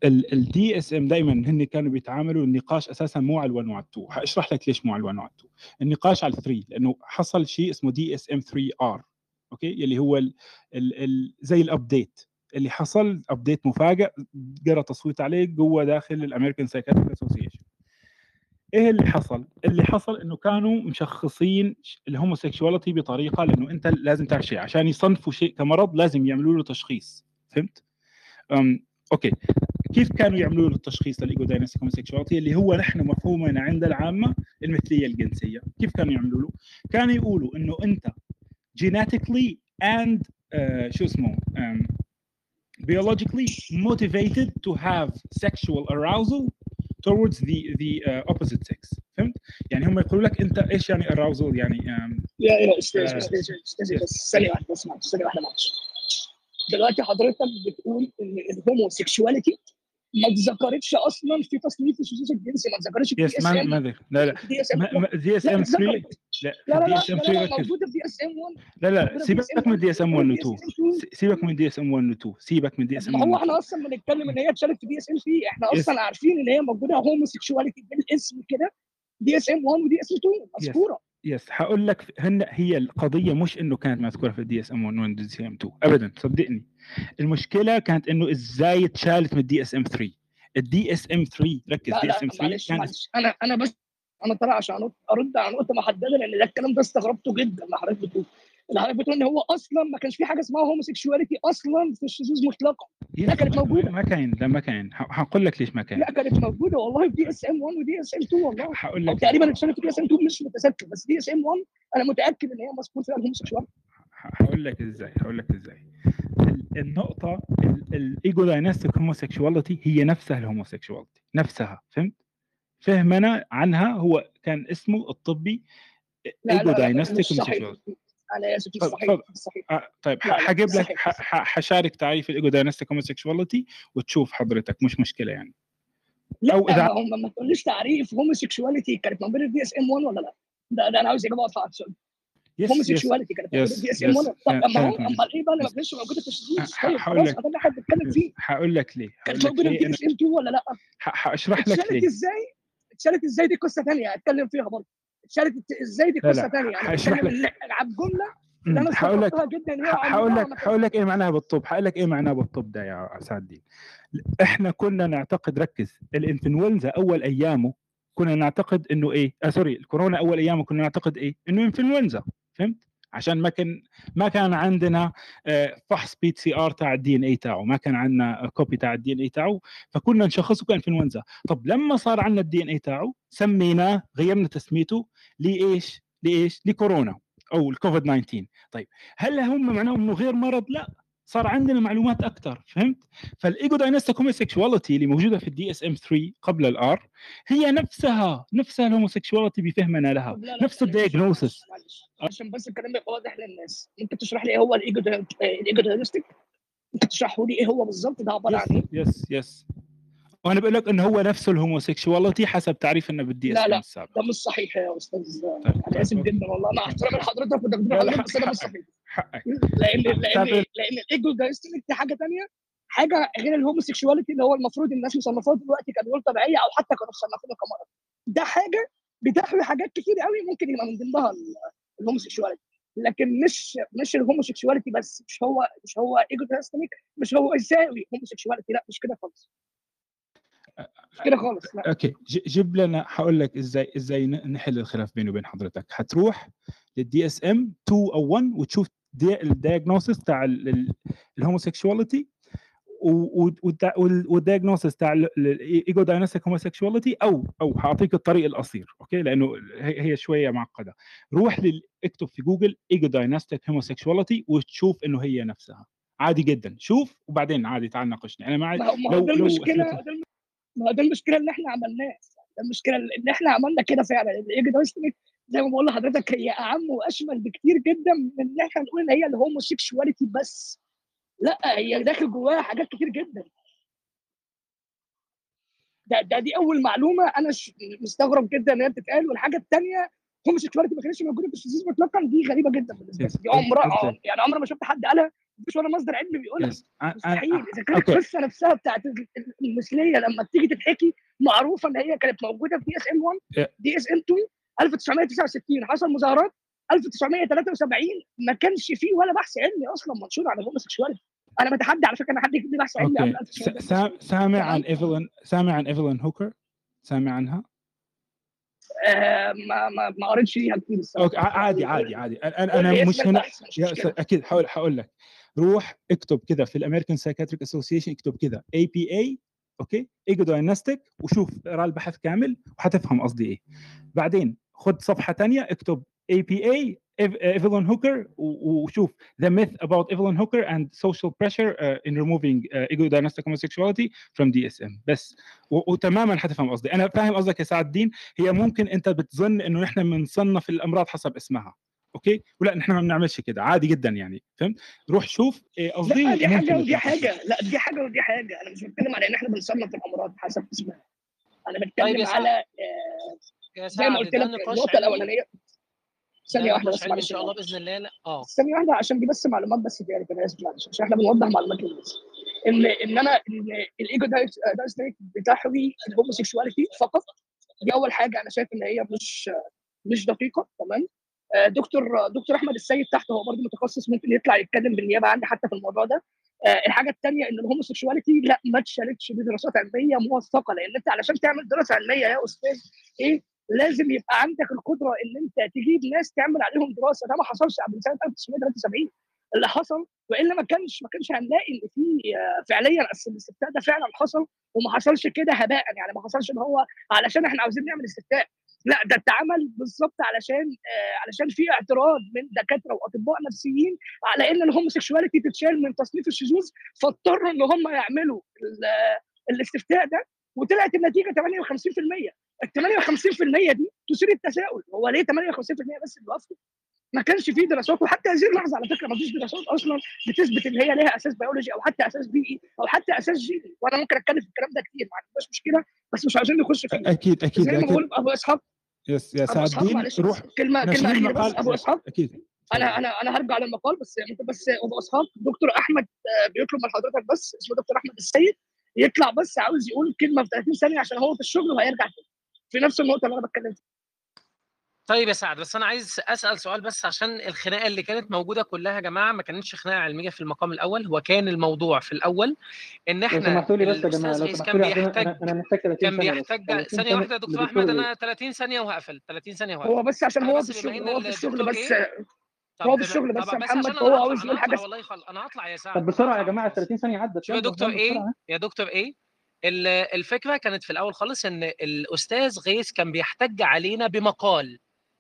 ال DSM دائما هن كانوا بيتعاملوا النقاش أساسا مو على ال1 وعلى ال2 هاشرح لك ليش مو على ال1 وعلى ال2 النقاش على ال3 لأنه حصل شيء اسمه DSM 3 R okay؟ اللي هو ال ال ال زي ال update اللي حصل update مفاجئ جرى تصويت عليه جوا داخل ال American Psychiatric Association إيه اللي حصل؟ اللي حصل إنه كانوا مشخصين ال homosexuality بطريقة لإنه أنت لازم تعرف شيء عشان يصنفوا شيء كمرض لازم يعملوا له تشخيص فهمت؟ um okay كيف كانوا يعملوا له التشخيص لل ego homosexuality اللي هو نحن مفهومنا عند العامة المثلية الجنسية كيف كانوا يعملوا له؟ كانوا يقولوا إنه أنت genetically and uh, شو اسمه biologically motivated to have sexual arousal towards the the uh, opposite sex فهمت؟ يعني هم يقولوا لك أنت إيش يعني arousal يعني um,
يا يا أستاذ
آه،
أستاذ أستاذ
yes.
بس ثانية واحدة بس معلش ثانية واحدة معلش دلوقتي حضرتك بتقول إن ال homosexuality ما اتذكرتش أصلا في تصنيف الشذوذ الجنسي ما اتذكرتش في SM
ما لا لا
دي اس ام
دي اس ام 3 لا
لا لا
دي
لا
SM
لا
3
لا
ركز
موجوده في DSM 1
لا لا سيبك من DSM 1 و
DSM
2 سيبك من DSM 1 و 2 سيبك من DSM
ما
1
هو إحنا
2
أصلا بنتكلم ان هي اتشالت في DSM 3
إحنا.
أصلا عارفين ان هي موجوده homosexuality بالاسم كده DSM 1 و DSM 2 مذكوره
yes هقول لك هن هي القضية مش إنه كانت مذكورة في ال DSM 1 وال DSM 2 ابدا صدقني. المشكلة كانت إنه إزاي اتشالت من ال DSM 3 ال DSM 3 ركز
لا
DSM 3
معلش
كانت
معلش. أنا أنا بس أنا طالع عشان أرد على نقطة محددة لأن ده الكلام ده استغربته جدا اللي حضرتك بتقول. اللي حضرتك بتقول إن هو أصلا ما كانش في حاجة اسمها homosexuality أصلا في الشذوذ مطلقا. لا كانت موجودة.
ما كان لا ما كان هقول لك ليش ما كان
لا كانت موجودة والله في DSM 1 و DSM 2 والله.
هقول لك.
تقريبا اتشالت في DSM 2 مش متذكر بس DSM 1 أنا متأكد إن هي مذكور فيها ال homosexuality
هقول لك إزاي هقول لك إزاي. ال- النقطة ال ego-dystonic homosexuality هي نفسها ال homosexuality نفسها فهمت؟ فهمنا عنها هو كان اسمه الطبي ايجو
صحيح.
homosexuality
صحيح صحيح.
آه طيب حجيب لك حشارك تعريف ال ego-dystonic homosexuality وتشوف حضرتك مش مشكلة يعني.
لا
أو إذا
ما هم ما تقوليش تعريف. homosexuality كانت موجودة في DSM 1 ولا لا؟ ده, ده أنا عاوز إجابة واضحة على السؤال
yes
homosexuality كانت موجودة في DSM
yes
1 طب اما هو. أمال إيه بقى اللي ما كانتش موجودة في الشذوذ؟ طيب
هقول لك.
ما إحنا بنتكلم فيه.
هقول لك ليه
كانت موجودة في DSM 2 ولا لا؟
هشرح لك
اتشالت
ليه.
إزاي؟ اتشالت إزاي دي قصة ثانية هتكلم فيها برضه. اتشالت إزاي دي
قصة
ثانية أنا
هشرح لك.
على الجمله اللي أنا
هقول لك
جدا
هقول لك هقول لك إيه معناها بالطب. هقول لك إيه معناها بالطب ده يا سعد الدين إحنا كنا نعتقد ركز الإنفلونزا أول أيامه كنا نعتقد إنه إيه؟ آه sorry الكورونا أول أيامه كنا نعتقد إيه؟ إنه إنفلونزا. فهمت؟ عشان ما كان ما كان عندنا آه، فحص PCR تاع ال DNA تاعه ما كان عندنا copy تاع ال DNA تاعه فكنا نشخصه كانفلونزا طب لما صار عندنا ال DNA تاعه سميناه غيرنا تسميته لإيش؟ لإيش؟ لكورونا أو الكوفيد 19 طيب هل هم معناهم إنه غير مرض؟ لا. صار عندنا معلومات أكثر فهمت؟ فال ego-dystonic homosexuality اللي موجودة في ال DSM 3 قبل ال R هي نفسها نفسها ال homosexuality بفهمنا لها
لا لا
نفس ال
diagnosis عشان بس الكلام يبقى واضح للناس. ممكن تشرح لي إيه هو ال ego dy- ال ego-dystonic؟ ممكن تشرحه لي إيه هو بالظبط؟ ده عبارة عن إيه؟
yes yes وأنا بقول لك إنه هو نفسه ال homosexuality حسب تعريفنا بال DS
لا لا
السابق
ده مش صحيح يا أستاذ.
طيب
أنا
طيب
آسف
okay.
جدا والله. مع احترامي لحضرتك
لا. لا
حضرتك بس ده مش صحيح.
حقك.
لأن
لأن
لأن ال ego-dystonic دي حاجة ثانية حاجة غير ال homosexuality اللي هو المفروض الناس مصنفاه دلوقتي كدول طبيعية أو حتى كانوا مصنفينها كمرض. ده حاجة بتحوي حاجات كتير قوي ممكن يبقى من ضمنها ال- ال homosexuality. لكن مش مش ال homosexuality بس مش هو مش هو ego-dystonic مش هو يساوي homosexuality. لا مش كده خالص. مش كده خالص لا.
Okay. جيب لنا هقول لك إزاي إزاي نحل الخلاف بيني وبين حضرتك. هتروح لل DSM 2 أو 1 وتشوف الدياجنوستس بتاع الهوموسيكشواليتي والدياجنوستس بتاع الايجو داينستيك هوموسيكشواليتي أو أو هعطيك الطريق القصير okay؟ لأنه هي شوية معقدة. روح لل- اكتب في جوجل ego dystonic homosexuality وتشوف إنه هي نفسها. عادي جدا. شوف وبعدين عادي تعال ناقشني. أنا معي لو لو
المشكلة. ما هو ده المشكلة اللي إحنا عملناه ده المشكلة ان إحنا عملنا كده فعلا. ال ego dystonic زي ما بقول لحضرتك هي أعم وأشمل بكتير جدا من إن إحنا نقول إن هي ال homosexuality بس. لأ هي داخل جواها حاجات كتير جدا. ده ده دي أول معلومة أنا مستغرب جدا إن هي بتتقال. والحاجة الثانية homosexuality ما كانتش موجودة في السوسيس مطلقا دي غريبة جدا بالنسبة لي. دي عمرها
Okay.
يعني عمري ما شفت حد قالها مفيش ولا مصدر علمي بيقولها.
أ- أ-
مستحيل إذا كانت القصة نفسها بتاعت ال- ال- المثلية لما بتيجي تتحكي معروفة إن هي كانت موجودة في DSM 1
إيه.
DSM 2 1969 حصل مظاهرات 1973 ما كانش فيه ولا بحث علمي أصلا منشور عن ال homosexuality أنا بتحدى على فكرة إن حد يكتب لي بحث علمي قبل
س-
1973
سا- سامع عن ايفلين سامع عن ايفلين هوكر سامع عنها
آه ما ما ما قريتش فيها كتير
الصراحة. Okay عادي عادي عادي. أنا
أنا
مش هنا أكيد حاول هقول لك. روح اكتب كده في ال American Psychiatric Association اكتب كده APA okay؟ ego dystonic وشوف اقرأ البحث كامل وحتفهم قصدي إيه. بعدين خد صفحة ثانية اكتب APA ايفلين هوكر وشوف the myth about Evelyn Hooker and social pressure uh, in removing uh, ego dystonic homosexuality from DSM بس وتماما حتفهم قصدي. أنا فاهم قصدك يا سعد الدين هي ممكن أنت بتظن إنه نحن بنصنف الأمراض حسب اسمها Okay؟ ولا نحن ما بنعملش كده عادي جدا يعني فهمت؟ روح شوف إيه قصدي
لا دي حاجة ودي. حاجة لا دي حاجة ودي حاجة. أنا مش بتكلم على إن إحنا بنصنف الأمراض حسب اسمها. أنا
طيب
بتكلم
يا سعد
على آه، زي ما قلت لك النقطة
الأولانية.
ثانية واحدة
نقاش
بس إن
شاء الله بإذن الله لا آه.
ثانية واحدة عشان دي بس معلومات بس دي أنا اسف معلش عشان إحنا بنوضح معلومات للناس إن إن أنا إن ال ego dystonic بتحوي ال homosexuality فقط. دي أول حاجة أنا شايف إن هي مش مش دقيقة تمام؟ آه، دكتور دكتور أحمد السيد تحت هو برضه متخصص ممكن يطلع يتكلم بالنيابة عني حتى في الموضوع ده. آه، الحاجة الثانية إن الهوموسيكشواليتي لأ ما اتشالتش بدراسات علمية موثقة لأن أنت علشان تعمل دراسة علمية يا أستاذ إيه؟ لازم يبقى عندك القدرة إن أنت تجيب ناس تعمل عليهم دراسة. ده ما حصلش قبل سنة 1973 اللي حصل وإلا ما كانش ما كانش هنلاقي إن في آه، فعليا الاستفتاء ده فعلا حصل وما حصلش كده هباء. يعني ما حصلش إن هو علشان إحنا عاوزين نعمل استفتاء. لا ده اتعمل بالظبط علشان آه علشان في اعتراض من دكاترة وأطباء نفسيين على إن الهوموسيكشواليتي تتشال من تصنيف الشذوذ فاضطروا إن هم يعملوا ال- الاستفتاء ده وطلعت النتيجة 58% ال 58% دي تثير التساؤل. هو ليه 58% بس اللي وافقوا؟ ما كانش فيه دراسات وحتى هذه اللحظة على فكرة ما فيش دراسات أصلا بتثبت إن هي ليها أساس بيولوجي أو حتى أساس بيئي أو حتى أساس جيني وأنا ممكن أتكلم في الكلام ده كتير ما عندناش مشكلة بس مش عايزين نخش فيه.
أكيد أكيد
زي ما بقول أبو إسحاق.
Yes يا سعد الدين روح.
كلمه
كلمة
أخيرة بس أبو إسحاق.
أكيد.
أنا أنا أنا هرجع للمقال بس ممكن بس أبو إسحاق دكتور أحمد آه، بيطلب من حضرتك بس اسمه دكتور أحمد السيد يطلع بس عاوز يقول كلمة في 30 ثانية عشان هو في الشغل وهيرجع تاني. في نفس النقطة اللي أنا بتكلم فيها.
طيب يا سعد بس أنا عايز أسأل سؤال بس عشان الخناقة اللي كانت موجودة كلها يا جماعة ما كانتش خناقة علمية في المقام الأول هو كان الموضوع في الأول إن
لو
إحنا
سمحتوا لي بس يا جماعة
الاستاذ كان بيحتاج
أنا أنا محتاج 30
كان بيحتاج
30 ثانية
واحدة يا دكتور
أحمد
أنا 30 ثانية وهقفل 30 ثانية
هو
وهقفل
بس عشان هو في الشغل هو في الشغل
الدكتور
بس هو في الشغل بس يا محمد
أنا
عاوز يقول
حاجة والله. أنا هطلع يا سعد
طب
بسرعة
يا جماعة ال
خلاص
30 ثانية عدت.
شوف يا دكتور
إيه؟
يا دكتور إيه؟ الفكرة كانت في الأول خالص إن الأستاذ غيث كان بيحتج علينا بمقال.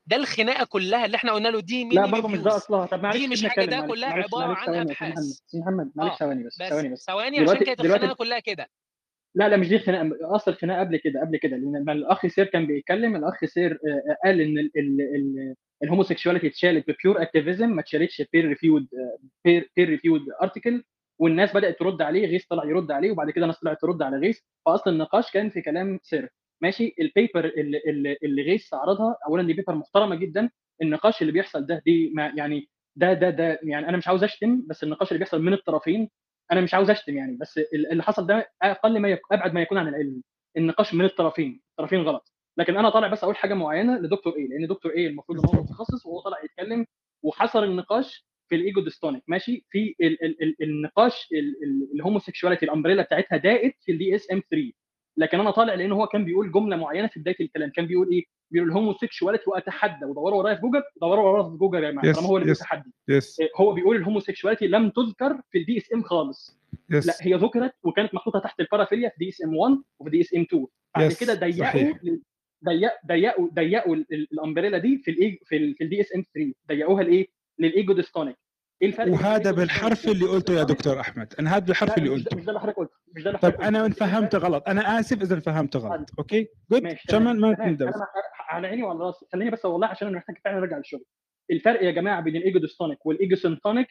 ده الخناقة كلها اللي إحنا قلنا له دي
لا
ميني
برضه مش ده أصلها. طب معلش
دي مش
حاجة
ده كلها
معلش
عبارة
معلش
عن ابحاث
محمد معلش
آه
ثواني بس ثواني بس.
ثواني عشان كانت الخناقة كلها كده.
لا لا مش دي خناقة أصل الخناقة قبل كده قبل كده لأن لما الأخ سير كان بيتكلم الأخ سير آه، قال إن ال- ال- ال- ال homosexuality اتشالت ب pure activism ما اتشالتش peer reviewed peer reviewed article والناس بدأت ترد عليه غيث طلع يرد عليه وبعد كده ناس طلعت ترد على غيث. فأصل النقاش كان في كلام سير ماشي؟ ال paper اللي, اللي, اللي غيث عرضها اولا دي paper محترمة جدا. النقاش اللي بيحصل ده دي ما يعني ده ده ده يعني أنا مش عاوز أشتم بس النقاش اللي بيحصل من الطرفين أنا مش عاوز أشتم يعني. بس ال- اللي حصل ده أقل ما يك... أبعد ما يكون عن العلم. النقاش من الطرفين الطرفين غلط. لكن أنا طالع بس أقول حاجة معينة لدكتور إيه لأن دكتور إيه المفروض إن هو متخصص وهو طالع يتكلم وحصر النقاش في ال ego dystonic ماشي في ال ال ال النقاش ال homosexuality ال umbrella بتاعتها ضاقت في ال DSM 3 لكن أنا طالع لأن هو كان بيقول جملة معينة في بداية الكلام كان بيقول إيه؟ بيقول ال homosexuality وأتحدى ودوروا ورايا في جوجل دوروا ورايا في جوجل يا جماعة
Yes,
هو اللي
yes,
بيتحدي
yes.
إيه، هو بيقول ال homosexuality لم تذكر في ال DSM خالص
Yes.
لا هي ذكرت وكانت محطوطة تحت ال paraphilia في DSM 1 وفي DSM 2 بعد
Yes,
كده ضيقوا ضيقوا ضيقوا ال- ال umbrella دي في الاي في ال في ال DSM 3 ضيقوها لإيه؟ لل ego dystonic. إيه الفرق
وهذا بالحرف اللي قلته يا دكتور أحمد. أنا هذا بالحرف اللي قلته.
مش ده اللي حضرتك قلته. مش ده اللي
طيب
حضرتك أنا
فهمت غلط. أنا آسف إذا فهمت غلط. okay؟ جود عشان ما
مع- على عيني وعلى راسي. خليني بس والله عشان أنا محتاج فعلا أرجع للشغل. الفرق يا جماعة بين ال ego dystonic وال ego syntonic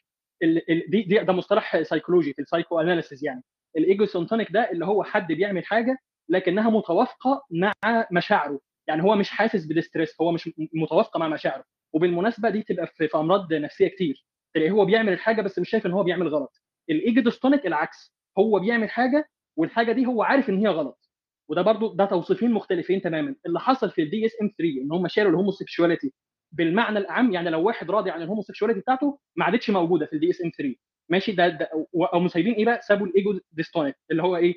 دي, دي ده مصطلح سيكولوجي في ال psychoanalysis يعني. ال ego syntonic ده اللي هو حد بيعمل حاجة لكنها متوافقة مع مشاعره. يعني هو مش حاسس ب distress هو مش متوافقة مع مشاعره. وبالمناسبة دي تبقى في, أمراض نفسية كتير. تلاقيه هو بيعمل الحاجة بس مش شايف إن هو بيعمل غلط. ال ego dystonic العكس. هو بيعمل حاجة والحاجة دي هو عارف إن هي غلط. وده برضو ده توصيفين مختلفين تماما. اللي حصل في ال DSM 3 إن هم شالوا ال homosexuality بالمعنى الاعم يعني لو واحد راضي عن ال homosexuality بتاعته ما عادتش موجودة في ال DSM 3 ماشي؟ ده, ده أو مسايبين إيه بقى؟ سابوا ال ego dystonic اللي هو إيه؟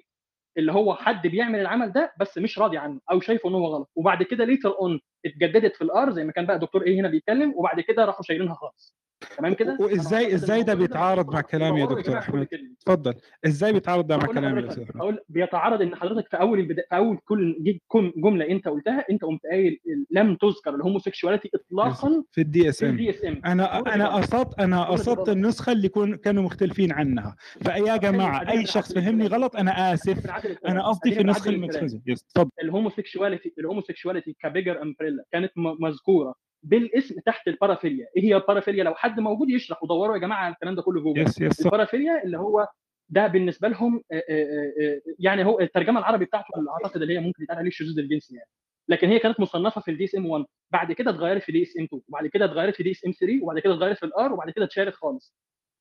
اللي هو حد بيعمل العمل ده بس مش راضي عنه أو شايفه إن هو غلط. وبعد كده later on اتجددت في ال R زي ما كان بقى دكتور إيه هنا بيتكلم وبعد كده راحوا شايلينها خالص. تمام كده؟
وازاي إزاي ده بيتعارض مع كلامي يا دكتور أحمد؟ تفضل إزاي بيتعارض ده مع كلامي يا أستاذ
أقول بيتعارض إن حضرتك في أول البدا... في أول كل جملة أنت قلتها أنت قمت قايل لم تذكر ال homosexuality اطلاقا
في الدي اس
في
ام
الدي اس ام
أنا أنا قصدت أنا قصدت النسخة اللي كون كانوا مختلفين عنها. فيا جماعة أي شخص فهمني غلط أنا آسف. أنا قصدي في النسخه المتخذه yes تفضل
ال homosexuality ال homosexuality ك bigger umbrella كانت مذكورة بالاسم تحت ال paraphilia. إيه هي ال paraphilia؟ لو حد موجود يشرح ودوروا يا جماعة على الكلام ده كله جوجل.
yes yes. ال
paraphilia اللي هو ده بالنسبة لهم آه، آه، آه، يعني هو الترجمة العربي بتاعته اللي أعتقد اللي هي ممكن يتقال عليه الشذوذ الجنسي يعني. لكن هي كانت مصنفة في ال DSM 1 بعد كده اتغيرت في DSM 2 وبعد كده اتغيرت في DSM 3 وبعد كده اتغيرت في ال R وبعد كده اتشالت خالص.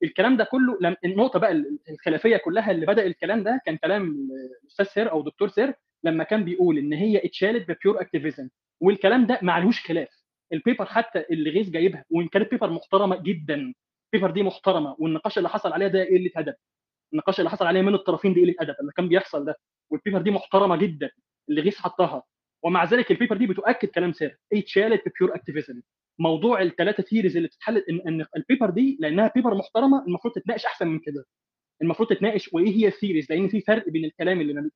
الكلام ده كله لم النقطة بقى الخلافية كلها اللي بدأ الكلام ده كان كلام الاستاذ سير أو دكتور سير لما كان بيقول إن هي اتشالت ب pure activism والكلام ده معلهوش خلاف. ال paper حتى اللي غيث جايبها وإن كانت paper محترمة جدا ال paper دي محترمة والنقاش اللي حصل عليها ده قلة أدب. النقاش اللي حصل عليه من الطرفين دي قلة أدب اللي كان بيحصل ده. وال paper دي محترمة جدا اللي غيث حطها. ومع ذلك ال paper دي بتؤكد كلام سير اتشالت ب pure activism موضوع الثلاثه theories اللي بتتحل ان إن ال paper دي لأنها paper محترمة المفروض تتناقش أحسن من كده. المفروض تتناقش وإيه هي ال theories لأن في فرق بين الكلام اللي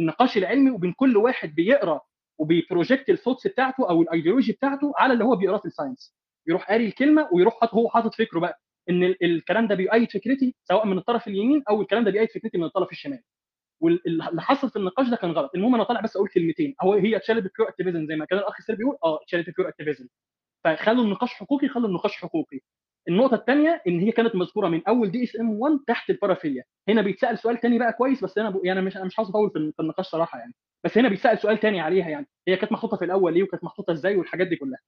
النقاش العلمي وبين كل واحد بيقرأ وبي project ال thoughts بتاعته أو الأيديولوجي بتاعته على اللي هو بيقراه في ال science. يروح قاري الكلمة ويروح حاطط هو حاطط فكره بقى إن ال- الكلام ده بيؤيد فكرتي سواء من الطرف اليمين أو الكلام ده بيؤيد فكرتي من الطرف الشمال. واللي حصل في النقاش ده كان غلط. المهم أنا طالع بس أقول كلمتين. هو هي اتشالت ب pure activism زي ما كان الأخ سير بيقول آه اتشالت ب pure activism فخلوا النقاش حقوقي خلوا النقاش حقوقي. النقطة الثانية إن هي كانت مذكورة من أول DSM 1 تحت ال paraphilia. هنا بيتسأل سؤال ثاني بقى كويس بس أنا ب... يعني مش أنا مش عاوز اطول في النقاش صراحة يعني. بس هنا بيتسأل سؤال ثاني عليها يعني. هي كانت محطوطة في الأول ليه وكانت محطوطة إزاي والحاجات دي كلها؟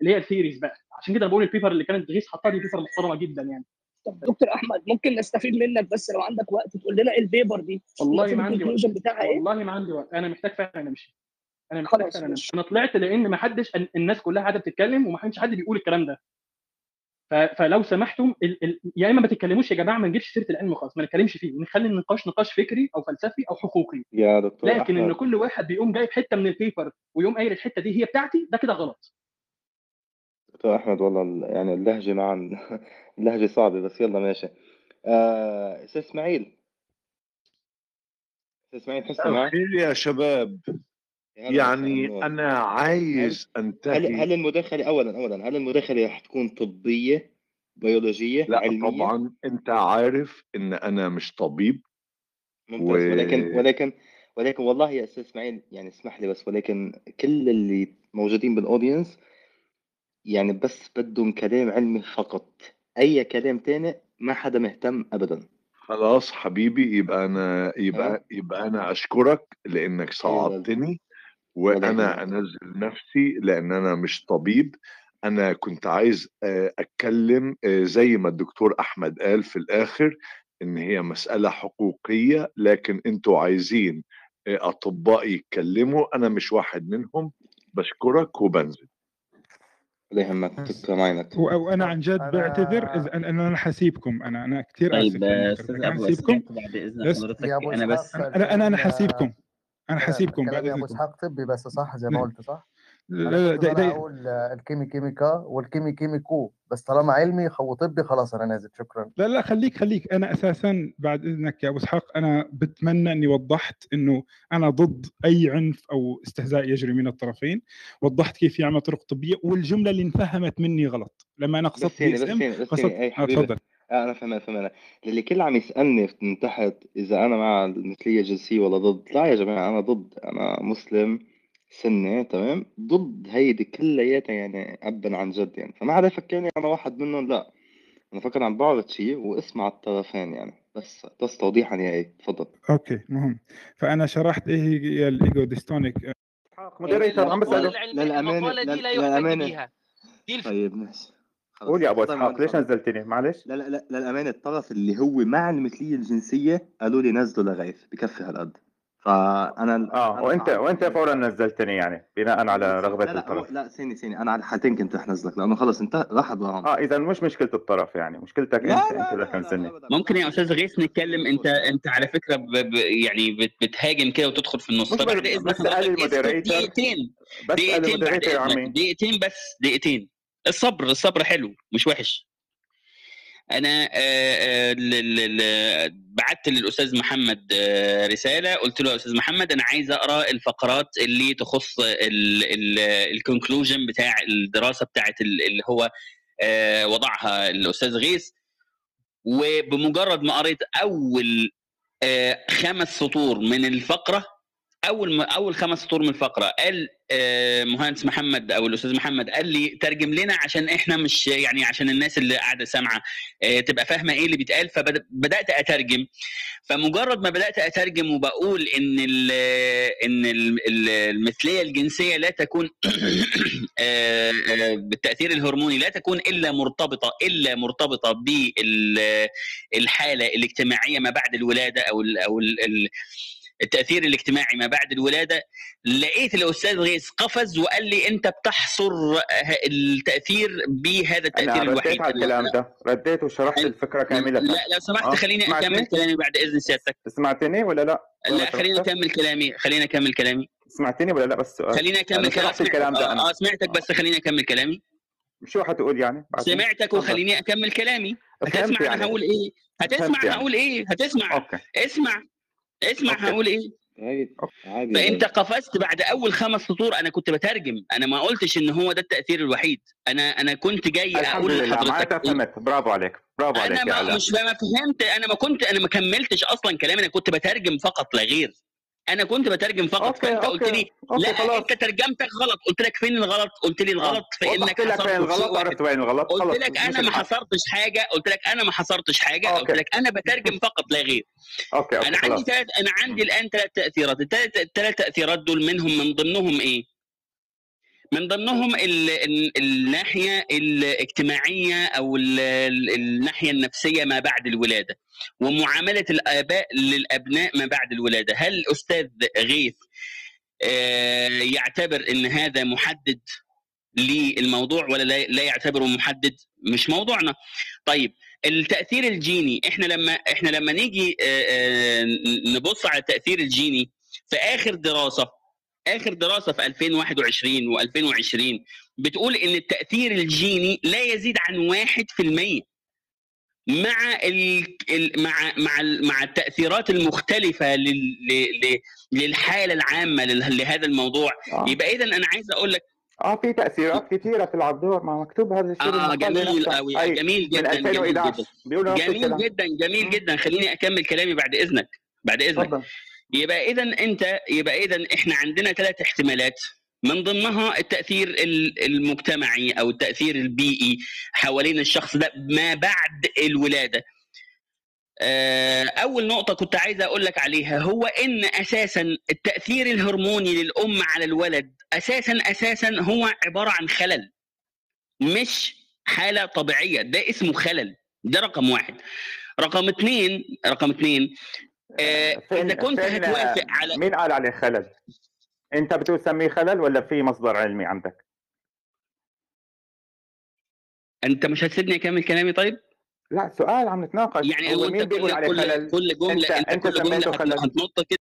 اللي هي ال theories بقى. عشان كده أنا بقول ال paper اللي كانت غيث حطها دي paper محترمة جدا يعني.
طب دكتور أحمد ممكن نستفيد منك بس لو عندك وقت تقول لنا إيه ال paper دي؟
والله ما عندي وقت.
بتاعها إيه؟
والله ما عندي وقت. أنا محتاج فعلا امشي أنا محتاج فعلا. امشي أنا طلعت لأن ما حدش الناس كلها قاعدة بتتكلم وما حدش حد بيقول الكلام ده. فلو سمحتم ال... ال... يا إما ما تتكلموش يا جماعة ما نجيبش سيرة العلم خالص ما نتكلمش فيه ونخلي النقاش نقاش فكري أو فلسفي أو حقوقي.
يا دكتور
لكن إن
أحمد.
كل واحد بيقوم جايب حتة من البيبر ويقوم قايل الحتة دي هي بتاعتي ده كده غلط.
دكتور أحمد والله ال- يعني اللهجة معا اللهجة صعبة بس يلا ماشي. آه، أستاذ إسماعيل. أستاذ إسماعيل معك
الخير يا شباب. يعني
أنا
عايز
هل
أنتهي
هل المداخلة اولا اولا هل المداخلة رح تكون طبية بيولوجية
لا
علمية؟
طبعا أنت عارف إن أنا مش طبيب و
ممتاز ولكن ولكن ولكن والله يا أستاذ إسماعيل يعني اسمح لي بس ولكن كل اللي موجودين بالاودينس يعني بس بدهم كلام علمي فقط. أي كلام تاني ما حدا مهتم ابدا.
خلاص حبيبي يبقى أنا
ها
يبقى يبقى أنا أشكرك
لأنك
صعدتني
ولا وأنا
أنزل نفسي لأن أنا مش طبيب. أنا كنت عايز آه، أتكلم آه، زي ما الدكتور أحمد قال في الآخر إن هي مسألة حقوقية لكن أنتوا عايزين آه، أطباء يتكلموا أنا مش واحد منهم بشكرك وبنزل.
ولا يهمك تسلم عينك
و- وأنا عن جد بعتذر إذا أنا أنا حسيبكم أنا أنا كثير أسف
طيب
أستاذ أنا
ابو
حسيبكم
بعد
إذن
حضرتك. أنا بس
أنا
أنا
حسيبكم أنا حسيبكم
الكلام
بعد أبو
إسحاق طبي بس صح زي ما. قلت صح؟
لا لا
طالع
دي
أقول آه، الكيمي كيميكا والكيمي كيميكو بس طالما علمي خو طبي خلاص أنا نازل. شكرا.
لا لا خليك خليك. أنا أساسا بعد إذنك يا أبو إسحاق أنا بتمنى إني وضحت إنه أنا ضد أي عنف أو استهزاء يجري من الطرفين. وضحت كيف يعمل طرق طبية والجملة اللي انفهمت مني غلط. لما
أنا
قصدت
بس بس
قصدت
حبيبي.
تفضل.
آه أنا فهمان فهمان للي كل عم يسألني من تحت إذا أنا مع المثليه الجنسيه ولا ضد لا يا جماعة أنا ضد. أنا مسلم سنة تمام؟ ضد هيدي كلياتها يعني ابا عن جد يعني. فما حدا يفكرني أنا واحد منهم لا. أنا فكر عم بعرض شيء واسمع الطرفين يعني. بس بس توضيحا يا إيه. تفضل.
okay مهم. فأنا شرحت إيه هي ال ego
dystonic. moderator عم بسأله.
للأمانة
المقالة دي لا يحتج
للأمانة.
بيها. دي الف...
طيب ماشي. خلص
قول يا أبو
تفضل إسحاق
ليش. نزلتني؟ معلش.
لا لا لا للأمانة الطرف اللي هو مع المثلية الجنسية قالوا لي نزلوا لغايث بكفي هالقد. فأنا
آه
أنا وأنت
وأنت فورا نزلتني يعني بناء على رغبه
لا لا
الطرف.
لا ثاني ثاني أنا على الحالتين كنت رح نزلك لأنه خلص انت راح وراهم
آه اذا مش مشكلة الطرف يعني مشكلتك أنت
لا
أنت اللي
لا لا
كنسلني
أبدا
ممكن يا أستاذ غيث نتكلم أنت أنت على فكرة ب... ب... يعني بت... بتهاجم كده وتدخل في النص.
مش
فبعد
بس
إذن
بس قال
حضرتك اسكت
المودريتور
دقيقتين
بس
دقيقتين بعد
يا
اذنك
عمي.
دقيقتين بس دقيقتين. الصبر الصبر حلو مش وحش. أنا بعت للأستاذ محمد رسالة قلت له يا أستاذ محمد أنا عايز أقرأ الفقرات اللي تخص الكونكلوجن بتاع الدراسة بتاعت ال- اللي هو وضعها الأستاذ غيث. وبمجرد ما قريت أول خمس سطور من الفقرة أول ما أول خمس سطور من الفقرة قال آه، مهندس محمد أو الأستاذ محمد قال لي ترجم لنا عشان إحنا مش يعني عشان الناس اللي قاعدة سامعة آه، تبقى فاهمة إيه اللي بيتقال. فبدات أترجم. فمجرد ما بدأت أترجم وبقول إن ال إن ال- ال- المثلية الجنسية لا تكون آه، بالتأثير الهرموني لا تكون إلا مرتبطة إلا مرتبطة بالحاله الاجتماعية ما بعد الولادة أو ال أو ال التأثير الاجتماعي ما بعد الولادة لقيت الأستاذ غيث قفز وقال لي أنت بتحصر التأثير بهذا
التأثير رديت
الوحيد
على الكلام ده. رديت وشرحت الفكرة كاملة.
لا لو سمحت
آه،
خليني؟ أكمل كلامي بعد إذن سيادتك.
سمعتني ولا لا؟
لا خليني؟ أكمل كلامي خليني أكمل كلامي.
سمعتني ولا لا؟ بس سؤال.
خليني أكمل كلامي.
الكلام ده
آه
أنا.
آه، سمعتك بس خليني أكمل كلامي.
شو حتقول يعني؟
سمعتك. وخليني أكمل كلامي. هتسمع
يعني.
أنا هقول إيه؟ هتسمع أنا
يعني.
هقول إيه؟ هتسمع.
okay.
اسمع. اسمع
okay.
هقول إيه؟
عادي
فأنت قفزت بعد أول خمس سطور أنا كنت بترجم. أنا ما قلتش إن هو ده التأثير الوحيد. أنا أنا كنت جاي
أقول
لحضرتك
فهمت برافو عليك برافو عليك
أنا
يا
ما مش ما فهمت. أنا ما كنت أنا ما كملتش أصلا كلامي. أنا كنت بترجم فقط لا غير. أنا كنت بترجم فقط
okay،
فأنت قلت
okay،
لي
okay،
لا
خلاص.
أنت ترجمتك غلط. قلت لك فين الغلط؟ قلت لي الغلط في
وضحت إنك
حصرت في شيء
الغلط عرفت وين الغلط
قلت لك أنا ما. حصرتش حاجة قلت لك أنا ما حصرتش حاجة قلت
okay.
لك أنا بترجم فقط لا غير.
okay okay
أنا عندي ثلاث أنا عندي الآن ثلاث تأثيرات. الثلاث تأثيرات دول منهم من ضمنهم إيه؟ من ضمنهم ال... ال... الناحية الاجتماعية أو ال... ال- الناحية النفسية ما بعد الولادة ومعاملة الآباء للأبناء ما بعد الولادة. هل الأستاذ غيث آه، يعتبر إن هذا محدد للموضوع ولا لا لا يعتبره محدد؟ مش موضوعنا. طيب التأثير الجيني إحنا لما إحنا لما نيجي آه، آه، نبص على التأثير الجيني في آخر دراسة آخر دراسة في 2021 و2020 بتقول إن التأثير الجيني لا يزيد عن 1% مع ال... ال... مع مع. مع التأثيرات المختلفة. للحالة العامة. لهذا الموضوع
آه.
يبقى اذا أنا عايز أقول لك
آه في تأثيرات كثيره في العبدور ما مكتوب هذا الشيء آه
جميل. قوي
أي
جميل جدا جميل
2011
جدا جميل جدا جميل جدا خليني أكمل كلامي بعد إذنك بعد إذنك
تفضل
يبقى اذا أنت يبقى اذا إحنا عندنا ثلاث احتمالات. من ضمنها التأثير ال- المجتمعي أو التأثير البيئي حوالين الشخص ده ما بعد الولادة. آه، أول نقطة كنت عايز أقول لك عليها هو إن أساسا التأثير الهرموني للأم على الولد أساسا أساسا هو عبارة عن خلل مش حالة طبيعية ده اسمه خلل ده رقم واحد. رقم اثنين رقم اثنين إذا كنت هتوافق على
مين قال عليه خلل؟ أنت بتقول سميه خلل ولا في مصدر علمي عندك؟
أنت مش هتسيبني أكمل كلامي طيب؟
لا سؤال عم نتناقش
يعني
هو
انت
مين بيقول
كل
عليه
كل
خلل؟
كل جملة
انت أنت
كل
جملة
هتنط كده